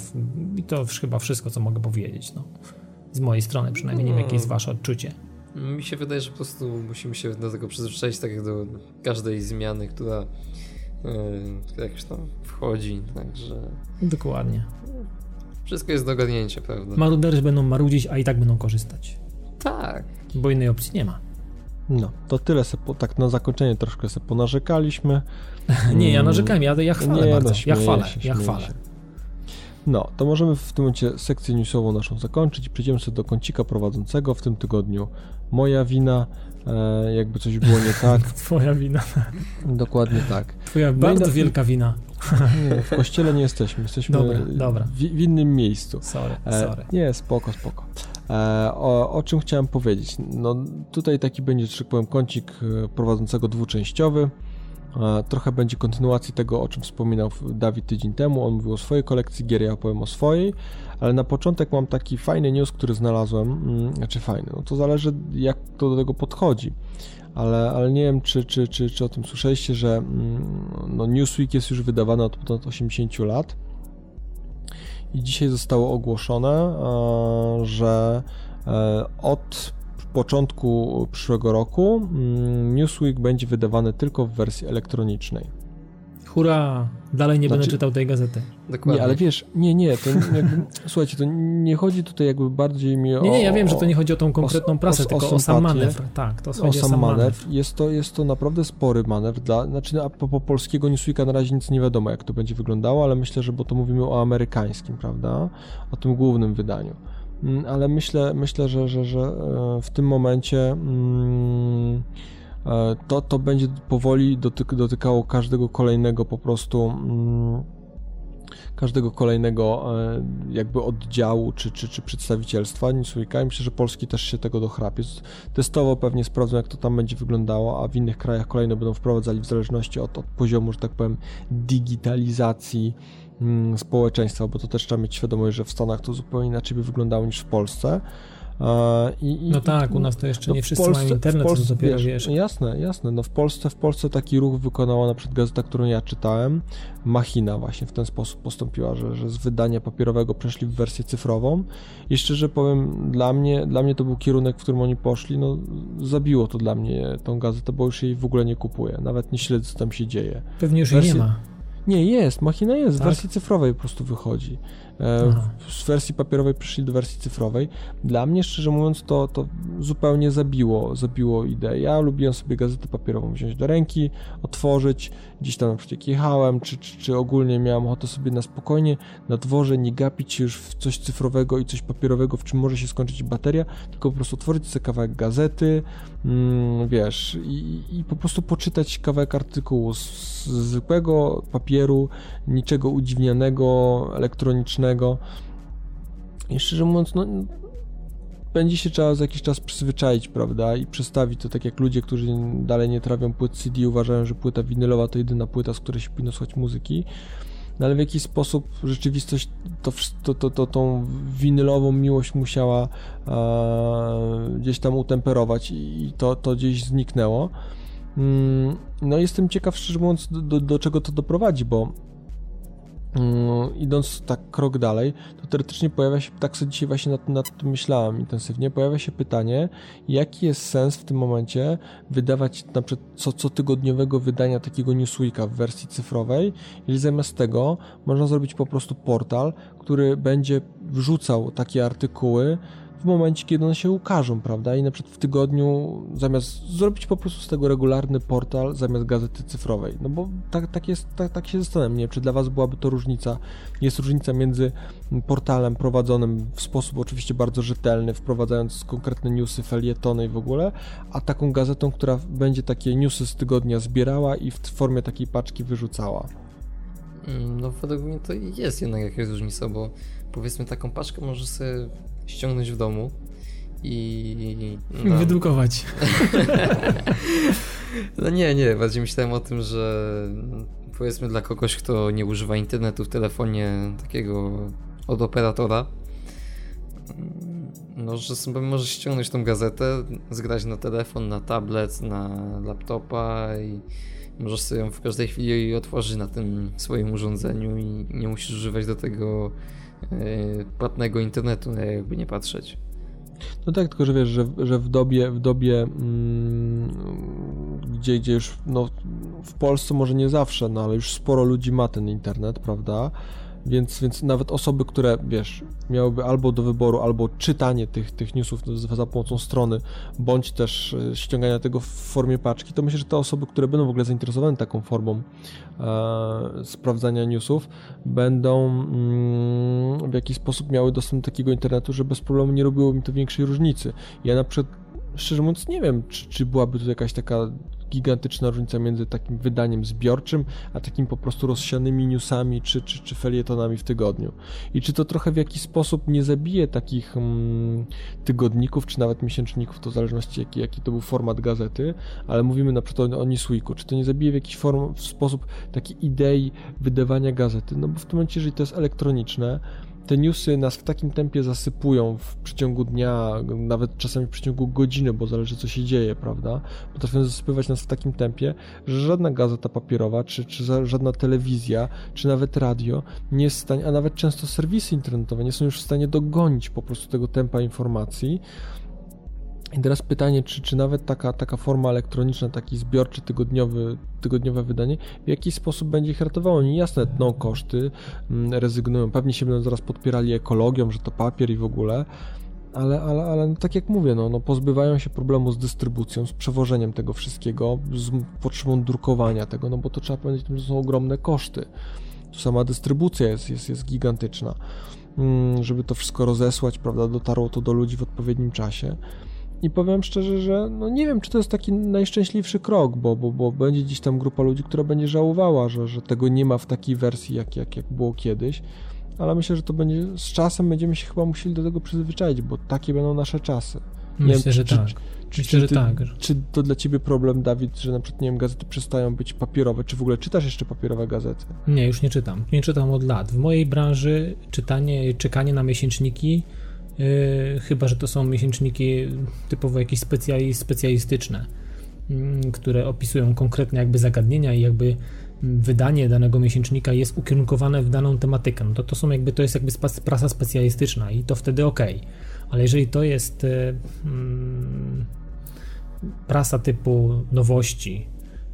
I to już chyba wszystko, co mogę powiedzieć. No. Z mojej strony przynajmniej, nie wiem, jakie jest wasze odczucie. Mi się wydaje, że po prostu musimy się do tego przyzwyczaić, tak jak do każdej zmiany, która yy, jakoś tam wchodzi, także Dokładnie. wszystko jest do ogarnięcia, prawda? Maruderzy będą marudzić, a i tak będą korzystać. tak. Bo innej opcji nie ma. No, to tyle se po, tak na zakończenie troszkę sobie ponarzekaliśmy. [laughs] Nie, ja narzekałem, ja, ja chwalę Nie, bardzo. no, ja chwalę, się, ja chwalę. się. No, to możemy w tym momencie sekcję newsową naszą zakończyć. Przejdziemy sobie do kącika prowadzącego w tym tygodniu. Moja wina, e, jakby coś było nie [laughs] tak. Twoja wina. Dokładnie tak. Twoja No i bardzo wielka wina. Nie, w kościele nie jesteśmy, jesteśmy Dobra, dobra. W, w innym miejscu. Sorry, E, sorry. nie, spoko, spoko. E, o, o czym chciałem powiedzieć? No tutaj taki będzie, że tak powiem, kącik e, prowadzącego dwuczęściowy. E, trochę będzie kontynuacji tego, o czym wspominał Dawid tydzień temu. On mówił o swojej kolekcji gier, ja opowiem o swojej. Ale na początek mam taki fajny news, który znalazłem. Mm, Znaczy fajny, no to zależy jak to do tego podchodzi. Ale, ale nie wiem, czy, czy, czy, czy o tym słyszeliście, że mm, no, Newsweek jest już wydawany od ponad 80 lat. I dzisiaj zostało ogłoszone, e, że e, od początku przyszłego roku mm, Newsweek będzie wydawany tylko w wersji elektronicznej. Hurra! Dalej nie będę Znaczy- czytał tej gazety. Dokładnie. Nie, ale wiesz, nie, nie, to jakby, słuchajcie, to nie chodzi tutaj jakby bardziej mi o... Nie, nie, ja wiem, że to nie chodzi o tą konkretną o- prasę, o- tylko o o sam manewr. Tak, to o chodzi o sam manewr. manewr. Jest to, jest to naprawdę spory manewr. Dla, znaczy, a po, po polskiego Newsweeka na razie nic nie wiadomo, jak to będzie wyglądało, ale myślę, że bo to mówimy o amerykańskim, prawda? O tym głównym wydaniu. Mm, Ale myślę, myślę że, że, że e, w tym momencie mm, to, to będzie powoli dotyk, dotykało każdego kolejnego po prostu. mm, każdego kolejnego e, jakby oddziału czy, czy, czy przedstawicielstwa Newsweeka i myślę, że Polski też się tego dochrapie. Testowo pewnie sprawdzą, jak to tam będzie wyglądało, a w innych krajach kolejne będą wprowadzali w zależności od, od poziomu, że tak powiem, digitalizacji mm, społeczeństwa, bo to też trzeba mieć świadomość, że w Stanach to zupełnie inaczej by wyglądało niż w Polsce. E, I, No tak, u nas to jeszcze no nie w wszyscy Polsce- mają internet, w Polsce, to dopiero wiesz, wiesz. Jasne, jasne. No w Polsce, w Polsce taki ruch wykonała na przykład gazeta, którą ja czytałem. Machina właśnie w ten sposób postąpiła, że, że z wydania papierowego przeszli w wersję cyfrową. I szczerze powiem, dla mnie, dla mnie to był kierunek, w którym oni poszli. No, zabiło to dla mnie tą gazetę, bo już jej w ogóle nie kupuję. Nawet nie śledzę, co tam się dzieje. Pewnie już jej nie ma. Nie, jest, machina jest, w Tak? wersji cyfrowej po prostu wychodzi. E, z wersji papierowej przeszli do wersji cyfrowej. Dla mnie, szczerze mówiąc, to, to zupełnie zabiło, zabiło ideę. Ja lubiłem sobie gazetę papierową wziąć do ręki, otworzyć, gdzieś tam na przykład jak jechałem, czy, czy, czy ogólnie miałem ochotę sobie na spokojnie na dworze nie gapić się już w coś cyfrowego i coś papierowego, w czym może się skończyć bateria, tylko po prostu otworzyć sobie kawałek gazety, mm, wiesz, i, i po prostu poczytać kawałek artykułu z, z zwykłego papieru, niczego udziwnianego, elektronicznego. I szczerze mówiąc, no, będzie się trzeba za jakiś czas przyzwyczaić, prawda? I przestawić to tak jak ludzie, którzy dalej nie trawią płyt CD, uważają, że płyta winylowa to jedyna płyta, z której się powinno słuchać muzyki. No ale w jakiś sposób rzeczywistość to, to, to, to tą winylową miłość musiała e, gdzieś tam utemperować i to, to gdzieś zniknęło. Mm, No jestem ciekaw, szczerze mówiąc, do, do, do czego to doprowadzi, bo idąc tak krok dalej, to teoretycznie pojawia się, tak sobie dzisiaj właśnie nad, nad tym myślałem intensywnie, pojawia się pytanie, jaki jest sens w tym momencie wydawać na przykład co, cotygodniowego wydania takiego Newsweeka w wersji cyfrowej, jeżeli zamiast tego można zrobić po prostu portal, który będzie wrzucał takie artykuły w momencie, kiedy one się ukażą, prawda? I na przykład w tygodniu zamiast zrobić po prostu z tego regularny portal zamiast gazety cyfrowej. No bo tak, tak jest, tak, tak się zastanawiam, nie czy dla Was byłaby to różnica. Jest różnica między portalem prowadzonym w sposób oczywiście bardzo rzetelny, wprowadzając konkretne newsy, felietony i w ogóle, a taką gazetą, która będzie takie newsy z tygodnia zbierała i w formie takiej paczki wyrzucała. Mm, no według mnie to jest jednak jakaś różnica, bo powiedzmy taką paczkę możesz sobie ściągnąć w domu i... No, Wydrukować. [laughs] no nie, nie, bardziej myślałem o tym, że powiedzmy dla kogoś, kto nie używa internetu w telefonie takiego od operatora, no, że sobie możesz ściągnąć tą gazetę, zgrać na telefon, na tablet, na laptopa i możesz sobie ją w każdej chwili otworzyć na tym swoim urządzeniu i nie musisz używać do tego płatnego internetu, jakby nie patrzeć. No tak, tylko że wiesz, że, że w dobie, w dobie mm, gdzie, gdzie już no, w Polsce może nie zawsze, no ale już sporo ludzi ma ten internet, prawda? Więc, więc nawet osoby, które, wiesz, miałyby albo do wyboru, albo czytanie tych, tych newsów za pomocą strony, bądź też e, ściągania tego w formie paczki, to myślę, że te osoby, które będą w ogóle zainteresowane taką formą e, sprawdzania newsów, będą mm, w jakiś sposób miały dostęp do takiego internetu, że bez problemu nie robiło mi to większej różnicy. Ja na przykład szczerze mówiąc nie wiem, czy, czy byłaby tu jakaś taka gigantyczna różnica między takim wydaniem zbiorczym, a takim po prostu rozsianymi newsami czy, czy, czy felietonami w tygodniu. I czy to trochę w jakiś sposób nie zabije takich mm, tygodników, czy nawet miesięczników, to w zależności jaki, jaki to był format gazety, ale mówimy na przykład o Newsweeku, czy to nie zabije w jakiś form, w sposób takiej idei wydawania gazety, no bo w tym momencie, jeżeli to jest elektroniczne, te newsy nas w takim tempie zasypują w przeciągu dnia, nawet czasami w przeciągu godziny, bo zależy co się dzieje, prawda? Potrafią zasypywać nas w takim tempie, że żadna gazeta papierowa, czy, czy żadna telewizja, czy nawet radio nie jest w stanie, a nawet często serwisy internetowe nie są już w stanie dogonić po prostu tego tempa informacji, i teraz pytanie, czy, czy nawet taka, taka forma elektroniczna, taki zbiorczy tygodniowy, tygodniowe wydanie, w jaki sposób będzie ich ratowało? Nie jasne, tną koszty, mm, rezygnują, pewnie się będą zaraz podpierali ekologią, że to papier i w ogóle, ale, ale, ale no, tak jak mówię, no, no, pozbywają się problemu z dystrybucją, z przewożeniem tego wszystkiego, z potrzebą drukowania tego, no bo to trzeba pamiętać, że są ogromne koszty. Sama dystrybucja jest, jest, jest gigantyczna, mm, żeby to wszystko rozesłać, prawda, dotarło to do ludzi w odpowiednim czasie. I powiem szczerze, że no nie wiem, czy to jest taki najszczęśliwszy krok, bo, bo, bo będzie gdzieś tam grupa ludzi, która będzie żałowała, że, że tego nie ma w takiej wersji, jak, jak, jak było kiedyś. Ale myślę, że to będzie z czasem będziemy się chyba musieli do tego przyzwyczaić, bo takie będą nasze czasy. Nie Myślę, wiem, że czy, tak. Czy, Myślę, czy, że ty, tak. Czy to dla ciebie problem, Dawid, że na przykład, nie wiem, gazety przestają być papierowe? Czy w ogóle czytasz jeszcze papierowe gazety? Nie, już nie czytam. Nie czytam od lat. W mojej branży czytanie, czekanie na miesięczniki Yy, chyba że to są miesięczniki typowo jakieś specjalistyczne, yy, które opisują konkretne jakby zagadnienia i jakby wydanie danego miesięcznika jest ukierunkowane w daną tematykę, no to to są jakby, to jest jakby prasa specjalistyczna i to wtedy ok. Ale jeżeli to jest yy, prasa typu nowości,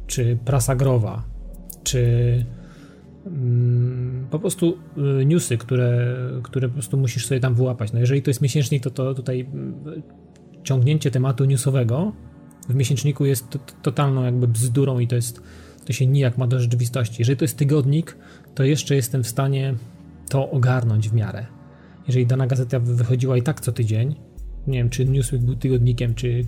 czy prasa growa, czy Mm, po prostu y, newsy, które, które po prostu musisz sobie tam wyłapać. No jeżeli to jest miesięcznik, to, to tutaj mm, ciągnięcie tematu newsowego w miesięczniku jest totalną jakby bzdurą i to jest to się nijak ma do rzeczywistości. Jeżeli to jest tygodnik, to jeszcze jestem w stanie to ogarnąć w miarę. Jeżeli dana gazeta wychodziła i tak co tydzień, nie wiem, czy Newsweek był tygodnikiem, czy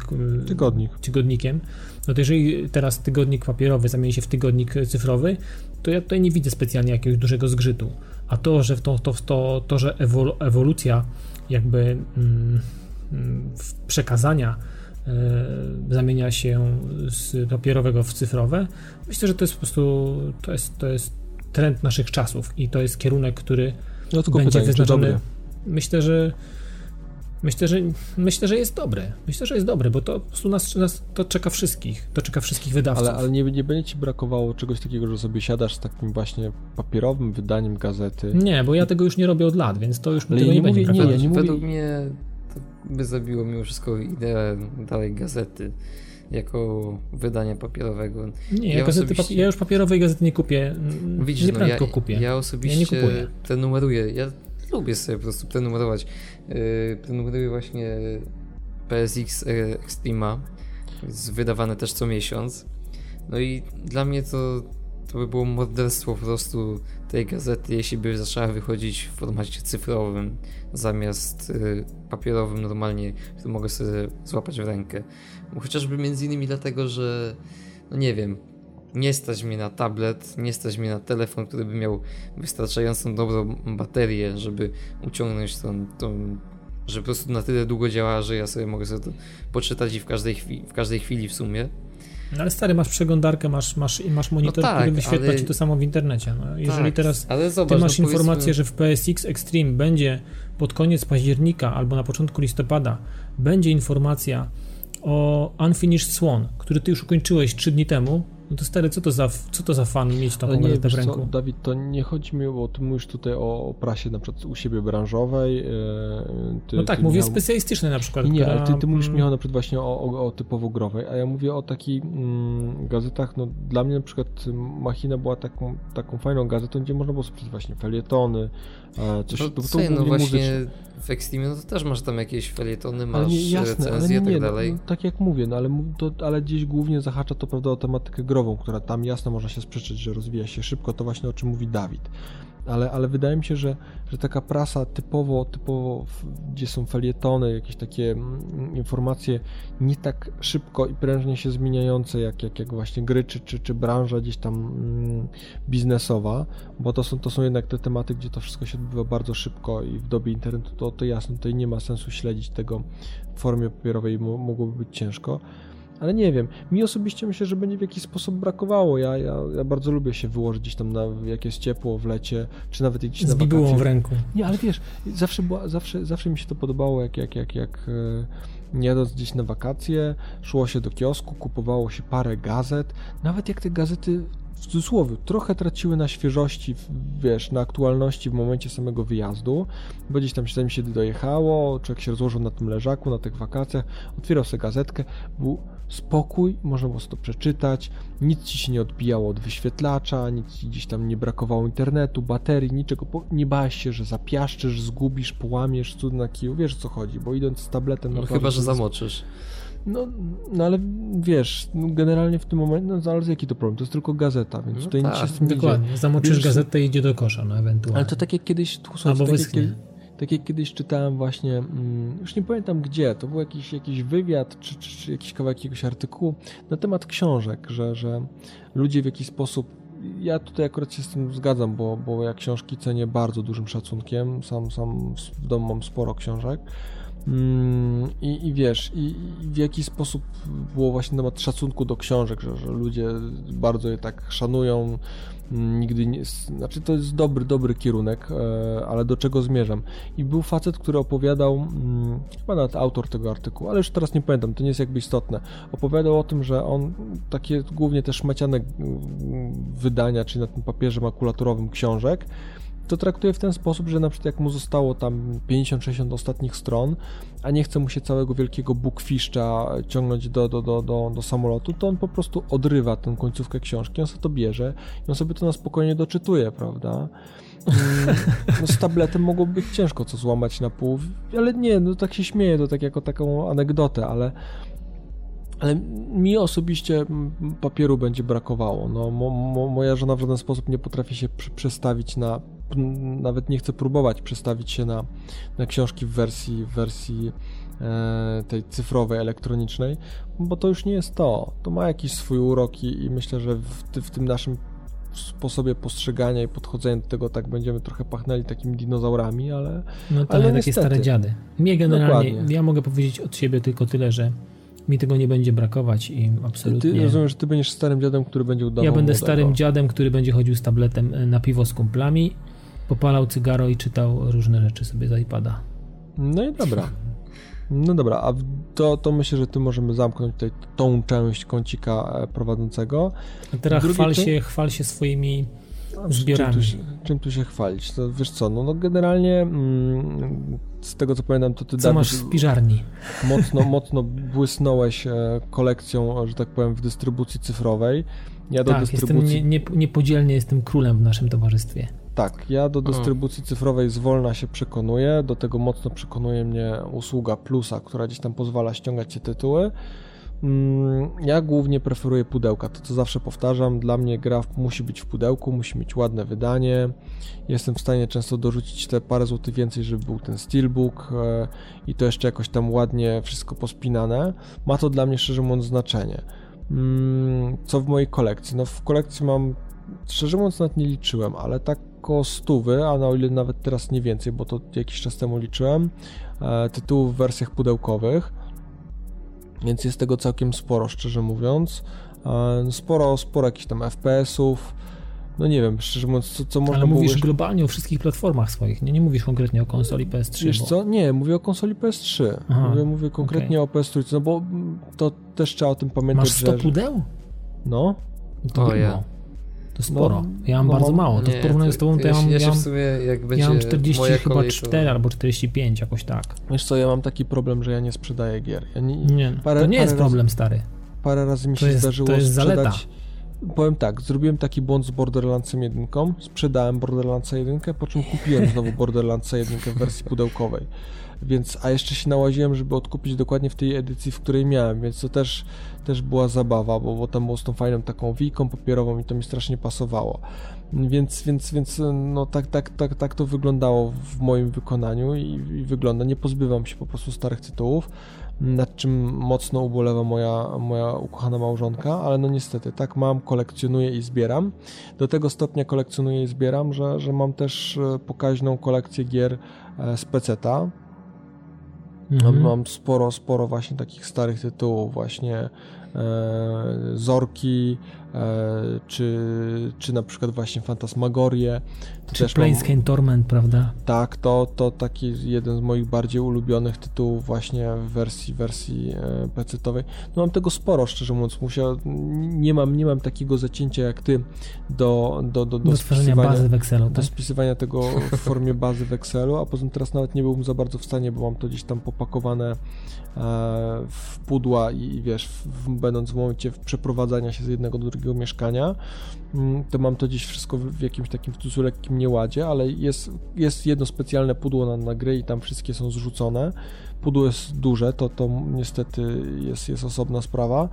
Tygodnik. tygodnikiem, no to jeżeli teraz tygodnik papierowy zamieni się w tygodnik cyfrowy, to ja tutaj nie widzę specjalnie jakiegoś dużego zgrzytu. A to, że, w to, to, to, to, że ewolucja jakby mm, przekazania e, zamienia się z papierowego w cyfrowe, myślę, że to jest po prostu to jest, to jest trend naszych czasów i to jest kierunek, który no, będzie pytanie, wyznaczony. Myślę, że Myślę, że myślę, że jest dobre. Myślę, że jest dobre, bo to po prostu nas, nas to czeka wszystkich. To czeka wszystkich wydawców. Ale, ale nie, nie będzie ci brakowało czegoś takiego, że sobie siadasz z takim właśnie papierowym wydaniem gazety. Nie, bo ja tego już nie robię od lat, więc to już ale tego nie, nie mówię, będzie nie, ja nie Według mnie to by zabiło mimo wszystko ideę dalej gazety jako wydania papierowego. Nie, ja, gazety, osobiście... ja już papierowej gazety nie kupię. Widzisz, nie no, ja, kupię. Ja osobiście ja nie te numeruję. Ja lubię sobie po prostu prenumerować. Yy, prenumeruję właśnie PSX Extrema, wydawane też co miesiąc. No i dla mnie to, to by było morderstwo po prostu tej gazety, jeśli by zaczęła wychodzić w formacie cyfrowym zamiast y, papierowym normalnie, który mogę sobie złapać w rękę. Chociażby między innymi dlatego, że no nie wiem, nie stać mnie na tablet, nie stać mnie na telefon, który by miał wystarczającą dobrą baterię, żeby uciągnąć tą, tą że po prostu na tyle długo działa, że ja sobie mogę sobie to poczytać i w każdej, chwili, w każdej chwili w sumie. No ale stary, masz przeglądarkę, masz, masz, masz monitor, no tak, który wyświetla ale... ci to samo w internecie. No, jeżeli tak, teraz zobacz, ty masz no informację, że w PSX Extreme będzie pod koniec października albo na początku listopada będzie informacja o Unfinished Swan, który ty już ukończyłeś 3 dni temu, no to stary, co to za, co to za fan mieć taką nie, gazetę w ręku? Co, Dawid, to nie chodzi mi, bo ty mówisz tutaj o prasie na przykład u siebie branżowej. E, ty, no tak, ty mówię miał... specjalistycznej na przykład. Nie, która... ale ty, ty mówisz Michał na przykład właśnie o, o, o typowo growej, a ja mówię o takich mm, gazetach, no dla mnie na przykład Machina była taką, taką fajną gazetą, gdzie można było sobie właśnie felietony, coś, no, to, to, no właśnie w Extreme no to też masz tam jakieś felietony, masz nie, jasne, recenzje i tak no, dalej. No, tak jak mówię, no ale, to, ale gdzieś głównie zahacza to prawda o tematykę grową, która tam jasno można się sprzeczać, że rozwija się szybko, to właśnie o czym mówi Dawid ale, ale wydaje mi się, że, że taka prasa typowo, typowo, gdzie są felietony, jakieś takie mm, informacje nie tak szybko i prężnie się zmieniające, jak, jak, jak właśnie gry, czy, czy, czy branża gdzieś tam mm, biznesowa, bo to są, to są jednak te tematy, gdzie to wszystko się odbywa bardzo szybko i w dobie internetu to, to jasne, tutaj nie ma sensu śledzić tego w formie papierowej, mogłoby być ciężko ale nie wiem. Mi osobiście myślę, że będzie w jakiś sposób brakowało. Ja, ja, ja bardzo lubię się wyłożyć gdzieś tam, na, jak jest ciepło w lecie, czy nawet gdzieś na wakacje. w ręku. Nie, ale wiesz, zawsze, była, zawsze, zawsze mi się to podobało, jak, jak, jak, jak e, jadąc gdzieś na wakacje, szło się do kiosku, kupowało się parę gazet, nawet jak te gazety w cudzysłowie, trochę traciły na świeżości, wiesz, na aktualności w momencie samego wyjazdu, bo gdzieś tam się, się dojechało, człowiek się rozłożył na tym leżaku, na tych wakacjach, otwierał sobie gazetkę, był spokój, można było to przeczytać, nic ci się nie odbijało od wyświetlacza, nic ci gdzieś tam nie brakowało internetu, baterii, niczego, nie bałeś się, że zapiaszczysz, zgubisz, połamiesz cud na kiju, wiesz o co chodzi, bo idąc z tabletem... No chyba, że zamoczysz. No, no ale wiesz, no generalnie w tym momencie, no zależy jaki to problem, to jest tylko gazeta, więc no tutaj tak, nic się z tym Dokładnie, zamoczysz wiesz, gazetę i idzie do kosza, no ewentualnie. Ale to tak jak kiedyś, tu, Albo tak jak, tak jak kiedyś czytałem właśnie, mm, już nie pamiętam gdzie, to był jakiś, jakiś wywiad, czy, czy, czy jakiś kawałek jakiegoś artykułu na temat książek, że, że ludzie w jakiś sposób ja tutaj akurat się z tym zgadzam, bo, bo ja książki cenię bardzo dużym szacunkiem. Sam, sam w domu mam sporo książek. Mm, I, I, wiesz, i, i, w jaki sposób było właśnie temat szacunku do książek, że, że ludzie bardzo je tak szanują, nigdy nie, znaczy to jest dobry, dobry kierunek, e, ale do czego zmierzam? I był facet, który opowiadał, mm, chyba nawet autor tego artykułu, ale już teraz nie pamiętam, to nie jest jakby istotne, opowiadał o tym, że on takie głównie też maciane mm, wydania, czyli na tym papierze makulaturowym książek, to traktuje w ten sposób, że na przykład jak mu zostało tam 50-60 ostatnich stron, a nie chce mu się całego wielkiego bookfishta ciągnąć do, do, do, do, do samolotu, to on po prostu odrywa tę końcówkę książki, on sobie to bierze i on sobie to na spokojnie doczytuje, prawda? Mm, no z tabletem mogło być ciężko co złamać na pół, ale nie, no tak się śmieję, to tak jako taką anegdotę, ale ale mi osobiście papieru będzie brakowało. No, mo, mo, moja żona w żaden sposób nie potrafi się przestawić na nawet nie chcę próbować przestawić się na, na książki w wersji, w wersji e, tej cyfrowej, elektronicznej, bo to już nie jest to. To ma jakiś swój urok i, i myślę, że w, w tym naszym sposobie postrzegania i podchodzenia do tego tak będziemy trochę pachnęli takimi dinozaurami, ale No tak, ale takie niestety. stare dziady. Mnie generalnie, Dokładnie. ja mogę powiedzieć od siebie tylko tyle, że mi tego nie będzie brakować i absolutnie... Ty rozumiem, że ty będziesz starym dziadem, który będzie udawał Ja będę młodego. starym dziadem, który będzie chodził z tabletem e, na piwo z kumplami popalał cygaro i czytał różne rzeczy sobie z iPada. No i dobra. No dobra, a to, to myślę, że tu możemy zamknąć tutaj tą część kącika e, prowadzącego. A teraz chwal się, chwal się swoimi zbiorami. Czym tu, się, czym tu się chwalić? To wiesz co, no, no generalnie mm, z tego co pamiętam, to ty Co masz w spiżarni? Mocno, mocno błysnąłeś e, kolekcją, że tak powiem, w dystrybucji cyfrowej. Ja do tak, dystrybucji... jestem nie, nie, niepodzielnie jestem królem w naszym towarzystwie. Tak, ja do dystrybucji cyfrowej zwolna się przekonuję, do tego mocno przekonuje mnie usługa Plusa, która gdzieś tam pozwala ściągać te tytuły. Mm, ja głównie preferuję pudełka, to co zawsze powtarzam, dla mnie gra musi być w pudełku, musi mieć ładne wydanie, jestem w stanie często dorzucić te parę złotych więcej, żeby był ten steelbook e, i to jeszcze jakoś tam ładnie wszystko pospinane, ma to dla mnie szczerze mówiąc znaczenie. Mm, co w mojej kolekcji? No w kolekcji mam, szczerze mówiąc nawet nie liczyłem, ale tak około stówy, a na o ile nawet teraz nie więcej, bo to jakiś czas temu liczyłem, e, tytułów w wersjach pudełkowych, więc jest tego całkiem sporo, szczerze mówiąc. E, sporo, sporo jakichś tam FPS-ów, no nie wiem, szczerze mówiąc, co, co można Ale mówisz było... globalnie o wszystkich platformach swoich, nie, nie mówisz konkretnie o konsoli PS3. Wiesz bo... co, nie, mówię o konsoli PS3, Aha, mówię, mówię konkretnie okay. o PS3, no bo to też trzeba o tym pamiętać, Masz 100 że... pudeł? No. To o, ja. To sporo. Ja mam bardzo mało. To Nie, w porównaniu z tobą to ja, ja, mam, ja się mam, w sumie jak będzie ja mam 40 moja chyba kolej, 4 albo 45 jakoś tak. Wiesz co, ja mam taki problem, że ja nie sprzedaję gier. Ja nie, Nie, Parę- to nie jest parę razy- problem stary. parę razy mi To się jest- zdarzyło to jest sprzedać. zaleta. Powiem tak, zrobiłem taki błąd z Borderlandsem 1, sprzedałem Borderlandsa 1, po czym kupiłem znowu Borderlandsa 1 w wersji pudełkowej. Więc, a jeszcze się nałaziłem, żeby odkupić dokładnie w tej edycji, w której miałem, więc to też, też była zabawa, bo, bo tam było z tą fajną taką wijką papierową i to mi strasznie pasowało. Więc, więc, więc no tak, tak, tak, tak to wyglądało w moim wykonaniu i, i wygląda. Nie pozbywam się po prostu starych tytułów, nad czym mocno ubolewa moja, moja ukochana małżonka, ale no niestety tak mam, kolekcjonuję i zbieram. Do tego stopnia kolekcjonuję i zbieram, że, że mam też e, pokaźną kolekcję gier e, z peceta. Mhm. mam sporo, sporo właśnie takich starych tytułów, właśnie e, Zorki, czy, czy na przykład właśnie Fantasmagorię. Czy Też mam- Planescape Torment, prawda? tak, to, to taki jeden z moich bardziej ulubionych tytułów właśnie w wersji, wersji e, PC-towej. No mam tego sporo, szczerze mówiąc. Musiał, nie, mam, nie mam takiego zacięcia jak ty do, do, do, do, Do tworzenia bazy w Excelu, do tak? spisywania tego [laughs] w formie bazy w Excelu, a poza tym teraz nawet nie byłbym za bardzo w stanie, bo mam to gdzieś tam popakowane e, w pudła i, wiesz, w, będąc w momencie przeprowadzania się z jednego do drugiego mieszkania, mm, to mam to gdzieś wszystko w jakimś takim w cudzysłowie lekkim nieładzie, ale jest, jest jedno specjalne pudło na, na gry i tam wszystkie są zrzucone. Pudło jest duże, to, to niestety jest, jest osobna sprawa.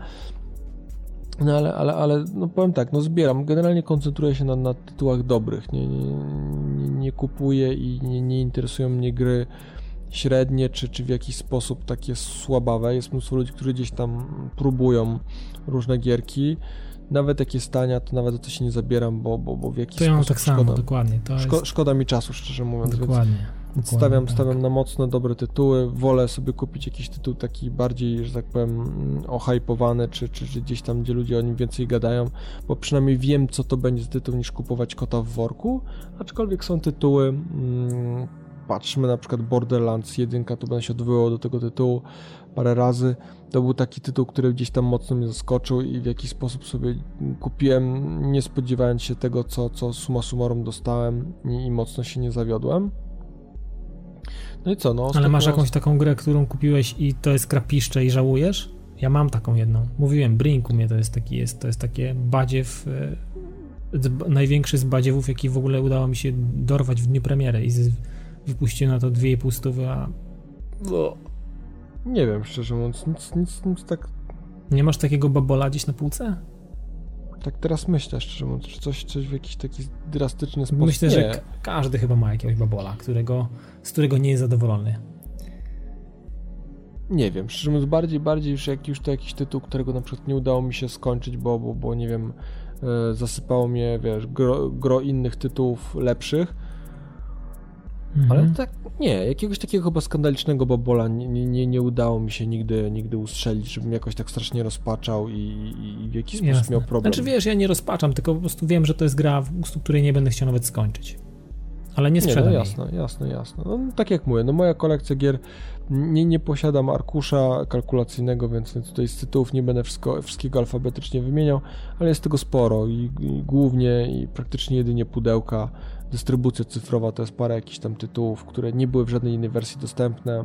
No ale, ale, ale no powiem tak, no zbieram. Generalnie koncentruję się na, na tytułach dobrych. Nie, nie, nie, nie kupuję i nie, nie interesują mnie gry średnie, czy, czy w jakiś sposób takie słabawe. Jest mnóstwo ludzi, którzy gdzieś tam próbują różne gierki. Nawet jak jest tania, to nawet o to się nie zabieram, bo, bo, bo w jakiś To ja mam sposób tak samo, szkoda, dokładnie. To szko, jest, szkoda mi czasu, szczerze mówiąc. Dokładnie. dokładnie, stawiam, tak. stawiam na mocno dobre tytuły. Wolę sobie kupić jakiś tytuł taki bardziej, że tak powiem, mm, ohypowany, czy, czy, czy gdzieś tam, gdzie ludzie o nim więcej gadają, bo przynajmniej wiem, co to będzie tytuł, niż kupować kota w worku. Aczkolwiek są tytuły. Mm, patrzmy na przykład Borderlands 1, to będę się odwoływał do tego tytułu parę razy. To był taki tytuł, który gdzieś tam mocno mnie zaskoczył i w jakiś sposób sobie kupiłem, nie spodziewając się tego, co, co summa summarum dostałem i, i mocno się nie zawiodłem. No i co, no Ale masz jakąś taką grę, którą kupiłeś i to jest krapiszcze i żałujesz? Ja mam taką jedną. Mówiłem, Brink u mnie to jest taki, jest, to jest takie badziew, e, największy z badziewów, jaki w ogóle udało mi się dorwać w dniu premiery i z, wypuściłem na to 2,5 stówy, a Nie wiem, szczerze mówiąc, nic, nic, nic tak, nie masz takiego babola gdzieś na półce? tak teraz myślę, szczerze mówiąc, czy coś, coś w jakiś taki drastyczny sposób. Myślę, nie. że ka- każdy chyba ma jakiegoś babola, którego, z którego nie jest zadowolony. Nie wiem, szczerze mówiąc, bardziej, bardziej już jak już to jakiś tytuł, którego na przykład nie udało mi się skończyć, bo, bo, bo nie wiem, e, zasypało mnie, wiesz, gro, gro innych tytułów lepszych, ale Mhm. tak, nie, jakiegoś takiego chyba skandalicznego babola nie, nie, nie, udało mi się nigdy, nigdy ustrzelić, żebym jakoś tak strasznie rozpaczał i, i, w jakiś sposób Jasne. miał problem. Znaczy wiesz, ja nie rozpaczam, tylko po prostu wiem, że to jest gra, z której nie będę chciał nawet skończyć. Ale nie Nie, sprzedam no jej. jasne, jasne, jasne. No, tak jak mówię, no moja kolekcja gier, nie, nie posiadam arkusza kalkulacyjnego, więc tutaj z tytułów nie będę wszystko, wszystkiego alfabetycznie wymieniał, ale jest tego sporo i, i głównie i praktycznie jedynie pudełka. Dystrybucja cyfrowa to jest parę jakichś tam tytułów, które nie były w żadnej innej wersji dostępne.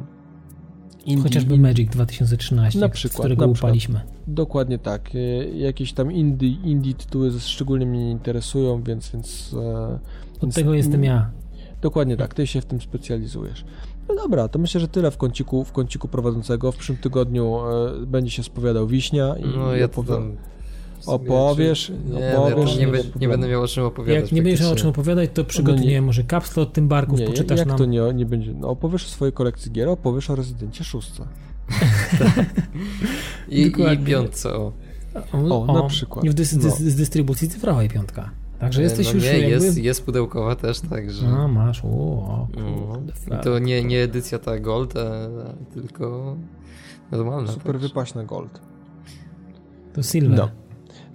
Indie, Chociażby Magic 2013, na przykład, z którego na przykład, upaliśmy. Dokładnie tak. E, jakieś tam indie, indie tytuły szczególnie mnie nie interesują, więc... więc Od więc, tego jestem ja. Dokładnie tak, ty się w tym specjalizujesz. No dobra, to myślę, że tyle w kąciku, w kąciku prowadzącego. W przyszłym tygodniu e, będzie się spowiadał Wiśnia i no, ja opowie... opowiesz. Nie, opowiesz nie, nie, nie, będę miał o czym opowiadać. Jak nie będziesz miał o czym opowiadać, to przygotuję no nie, może kapsle od tym barków, nie, poczytasz jak nam. to nie, nie będzie? No, opowiesz o swojej kolekcji gier, opowiesz o Rezydencie szóstce. I, I piątce o. O, o, na przykład. W dys, dys, z dystrybucji cyfrowej piątka. Także jesteś no już nie, jakby... jest, jest pudełkowa też, także... A, masz, o, no. I to nie, nie edycja ta Gold, a, tylko normalna. Super tak. wypaśna Gold. To Silver. No.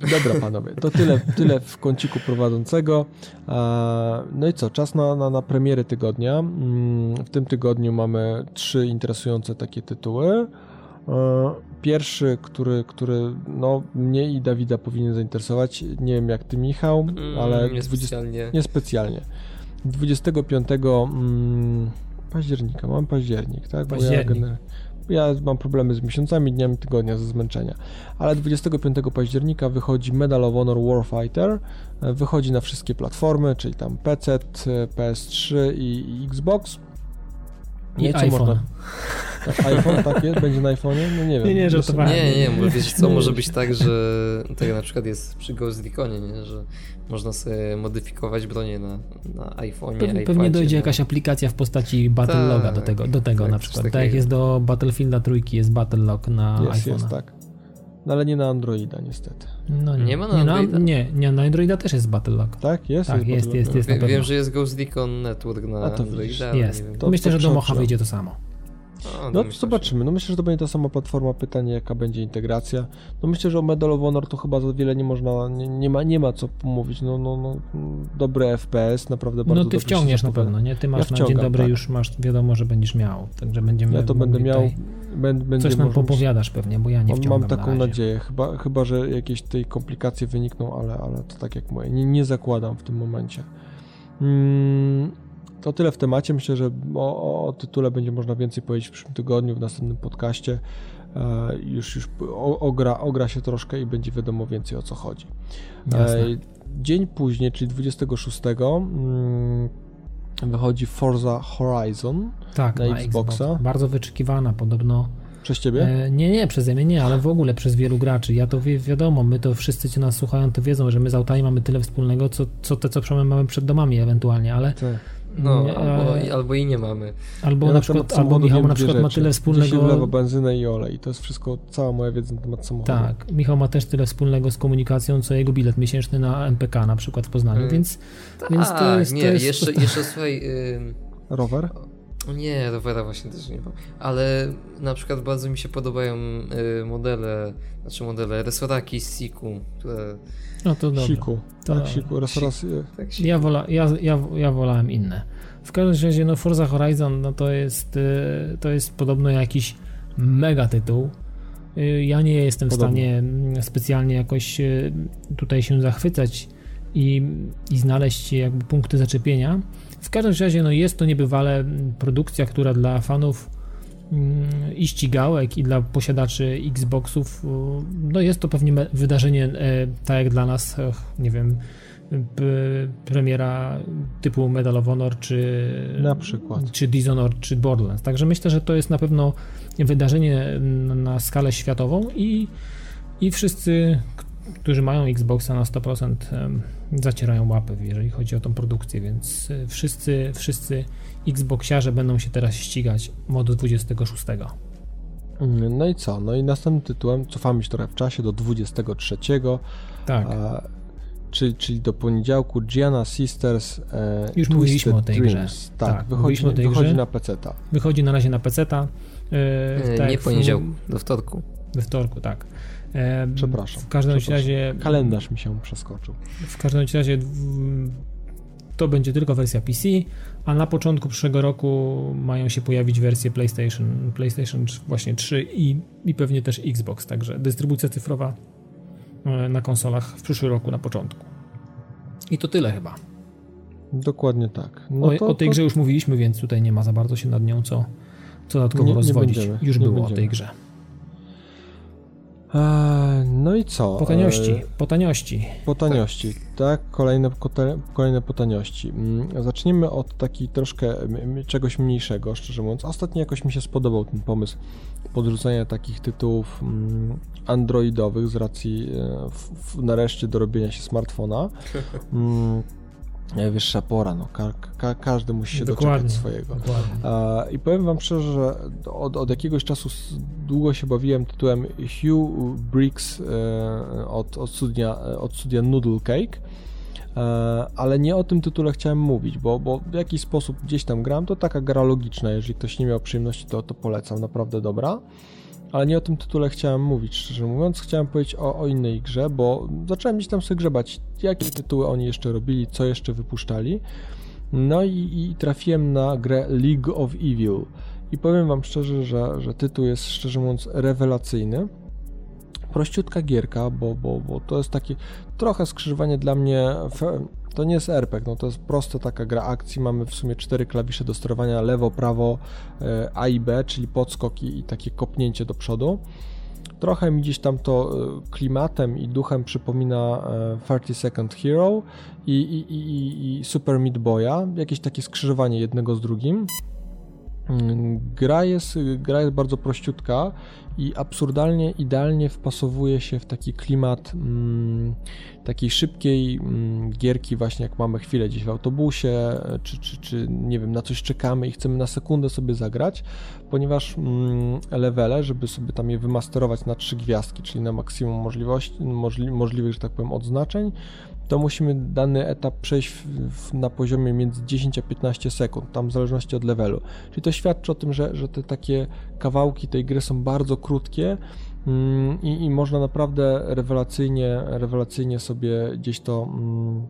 Dobra panowie, to tyle, tyle w kąciku prowadzącego. No i co, czas na, na, na premiery tygodnia. Mm, w tym tygodniu mamy trzy interesujące takie tytuły. Pierwszy, który, który no, mnie i Dawida powinien zainteresować, nie wiem jak ty Michał, mm, ale niespecjalnie. 20, niespecjalnie. 25 mm, października, mam październik, tak? Październik. Ja, ja mam problemy z miesiącami, dniami tygodnia ze zmęczenia. Ale 25 października wychodzi Medal of Honor Warfighter. Wychodzi na wszystkie platformy, czyli tam PC, PS3 i, i Xbox. I no iPhone. Można... [laughs] IPhone tak jest? Będzie na iPhone'ie? No nie wiem. Nie, nie, żartowałem. Nie, nie, nie, bo wiesz co, może być tak, że tak na przykład jest przy Ghost Reconie, nie, że można sobie modyfikować bronię na, na iPhone'ie, Pewnie, pewnie dojdzie no. jakaś aplikacja w postaci Battle Loga do tak, tego, do tego tak, na przykład. Tak jak jest do Battlefielda trójki, jest Battle Log na iPhone. Jest, tak. No ale nie na Androida niestety. No nie, nie ma na nie, Androida? Nie, nie, na Androida też jest Battlelog. Tak? Jest? Tak, jest, jest, jest, jest Wiem, że jest Ghost Recon Network na A to Androida. Jest. To, Myślę, to że do Mocha wyjdzie to samo. No, no zobaczymy. No myślę, że to będzie ta sama platforma. Pytanie, jaka będzie integracja. No myślę, że o Medal of Honor to chyba za wiele nie można, nie, nie ma, nie ma co mówić. No, no, no, dobry FPS, naprawdę bardzo No ty wciągniesz na pewno, nie? Ty masz ja na dzień dobry tak. już masz, wiadomo, że będziesz miał. Także będziemy Ja to będę miał. Będę, coś nam popowiadasz pewnie, bo ja nie wciągam Mam taką na nadzieję, chyba, chyba, że jakieś tej komplikacje wynikną, ale, ale to tak jak mówię, nie, nie zakładam w tym momencie. Hmm to tyle w temacie. Myślę, że o, o, tytule będzie można więcej powiedzieć w przyszłym tygodniu, w następnym podcaście. E, już już ogra, ogra się troszkę i będzie wiadomo więcej o co chodzi. E, dzień później, czyli 26, mm, wychodzi Forza Horizon tak, na, na Xboxa. Xbox. Bardzo wyczekiwana podobno. Przez ciebie? E, nie, nie, przeze mnie nie, ale w ogóle przez wielu graczy. Ja to wie, wiadomo, my to wszyscy, ci nas słuchają, to wiedzą, że my z autami mamy tyle wspólnego, co, co te, co mamy przed domami ewentualnie, ale tak. No, nie, albo, albo i nie mamy. Albo ja na przykład, albo Michał na przykład ma tyle wspólnego... wlewa benzynę i olej. To jest wszystko, cała moja wiedza na temat samochodu. Tak, Michał ma też tyle wspólnego z komunikacją, co jego bilet miesięczny na MPK na przykład w Poznaniu, hmm. więc, tak, więc to jest... Nie, to jest... Jeszcze, jeszcze słuchaj... Yy... Rower? Nie, rowera właśnie też nie mam. Ale na przykład bardzo mi się podobają y, modele, znaczy modele resoraki z Siku, które... No to dobrze. Siku. To, tak, Siku, resoras... Tak, siku. Ja, wola, ja, ja, ja wolałem inne. W każdym razie, no Forza Horizon, no to jest, y, to jest podobno jakiś mega tytuł. Y, ja nie jestem Podobnie. w stanie mm, specjalnie jakoś tutaj się zachwycać i, i znaleźć jakby punkty zaczepienia. W każdym razie no jest to niebywale produkcja, która dla fanów mm, i ścigałek i dla posiadaczy Xboxów no jest to pewnie wydarzenie e, tak jak dla nas, nie wiem, premiera typu Medal of Honor czy na przykład czy Dishonored czy Borderlands. Także myślę, że to jest na pewno wydarzenie na skalę światową i, i wszyscy, którzy mają Xboxa na 100% zacierają łapy, jeżeli chodzi o tą produkcję, więc e, wszyscy, wszyscy Xboxiarze będą się teraz ścigać modu 26. No i co? No i następnym tytułem cofamy się trochę w czasie do 23. Tak. A, czyli, czyli do poniedziałku Gianna Sisters e, Już mówiliśmy o tej Dreams. grze. Tak, tak wychodzi, o tej wychodzi grze. na PC-ta. Wychodzi na razie na. E, e, tak, nie poniedziałku, do wtorku. We wtorku, tak. Przepraszam. W każdym przepraszam. razie. Kalendarz mi się przeskoczył. W każdym razie to będzie tylko wersja PC, a na początku przyszłego roku mają się pojawić wersje PlayStation, PlayStation właśnie 3 i, i pewnie też Xbox, także dystrybucja cyfrowa e, na konsolach w przyszłym roku na początku. I to tyle chyba. Dokładnie tak. No o, to, o tej to... grze już mówiliśmy, więc tutaj nie ma za bardzo się nad nią co, dodatkowo nie, rozwodzić. Już było będziemy. o tej grze. Eee, no i co? Po taniości, eee, po taniości. Po taniości, tak, kolejne, kolejne po taniości. Mm, zacznijmy od takiej troszkę czegoś mniejszego, szczerze mówiąc. Ostatnio jakoś mi się spodobał ten pomysł podrzucenia takich tytułów mm, androidowych z racji e, nareszcie dorobienia się smartfona. Najwyższa pora, no, ka ka każdy musi się dokładnie, doczekać swojego. Dokładnie. I powiem wam szczerze, że od, od, jakiegoś czasu długo się bawiłem tytułem Hugh Briggs e, od, od, studia, od studia Noodle Cake, e, ale nie o tym tytule chciałem mówić, bo, bo w jakiś sposób gdzieś tam gram, to taka gra logiczna, jeżeli ktoś nie miał przyjemności, to, to polecam, naprawdę dobra ale nie o tym tytule chciałem mówić, szczerze mówiąc. Chciałem powiedzieć o, o innej grze, bo zacząłem gdzieś tam sobie grzebać, jakie tytuły oni jeszcze robili, co jeszcze wypuszczali. No i, i trafiłem na grę League of Evil. I powiem wam szczerze, że, że tytuł jest szczerze mówiąc rewelacyjny. Prościutka gierka, bo, bo, bo to jest takie trochę skrzyżowanie dla mnie to nie jest RPG, no to jest prosta taka gra akcji. Mamy w sumie cztery klawisze do sterowania lewo, prawo, e, A i B, czyli podskok i, i takie kopnięcie do przodu. Trochę mi gdzieś tam to e, klimatem i duchem przypomina 30 e, Second Hero i, i, i, i Super Meat Boya, jakieś takie skrzyżowanie jednego z drugim. Gra jest, gra jest bardzo prościutka i absurdalnie, idealnie wpasowuje się w taki klimat mm, takiej szybkiej mm, gierki, właśnie jak mamy chwilę gdzieś w autobusie, czy, czy, czy nie wiem, na coś czekamy i chcemy na sekundę sobie zagrać, ponieważ mm, levele, żeby sobie tam je wymasterować na trzy gwiazdki, czyli na maksimum możliwości, możli, możliwych, że tak powiem, odznaczeń, to musimy dany etap przejść w, w, na poziomie między 10 a 15 sekund, tam w zależności od levelu. Czyli to świadczy o tym, że, że te takie kawałki tej gry są bardzo krótkie mm, i, można naprawdę rewelacyjnie, rewelacyjnie sobie gdzieś to mm,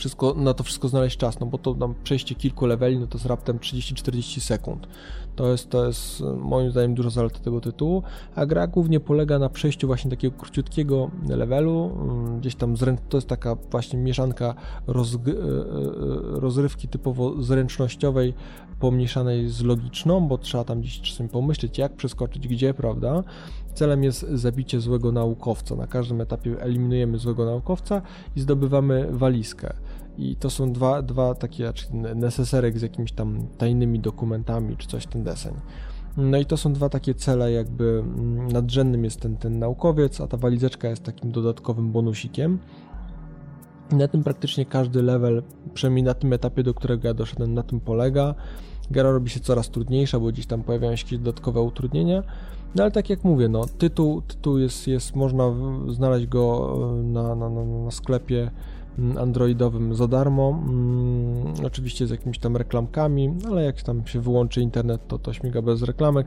wszystko, na to wszystko znaleźć czas, no bo to tam przejście kilku leveli, no to jest raptem 30-40 sekund. To jest, to jest moim zdaniem dużo zalet tego tytułu, a gra głównie polega na przejściu właśnie takiego króciutkiego levelu, mm, gdzieś tam zrę... to jest taka właśnie mieszanka. E, e, rozrywki typowo zręcznościowej pomniejszanej z logiczną, bo trzeba tam gdzieś czasem pomyśleć jak przeskoczyć, gdzie, prawda? Celem jest zabicie złego naukowca. Na każdym etapie eliminujemy złego naukowca i zdobywamy walizkę. I to są dwa, dwa takie, znaczy neseserek z jakimiś tam tajnymi dokumentami, czy coś ten deseń. No i to są dwa takie cele, jakby mm, nadrzędnym jest ten, ten naukowiec, a ta walizeczka jest takim dodatkowym bonusikiem. Na tym praktycznie każdy level, przynajmniej na tym etapie, do którego ja doszedłem, na tym polega. Gra robi się coraz trudniejsza, bo gdzieś tam pojawiają się jakieś dodatkowe utrudnienia. No ale tak jak mówię, no, tytuł, tytuł jest, jest można znaleźć go e, na, na, na, na sklepie mm, androidowym za darmo, hmm, oczywiście z jakimiś tam reklamkami, ale jak tam się wyłączy internet, to to śmiga bez reklamek.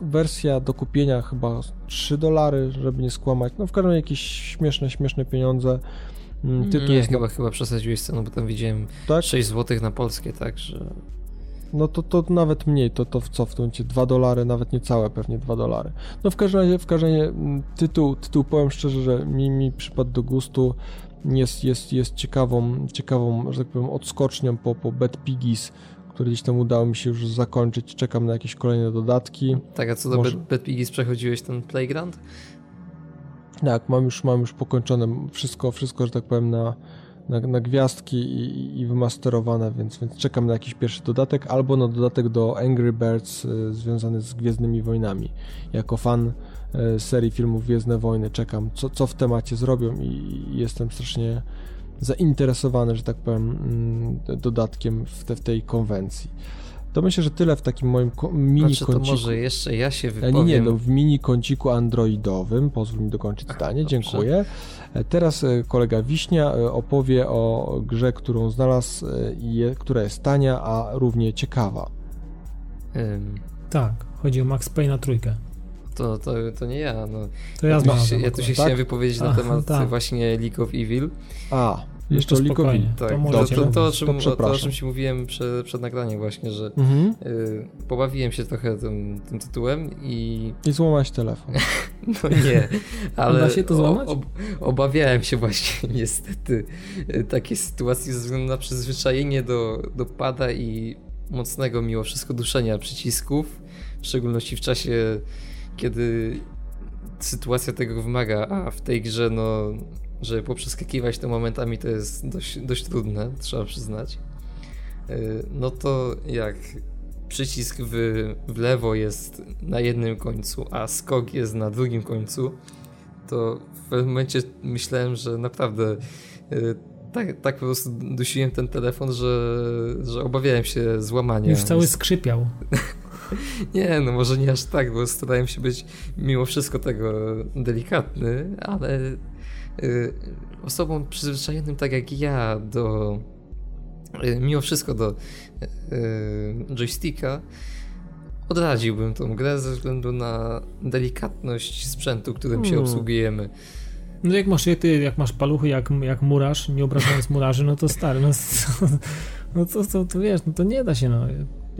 Wersja do kupienia chyba 3 dolary, żeby nie skłamać, no w każdym razie jakieś śmieszne, śmieszne pieniądze. Mm, tytuł nie, jest... chyba, chyba przesadziłeś cenę, bo tam widziałem tak? 6 zł na polskie, tak, że no to, to nawet mniej, to, to w co w tym 2 dolary, nawet niecałe pewnie 2 dolary. No w każdym razie, w każdym razie mm, tytuł, tytuł powiem szczerze, że mi, mi przypadł do gustu, jest, jest, jest ciekawą, ciekawą, że tak powiem, odskocznią po, po Bad Piggies, które gdzieś tam udało mi się już zakończyć, czekam na jakieś kolejne dodatki. Tak, a co do Może... Bad, Bad Piggies przechodziłeś ten playground? Tak, mam już, mam już pokończone wszystko, wszystko, że tak powiem, na, na, na gwiazdki i, i wymasterowane, więc, więc czekam na jakiś pierwszy dodatek, albo na dodatek do Angry Birds y, związany z Gwiezdnymi Wojnami. Jako fan y, serii filmów Gwiezdne Wojny czekam, co, co w temacie zrobią i, i jestem strasznie zainteresowany, że tak powiem, y, dodatkiem w, te, w tej konwencji. To myślę, że tyle w takim moim mini znaczy, kąciku. to może jeszcze ja się wypowiem. Nie, nie, no w mini kąciku androidowym, pozwól mi dokończyć zdanie, Dobrze. dziękuję. E, teraz e, kolega Wiśnia e, opowie o grze, którą znalazł, je, która jest tania, a równie ciekawa. Um. Tak, chodzi o Max Payne na trójkę. To, to, to nie ja. No. To ja, ja, tu się, ja tu się tak? chciałem wypowiedzieć na temat tak. właśnie League of Evil. A, jeszcze likowi. Tak, to, to, to, to, o czym, to, to, o czym ci mówiłem przed, przed nagraniem właśnie, że mhm. y, pobawiłem się trochę tym, tym tytułem i... I złamałeś telefon. [laughs] no nie, ale da się to złamać? Ob, obawiałem się właśnie [laughs] niestety y, takiej sytuacji ze względu na przyzwyczajenie do, do pada i mocnego mimo wszystko duszenia przycisków, w szczególności w czasie, kiedy sytuacja tego wymaga, a w tej grze, no, żeby poprzeskakiwać te momentami, to jest dość, dość trudne, trzeba przyznać. Y, no to jak przycisk w, w lewo jest na jednym końcu, a skok jest na drugim końcu, to w pewnym momencie myślałem, że naprawdę y, tak, tak po prostu dusiłem ten telefon, że, że obawiałem się złamania. Już cały skrzypiał. [laughs] nie, no może nie aż tak, bo starałem się być mimo wszystko tego delikatny, ale y, osobom przyzwyczajonym tak jak ja do y, mimo wszystko do y, joysticka odradziłbym tą grę ze względu na delikatność sprzętu, którym hmm. się obsługujemy. No jak masz ty, jak masz paluchy jak, jak murarz, nie obrażając murarzy, no to stary, no, no to, to, to wiesz, no to nie da się, no.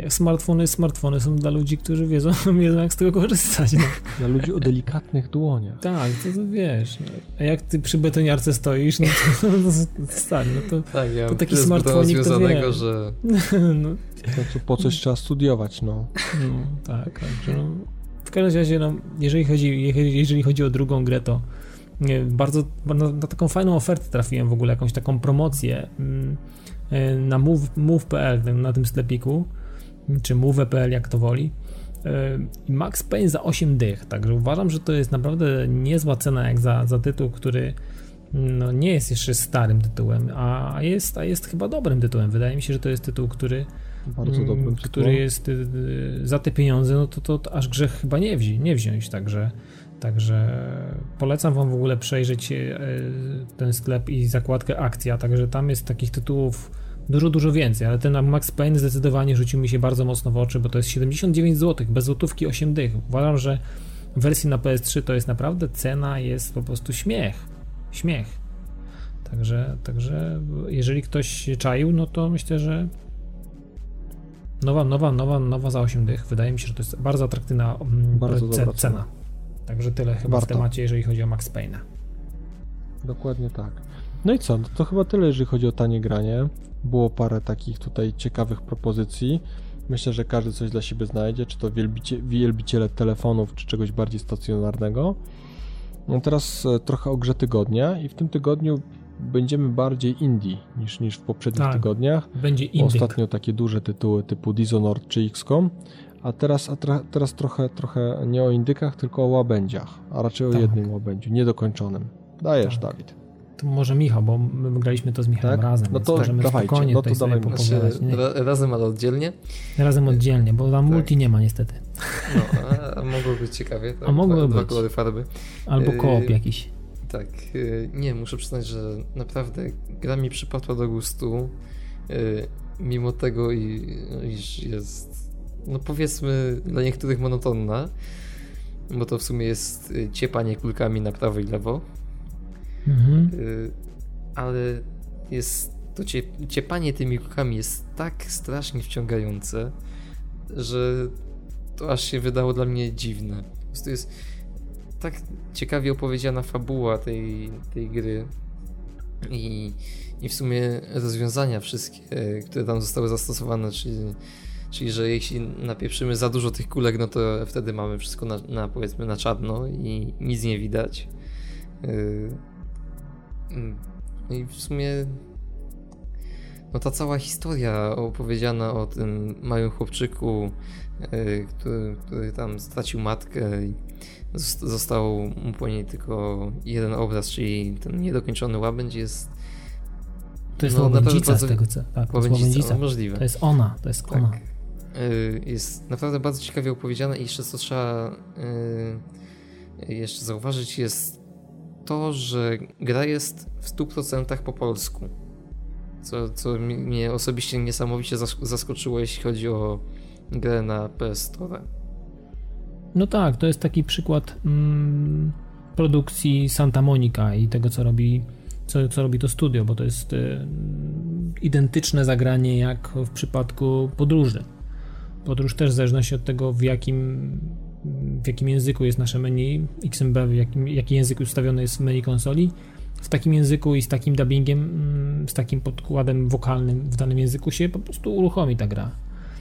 Smartfony, smartfony są dla ludzi, którzy wiedzą, [laughs] wiedzą jak z tego korzystać. No. Dla ludzi o delikatnych dłoniach. Tak, to, to wiesz. No. A jak ty przy betoniarce stoisz, no to, [laughs] to stary, no to, tak, ja to taki smartfonik to wie. że [laughs] no. to, po coś trzeba studiować, no. no tak, także no. W każdym razie, no, jeżeli, chodzi, jeżeli chodzi o drugą grę, to bardzo, na, na, taką fajną ofertę trafiłem w ogóle, jakąś taką promocję mm, e, na move.pl, na tym sklepiku, czy move.pl jak to woli. E, Max Payne za 8 dych, także uważam, że to jest naprawdę niezła cena jak za, za tytuł, który no, nie jest jeszcze starym tytułem, a jest, a jest chyba dobrym tytułem. Wydaje mi się, że to jest tytuł, który bardzo mm, dobrym który jest y, y, za te pieniądze, no to, to, to aż grzech chyba nie, wzi nie wziąć, także Także polecam Wam w ogóle przejrzeć ten sklep i zakładkę akcja. Także tam jest takich tytułów dużo, dużo więcej, ale ten Max Payne zdecydowanie rzucił mi się bardzo mocno w oczy, bo to jest 79 zł, bez złotówki 8 dych. Uważam, że w wersji na PS3 to jest naprawdę cena, jest po prostu śmiech. Śmiech. Także, także jeżeli ktoś czaił, no to myślę, że nowa, nowa, nowa, nowa za 8 dych. Wydaje mi się, że to jest bardzo atrakcyjna mm, bardzo cena. cena. Także tyle chyba Warto. w temacie, jeżeli chodzi o Max Payne'a. Dokładnie tak. No i co? To chyba tyle, jeżeli chodzi o tanie granie. Było parę takich tutaj ciekawych propozycji. Myślę, że każdy coś dla siebie znajdzie, czy to wielbicie, wielbiciele telefonów, czy czegoś bardziej stacjonarnego. No teraz e, trochę o grze tygodnia i w tym tygodniu będziemy bardziej indie niż, niż w poprzednich tak, tygodniach. Będzie indie. Ostatnio takie duże tytuły typu Dishonored czy XCOM, a teraz, a tra, teraz trochę, trochę nie o indykach, tylko o łabędziach, a raczej tak. o jednym łabędziu, niedokończonym. Dajesz, tak. Dawid. To może Michał, bo my graliśmy to z Michałem tak? razem, no to możemy dawajcie, spokojnie no to tutaj sobie znaczy, Razem, ale oddzielnie? Razem oddzielnie, bo tam tak. multi nie ma niestety. No, a, a mogło być ciekawie. Tak? A mogło dwa, być. kolory farby. Albo y, koop jakiś. Tak, y, nie, muszę przyznać, że naprawdę gra mi przypadła do gustu, y, mimo tego, iż jest no powiedzmy dla niektórych monotonna, bo to w sumie jest ciepanie kulkami na prawo i lewo. Mhm. Y, ale jest to ciepanie tymi kulkami jest tak strasznie wciągające, że to aż się wydało dla mnie dziwne. Po prostu jest tak ciekawie opowiedziana fabuła tej, tej gry i, i w sumie rozwiązania wszystkie, które tam zostały zastosowane, czyli Czyli, że jeśli napieprzymy za dużo tych kulek, no to wtedy mamy wszystko na, na powiedzmy na czarno i nic nie widać. Yy, I w sumie no ta cała historia opowiedziana o tym małym chłopczyku, yy, który, który tam stracił matkę i został mu po niej tylko jeden obraz, czyli ten niedokończony łabędź jest to jest no, łabędzica z tego co. Tak, to jest łabędzica. Możliwe. To jest ona, to jest tak. ona. Y, jest naprawdę bardzo ciekawie opowiedziane i jeszcze co trzeba y, jeszcze zauważyć jest to, że gra jest w 100% po polsku. Co, co mnie osobiście niesamowicie zaskoczyło, jeśli chodzi o grę na PS Store. No tak, to jest taki przykład mm, produkcji Santa Monica i tego, co robi, co, co robi to studio, bo to jest y, identyczne zagranie jak w przypadku podróży. Podróż też w zależności od tego, w jakim, w jakim języku jest nasze menu XMB, w jakim, jaki język ustawiony jest w menu konsoli. W takim języku i z takim dubbingiem, mm, z takim podkładem wokalnym w danym języku się po prostu uruchomi ta gra.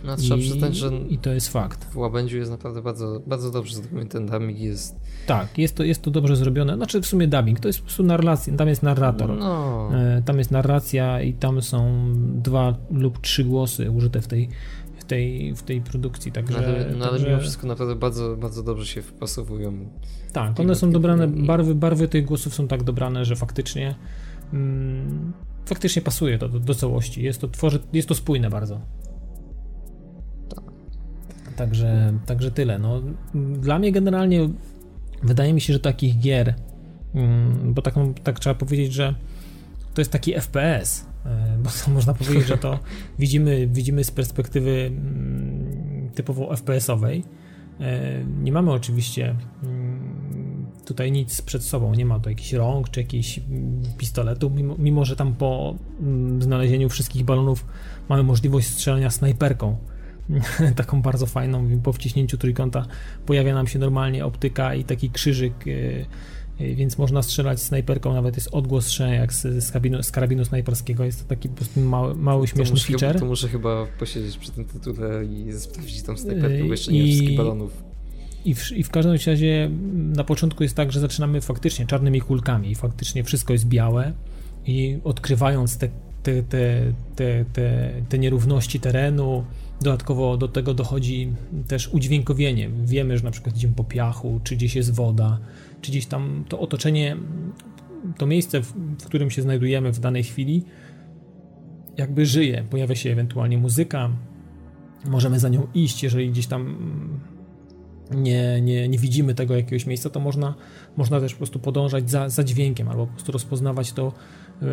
No, trzeba I, przyznać, że I to jest fakt. W Łabędziu jest naprawdę bardzo, bardzo dobrze zrobiony ten dubbing jest... Tak, jest to, jest to dobrze zrobione. Znaczy w sumie dubbing, to jest po prostu narracja, tam jest narrator. No. E, tam jest narracja i tam są dwa lub trzy głosy użyte w tej, tej, w tej produkcji, także... No, ale, no, ale mimo wszystko naprawdę bardzo, bardzo dobrze się wpasowują. Tak, one są dobrane, barwy, barwy tych głosów są tak dobrane, że faktycznie mm, faktycznie pasuje to do, do, całości. Jest to, tworzy, jest to spójne bardzo. Tak. Także, także tyle. No, dla mnie generalnie wydaje mi się, że takich gier, mm, bo tak, tak trzeba powiedzieć, że to jest taki FPS, bo to można powiedzieć, że to [laughs] widzimy, widzimy z perspektywy mm, typowo FPS-owej. E, nie mamy oczywiście mm, tutaj nic przed sobą, nie ma tu jakichś rąk czy jakichś pistoletów, mimo, mimo że tam po znalezieniu wszystkich balonów mamy możliwość strzelania snajperką. [laughs] Taką bardzo fajną, po wciśnięciu trójkąta pojawia nam się normalnie optyka i taki krzyżyk e, Y, więc można strzelać snajperką, nawet jest odgłos strzelania jak z, z, kabinu, z karabinu snajperskiego, jest to taki po prostu mały, mały śmieszny to feature. Chyba, to muszę chyba posiedzieć przy tym tytule i sprawdzić tą snajperkę, bo jeszcze nie I, wszystkich balonów. I w, I w każdym razie na początku jest tak, że zaczynamy faktycznie czarnymi kulkami i faktycznie wszystko jest białe i odkrywając te, te, te, te, te, te nierówności terenu, Dodatkowo do tego dochodzi też udźwiękowienie. Wiemy, że na przykład idziemy po piachu, czy gdzieś jest woda, czy gdzieś tam to otoczenie, to miejsce, w, którym się znajdujemy w danej chwili, jakby żyje. Pojawia się ewentualnie muzyka, możemy za nią iść, jeżeli gdzieś tam nie, nie, nie widzimy tego jakiegoś miejsca, to można, można też po prostu podążać za, za dźwiękiem albo po prostu rozpoznawać to yy,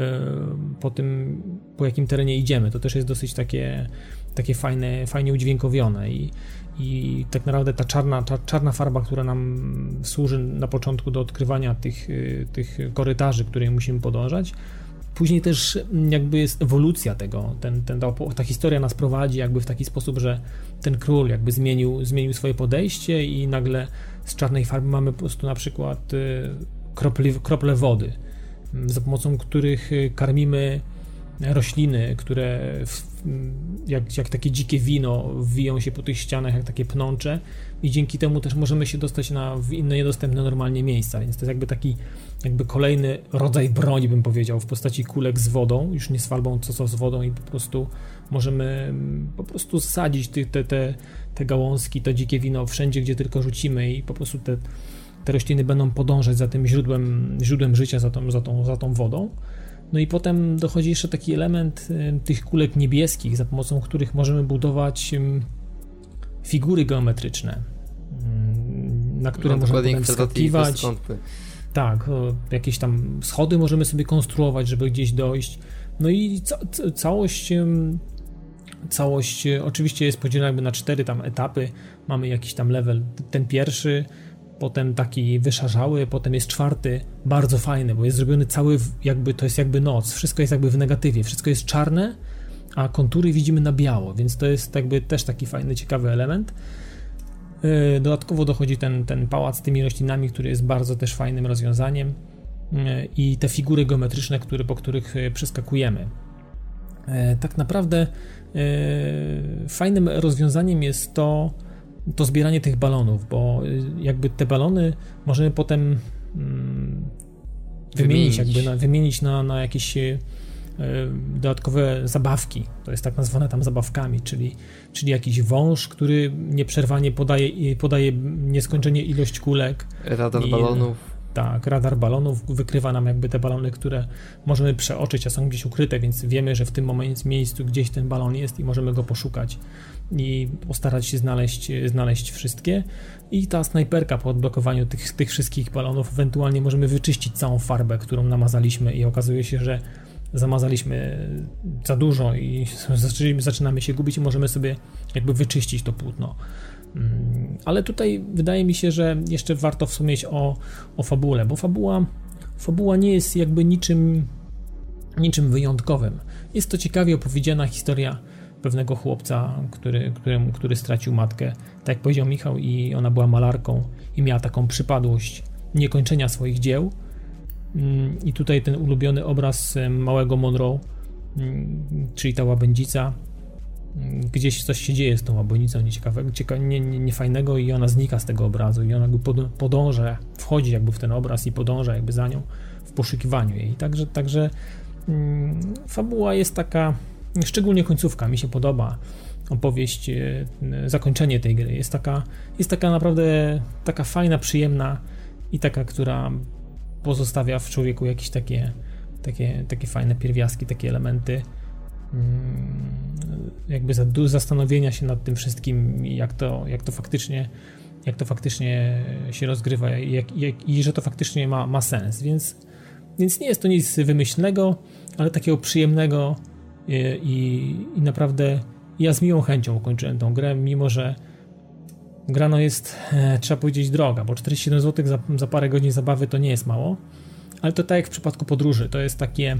po tym, po jakim terenie idziemy. To też jest dosyć takie, takie fajne, fajnie udźwiękowione i, i tak naprawdę ta czarna, ta czarna farba, która nam służy na początku do odkrywania tych, y, tych korytarzy, które musimy podążać, Później też jakby jest ewolucja tego, ten, ten, ta, ta, historia nas prowadzi jakby w taki sposób, że ten król jakby zmienił, zmienił swoje podejście i nagle z czarnej farby mamy po prostu na przykład y, krople, krople wody, za pomocą których y, karmimy rośliny, które w, jak, jak takie dzikie wino wiją się po tych ścianach, jak takie pnącze. I dzięki temu też możemy się dostać na inne niedostępne normalnie miejsca, więc to jest jakby taki jakby kolejny rodzaj broni, bym powiedział, w postaci kulek z wodą, już nie z falbą, co, co z wodą i po prostu możemy po prostu sadzić te, te, te, te gałązki, to dzikie wino wszędzie, gdzie tylko rzucimy i po prostu te, te rośliny będą podążać za tym źródłem, źródłem życia, za tą, za, tą, za tą wodą. No i potem dochodzi jeszcze taki element tych kulek niebieskich, za pomocą których możemy budować figury geometryczne, na które no, możemy potem skakiwać. Tak, jakieś tam schody możemy sobie konstruować, żeby gdzieś dojść. No i ca całość całość oczywiście jest podzielona na cztery tam etapy. Mamy jakiś tam level, ten pierwszy, potem taki wyszarzały, potem jest czwarty, bardzo fajny, bo jest zrobiony cały, jakby to jest jakby noc, wszystko jest jakby w negatywie, wszystko jest czarne, a kontury widzimy na biało, więc to jest jakby też taki fajny, ciekawy element. Yy, dodatkowo dochodzi ten, ten pałac z tymi roślinami, który jest bardzo też fajnym rozwiązaniem yy, i te figury geometryczne, które, po których yy, przeskakujemy. Tak naprawdę fajnym rozwiązaniem jest to, to zbieranie tych balonów, bo jakby te balony możemy potem mm, wymienić, wymienić. jakby na, wymienić na, na jakieś dodatkowe zabawki. To jest tak nazwane tam zabawkami, czyli, czyli jakiś wąż, który nieprzerwanie podaje, podaje nieskończenie ilość kulek. Radar i, balonów. Tak, radar balonów wykrywa nam jakby te balony, które możemy przeoczyć, a są gdzieś ukryte, więc wiemy, że w tym momencie miejscu gdzieś ten balon jest i możemy go poszukać i postarać się znaleźć, znaleźć wszystkie. I ta snajperka po odblokowaniu tych, tych wszystkich balonów, ewentualnie możemy wyczyścić całą farbę, którą namazaliśmy i okazuje się, że zamazaliśmy za dużo i [laughs] zaczynamy się gubić i możemy sobie jakby wyczyścić to płótno. Mm, ale tutaj wydaje mi się, że jeszcze warto wspomnieć o, o fabule, bo fabuła, fabuła nie jest jakby niczym, niczym wyjątkowym. Jest to ciekawie opowiedziana historia pewnego chłopca, który, któremu, który stracił matkę, tak jak powiedział Michał, i ona była malarką i miała taką przypadłość niekończenia swoich dzieł. Mm, I tutaj ten ulubiony obraz małego Monroe, mm, czyli ta łabędzica, gdzieś coś się dzieje z tą obonicą nieciekawego, cieka, nie, nie, niefajnego i ona znika z tego obrazu i ona podąża, wchodzi jakby w ten obraz i podąża jakby za nią w poszukiwaniu jej. Także, także mm, fabuła jest taka, szczególnie końcówka mi się podoba opowieść, e, zakończenie tej gry. Jest taka, jest taka naprawdę taka fajna, przyjemna i taka, która pozostawia w człowieku jakieś takie, takie, takie fajne pierwiastki, takie elementy mm, jakby zastanowienia się nad tym wszystkim, jak to, jak to faktycznie jak to faktycznie się rozgrywa i, jak, jak, i że to faktycznie ma, ma sens, więc, więc nie jest to nic wymyślnego, ale takiego przyjemnego i, e, i, i naprawdę ja z miłą chęcią ukończyłem tą grę, mimo że gra no jest, e, trzeba powiedzieć, droga, bo 47 zł za, za parę godzin zabawy to nie jest mało, ale to tak jak w przypadku podróży, to jest takie,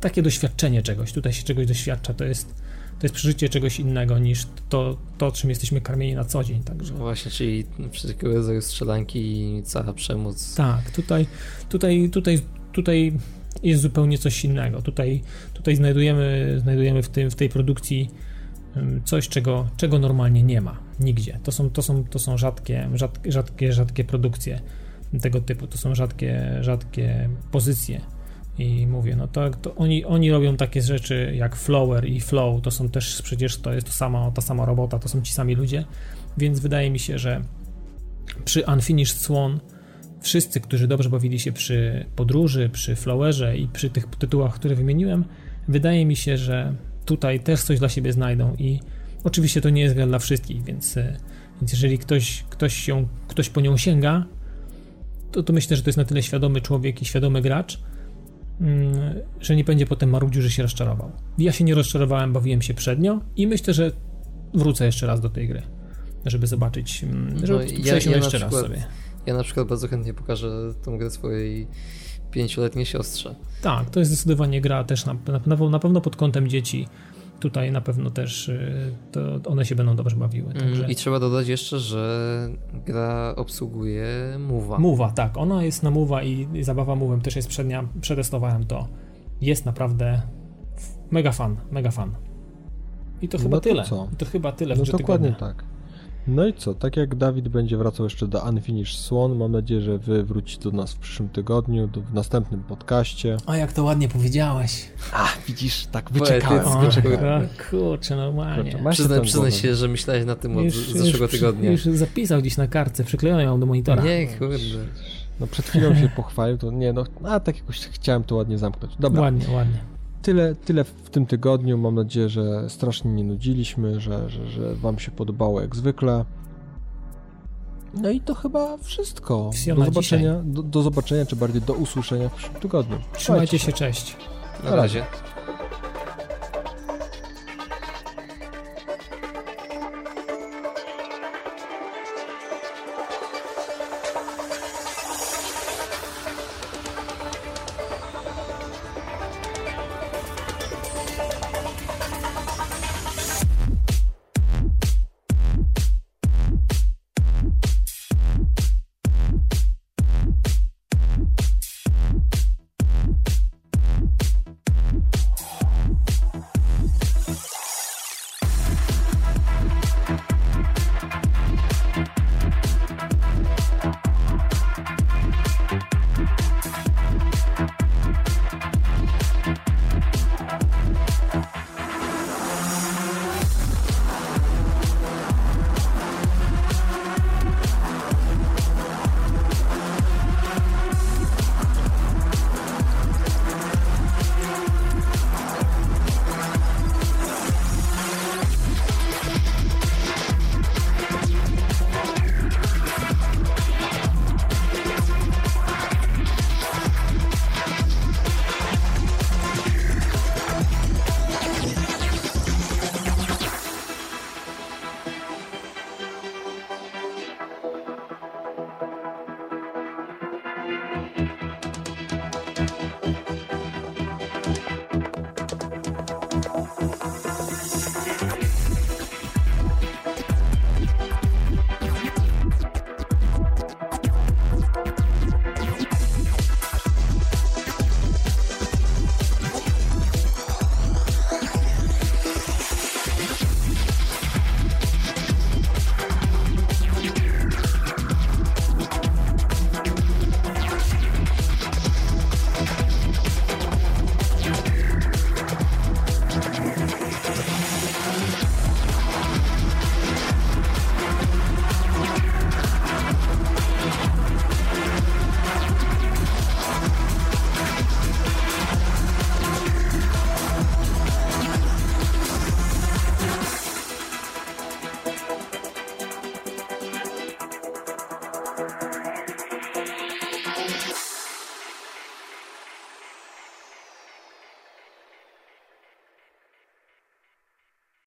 takie doświadczenie czegoś, tutaj się czegoś doświadcza, to jest, to jest przeżycie czegoś innego niż to, to czym jesteśmy karmieni na co dzień, także... No właśnie, czyli przy takiego rodzaju strzelanki i cała przemoc. Tak, tutaj, tutaj, tutaj, tutaj jest zupełnie coś innego, tutaj, tutaj znajdujemy, znajdujemy w, tym, w tej produkcji coś, czego, czego normalnie nie ma nigdzie. To są, to są, to są rzadkie, rzadkie, rzadkie, rzadkie produkcje tego typu, to są rzadkie, rzadkie pozycje. I mówię, no to, to oni, oni robią takie rzeczy jak Flower i Flow, to są też przecież to jest to sama, ta sama robota, to są ci sami ludzie, więc wydaje mi się, że przy Unfinished Swan wszyscy, którzy dobrze bawili się przy podróży, przy Flowerze i przy tych tytułach, które wymieniłem, wydaje mi się, że tutaj też coś dla siebie znajdą i oczywiście to nie jest gra dla wszystkich, więc, e, więc jeżeli ktoś, ktoś, się, ktoś po nią sięga, to, to myślę, że to jest na tyle świadomy człowiek i świadomy gracz, mm, że nie będzie potem marudził, że się rozczarował. Ja się nie rozczarowałem, bawiłem się przednio i myślę, że wrócę jeszcze raz do tej gry, żeby zobaczyć, mm, żeby no, ja, ja jeszcze raz sobie. Ja na przykład bardzo chętnie pokażę tą grę swojej pięcioletniej siostrze. Tak, to jest zdecydowanie gra też na, na, na pewno pod kątem dzieci. Tutaj na pewno też y, to one się będą dobrze bawiły. Mm, także... I trzeba dodać jeszcze, że gra obsługuje Mowa. Mowa, tak. Ona jest na Mowa i, i zabawa Mowem też jest przednia. Przetestowałem to. Jest naprawdę mega fan, mega fan. I to chyba no to tyle. Co? I to chyba tyle no w dokładnie tak. No i co, tak jak Dawid będzie wracał jeszcze do Unfinished Swan, mam nadzieję, że wy wrócicie do nas w przyszłym tygodniu, do, w następnym podcaście. O, jak to ładnie powiedziałeś. A, widzisz, tak wyczekałem. O, wyczekałem. kurczę, normalnie. Kurczę, przyznaj, przyznaj się, że myślałeś na tym od już, zeszłego już, tygodnia. Już zapisał gdzieś na kartce, przyklejoną ją do monitora. Nie, kurde. No przed chwilą się pochwalił, to nie, no, a tak jakoś chciałem to ładnie zamknąć. Dobra. Ładnie, ładnie. Tyle, tyle w tym tygodniu. Mam nadzieję, że strasznie nie nudziliśmy, że, że, że Wam się podobało jak zwykle. No i to chyba wszystko. Do zobaczenia, do, do, zobaczenia, czy bardziej do usłyszenia w przyszłym tygodniu. Trzymajcie się, cześć. Na razie.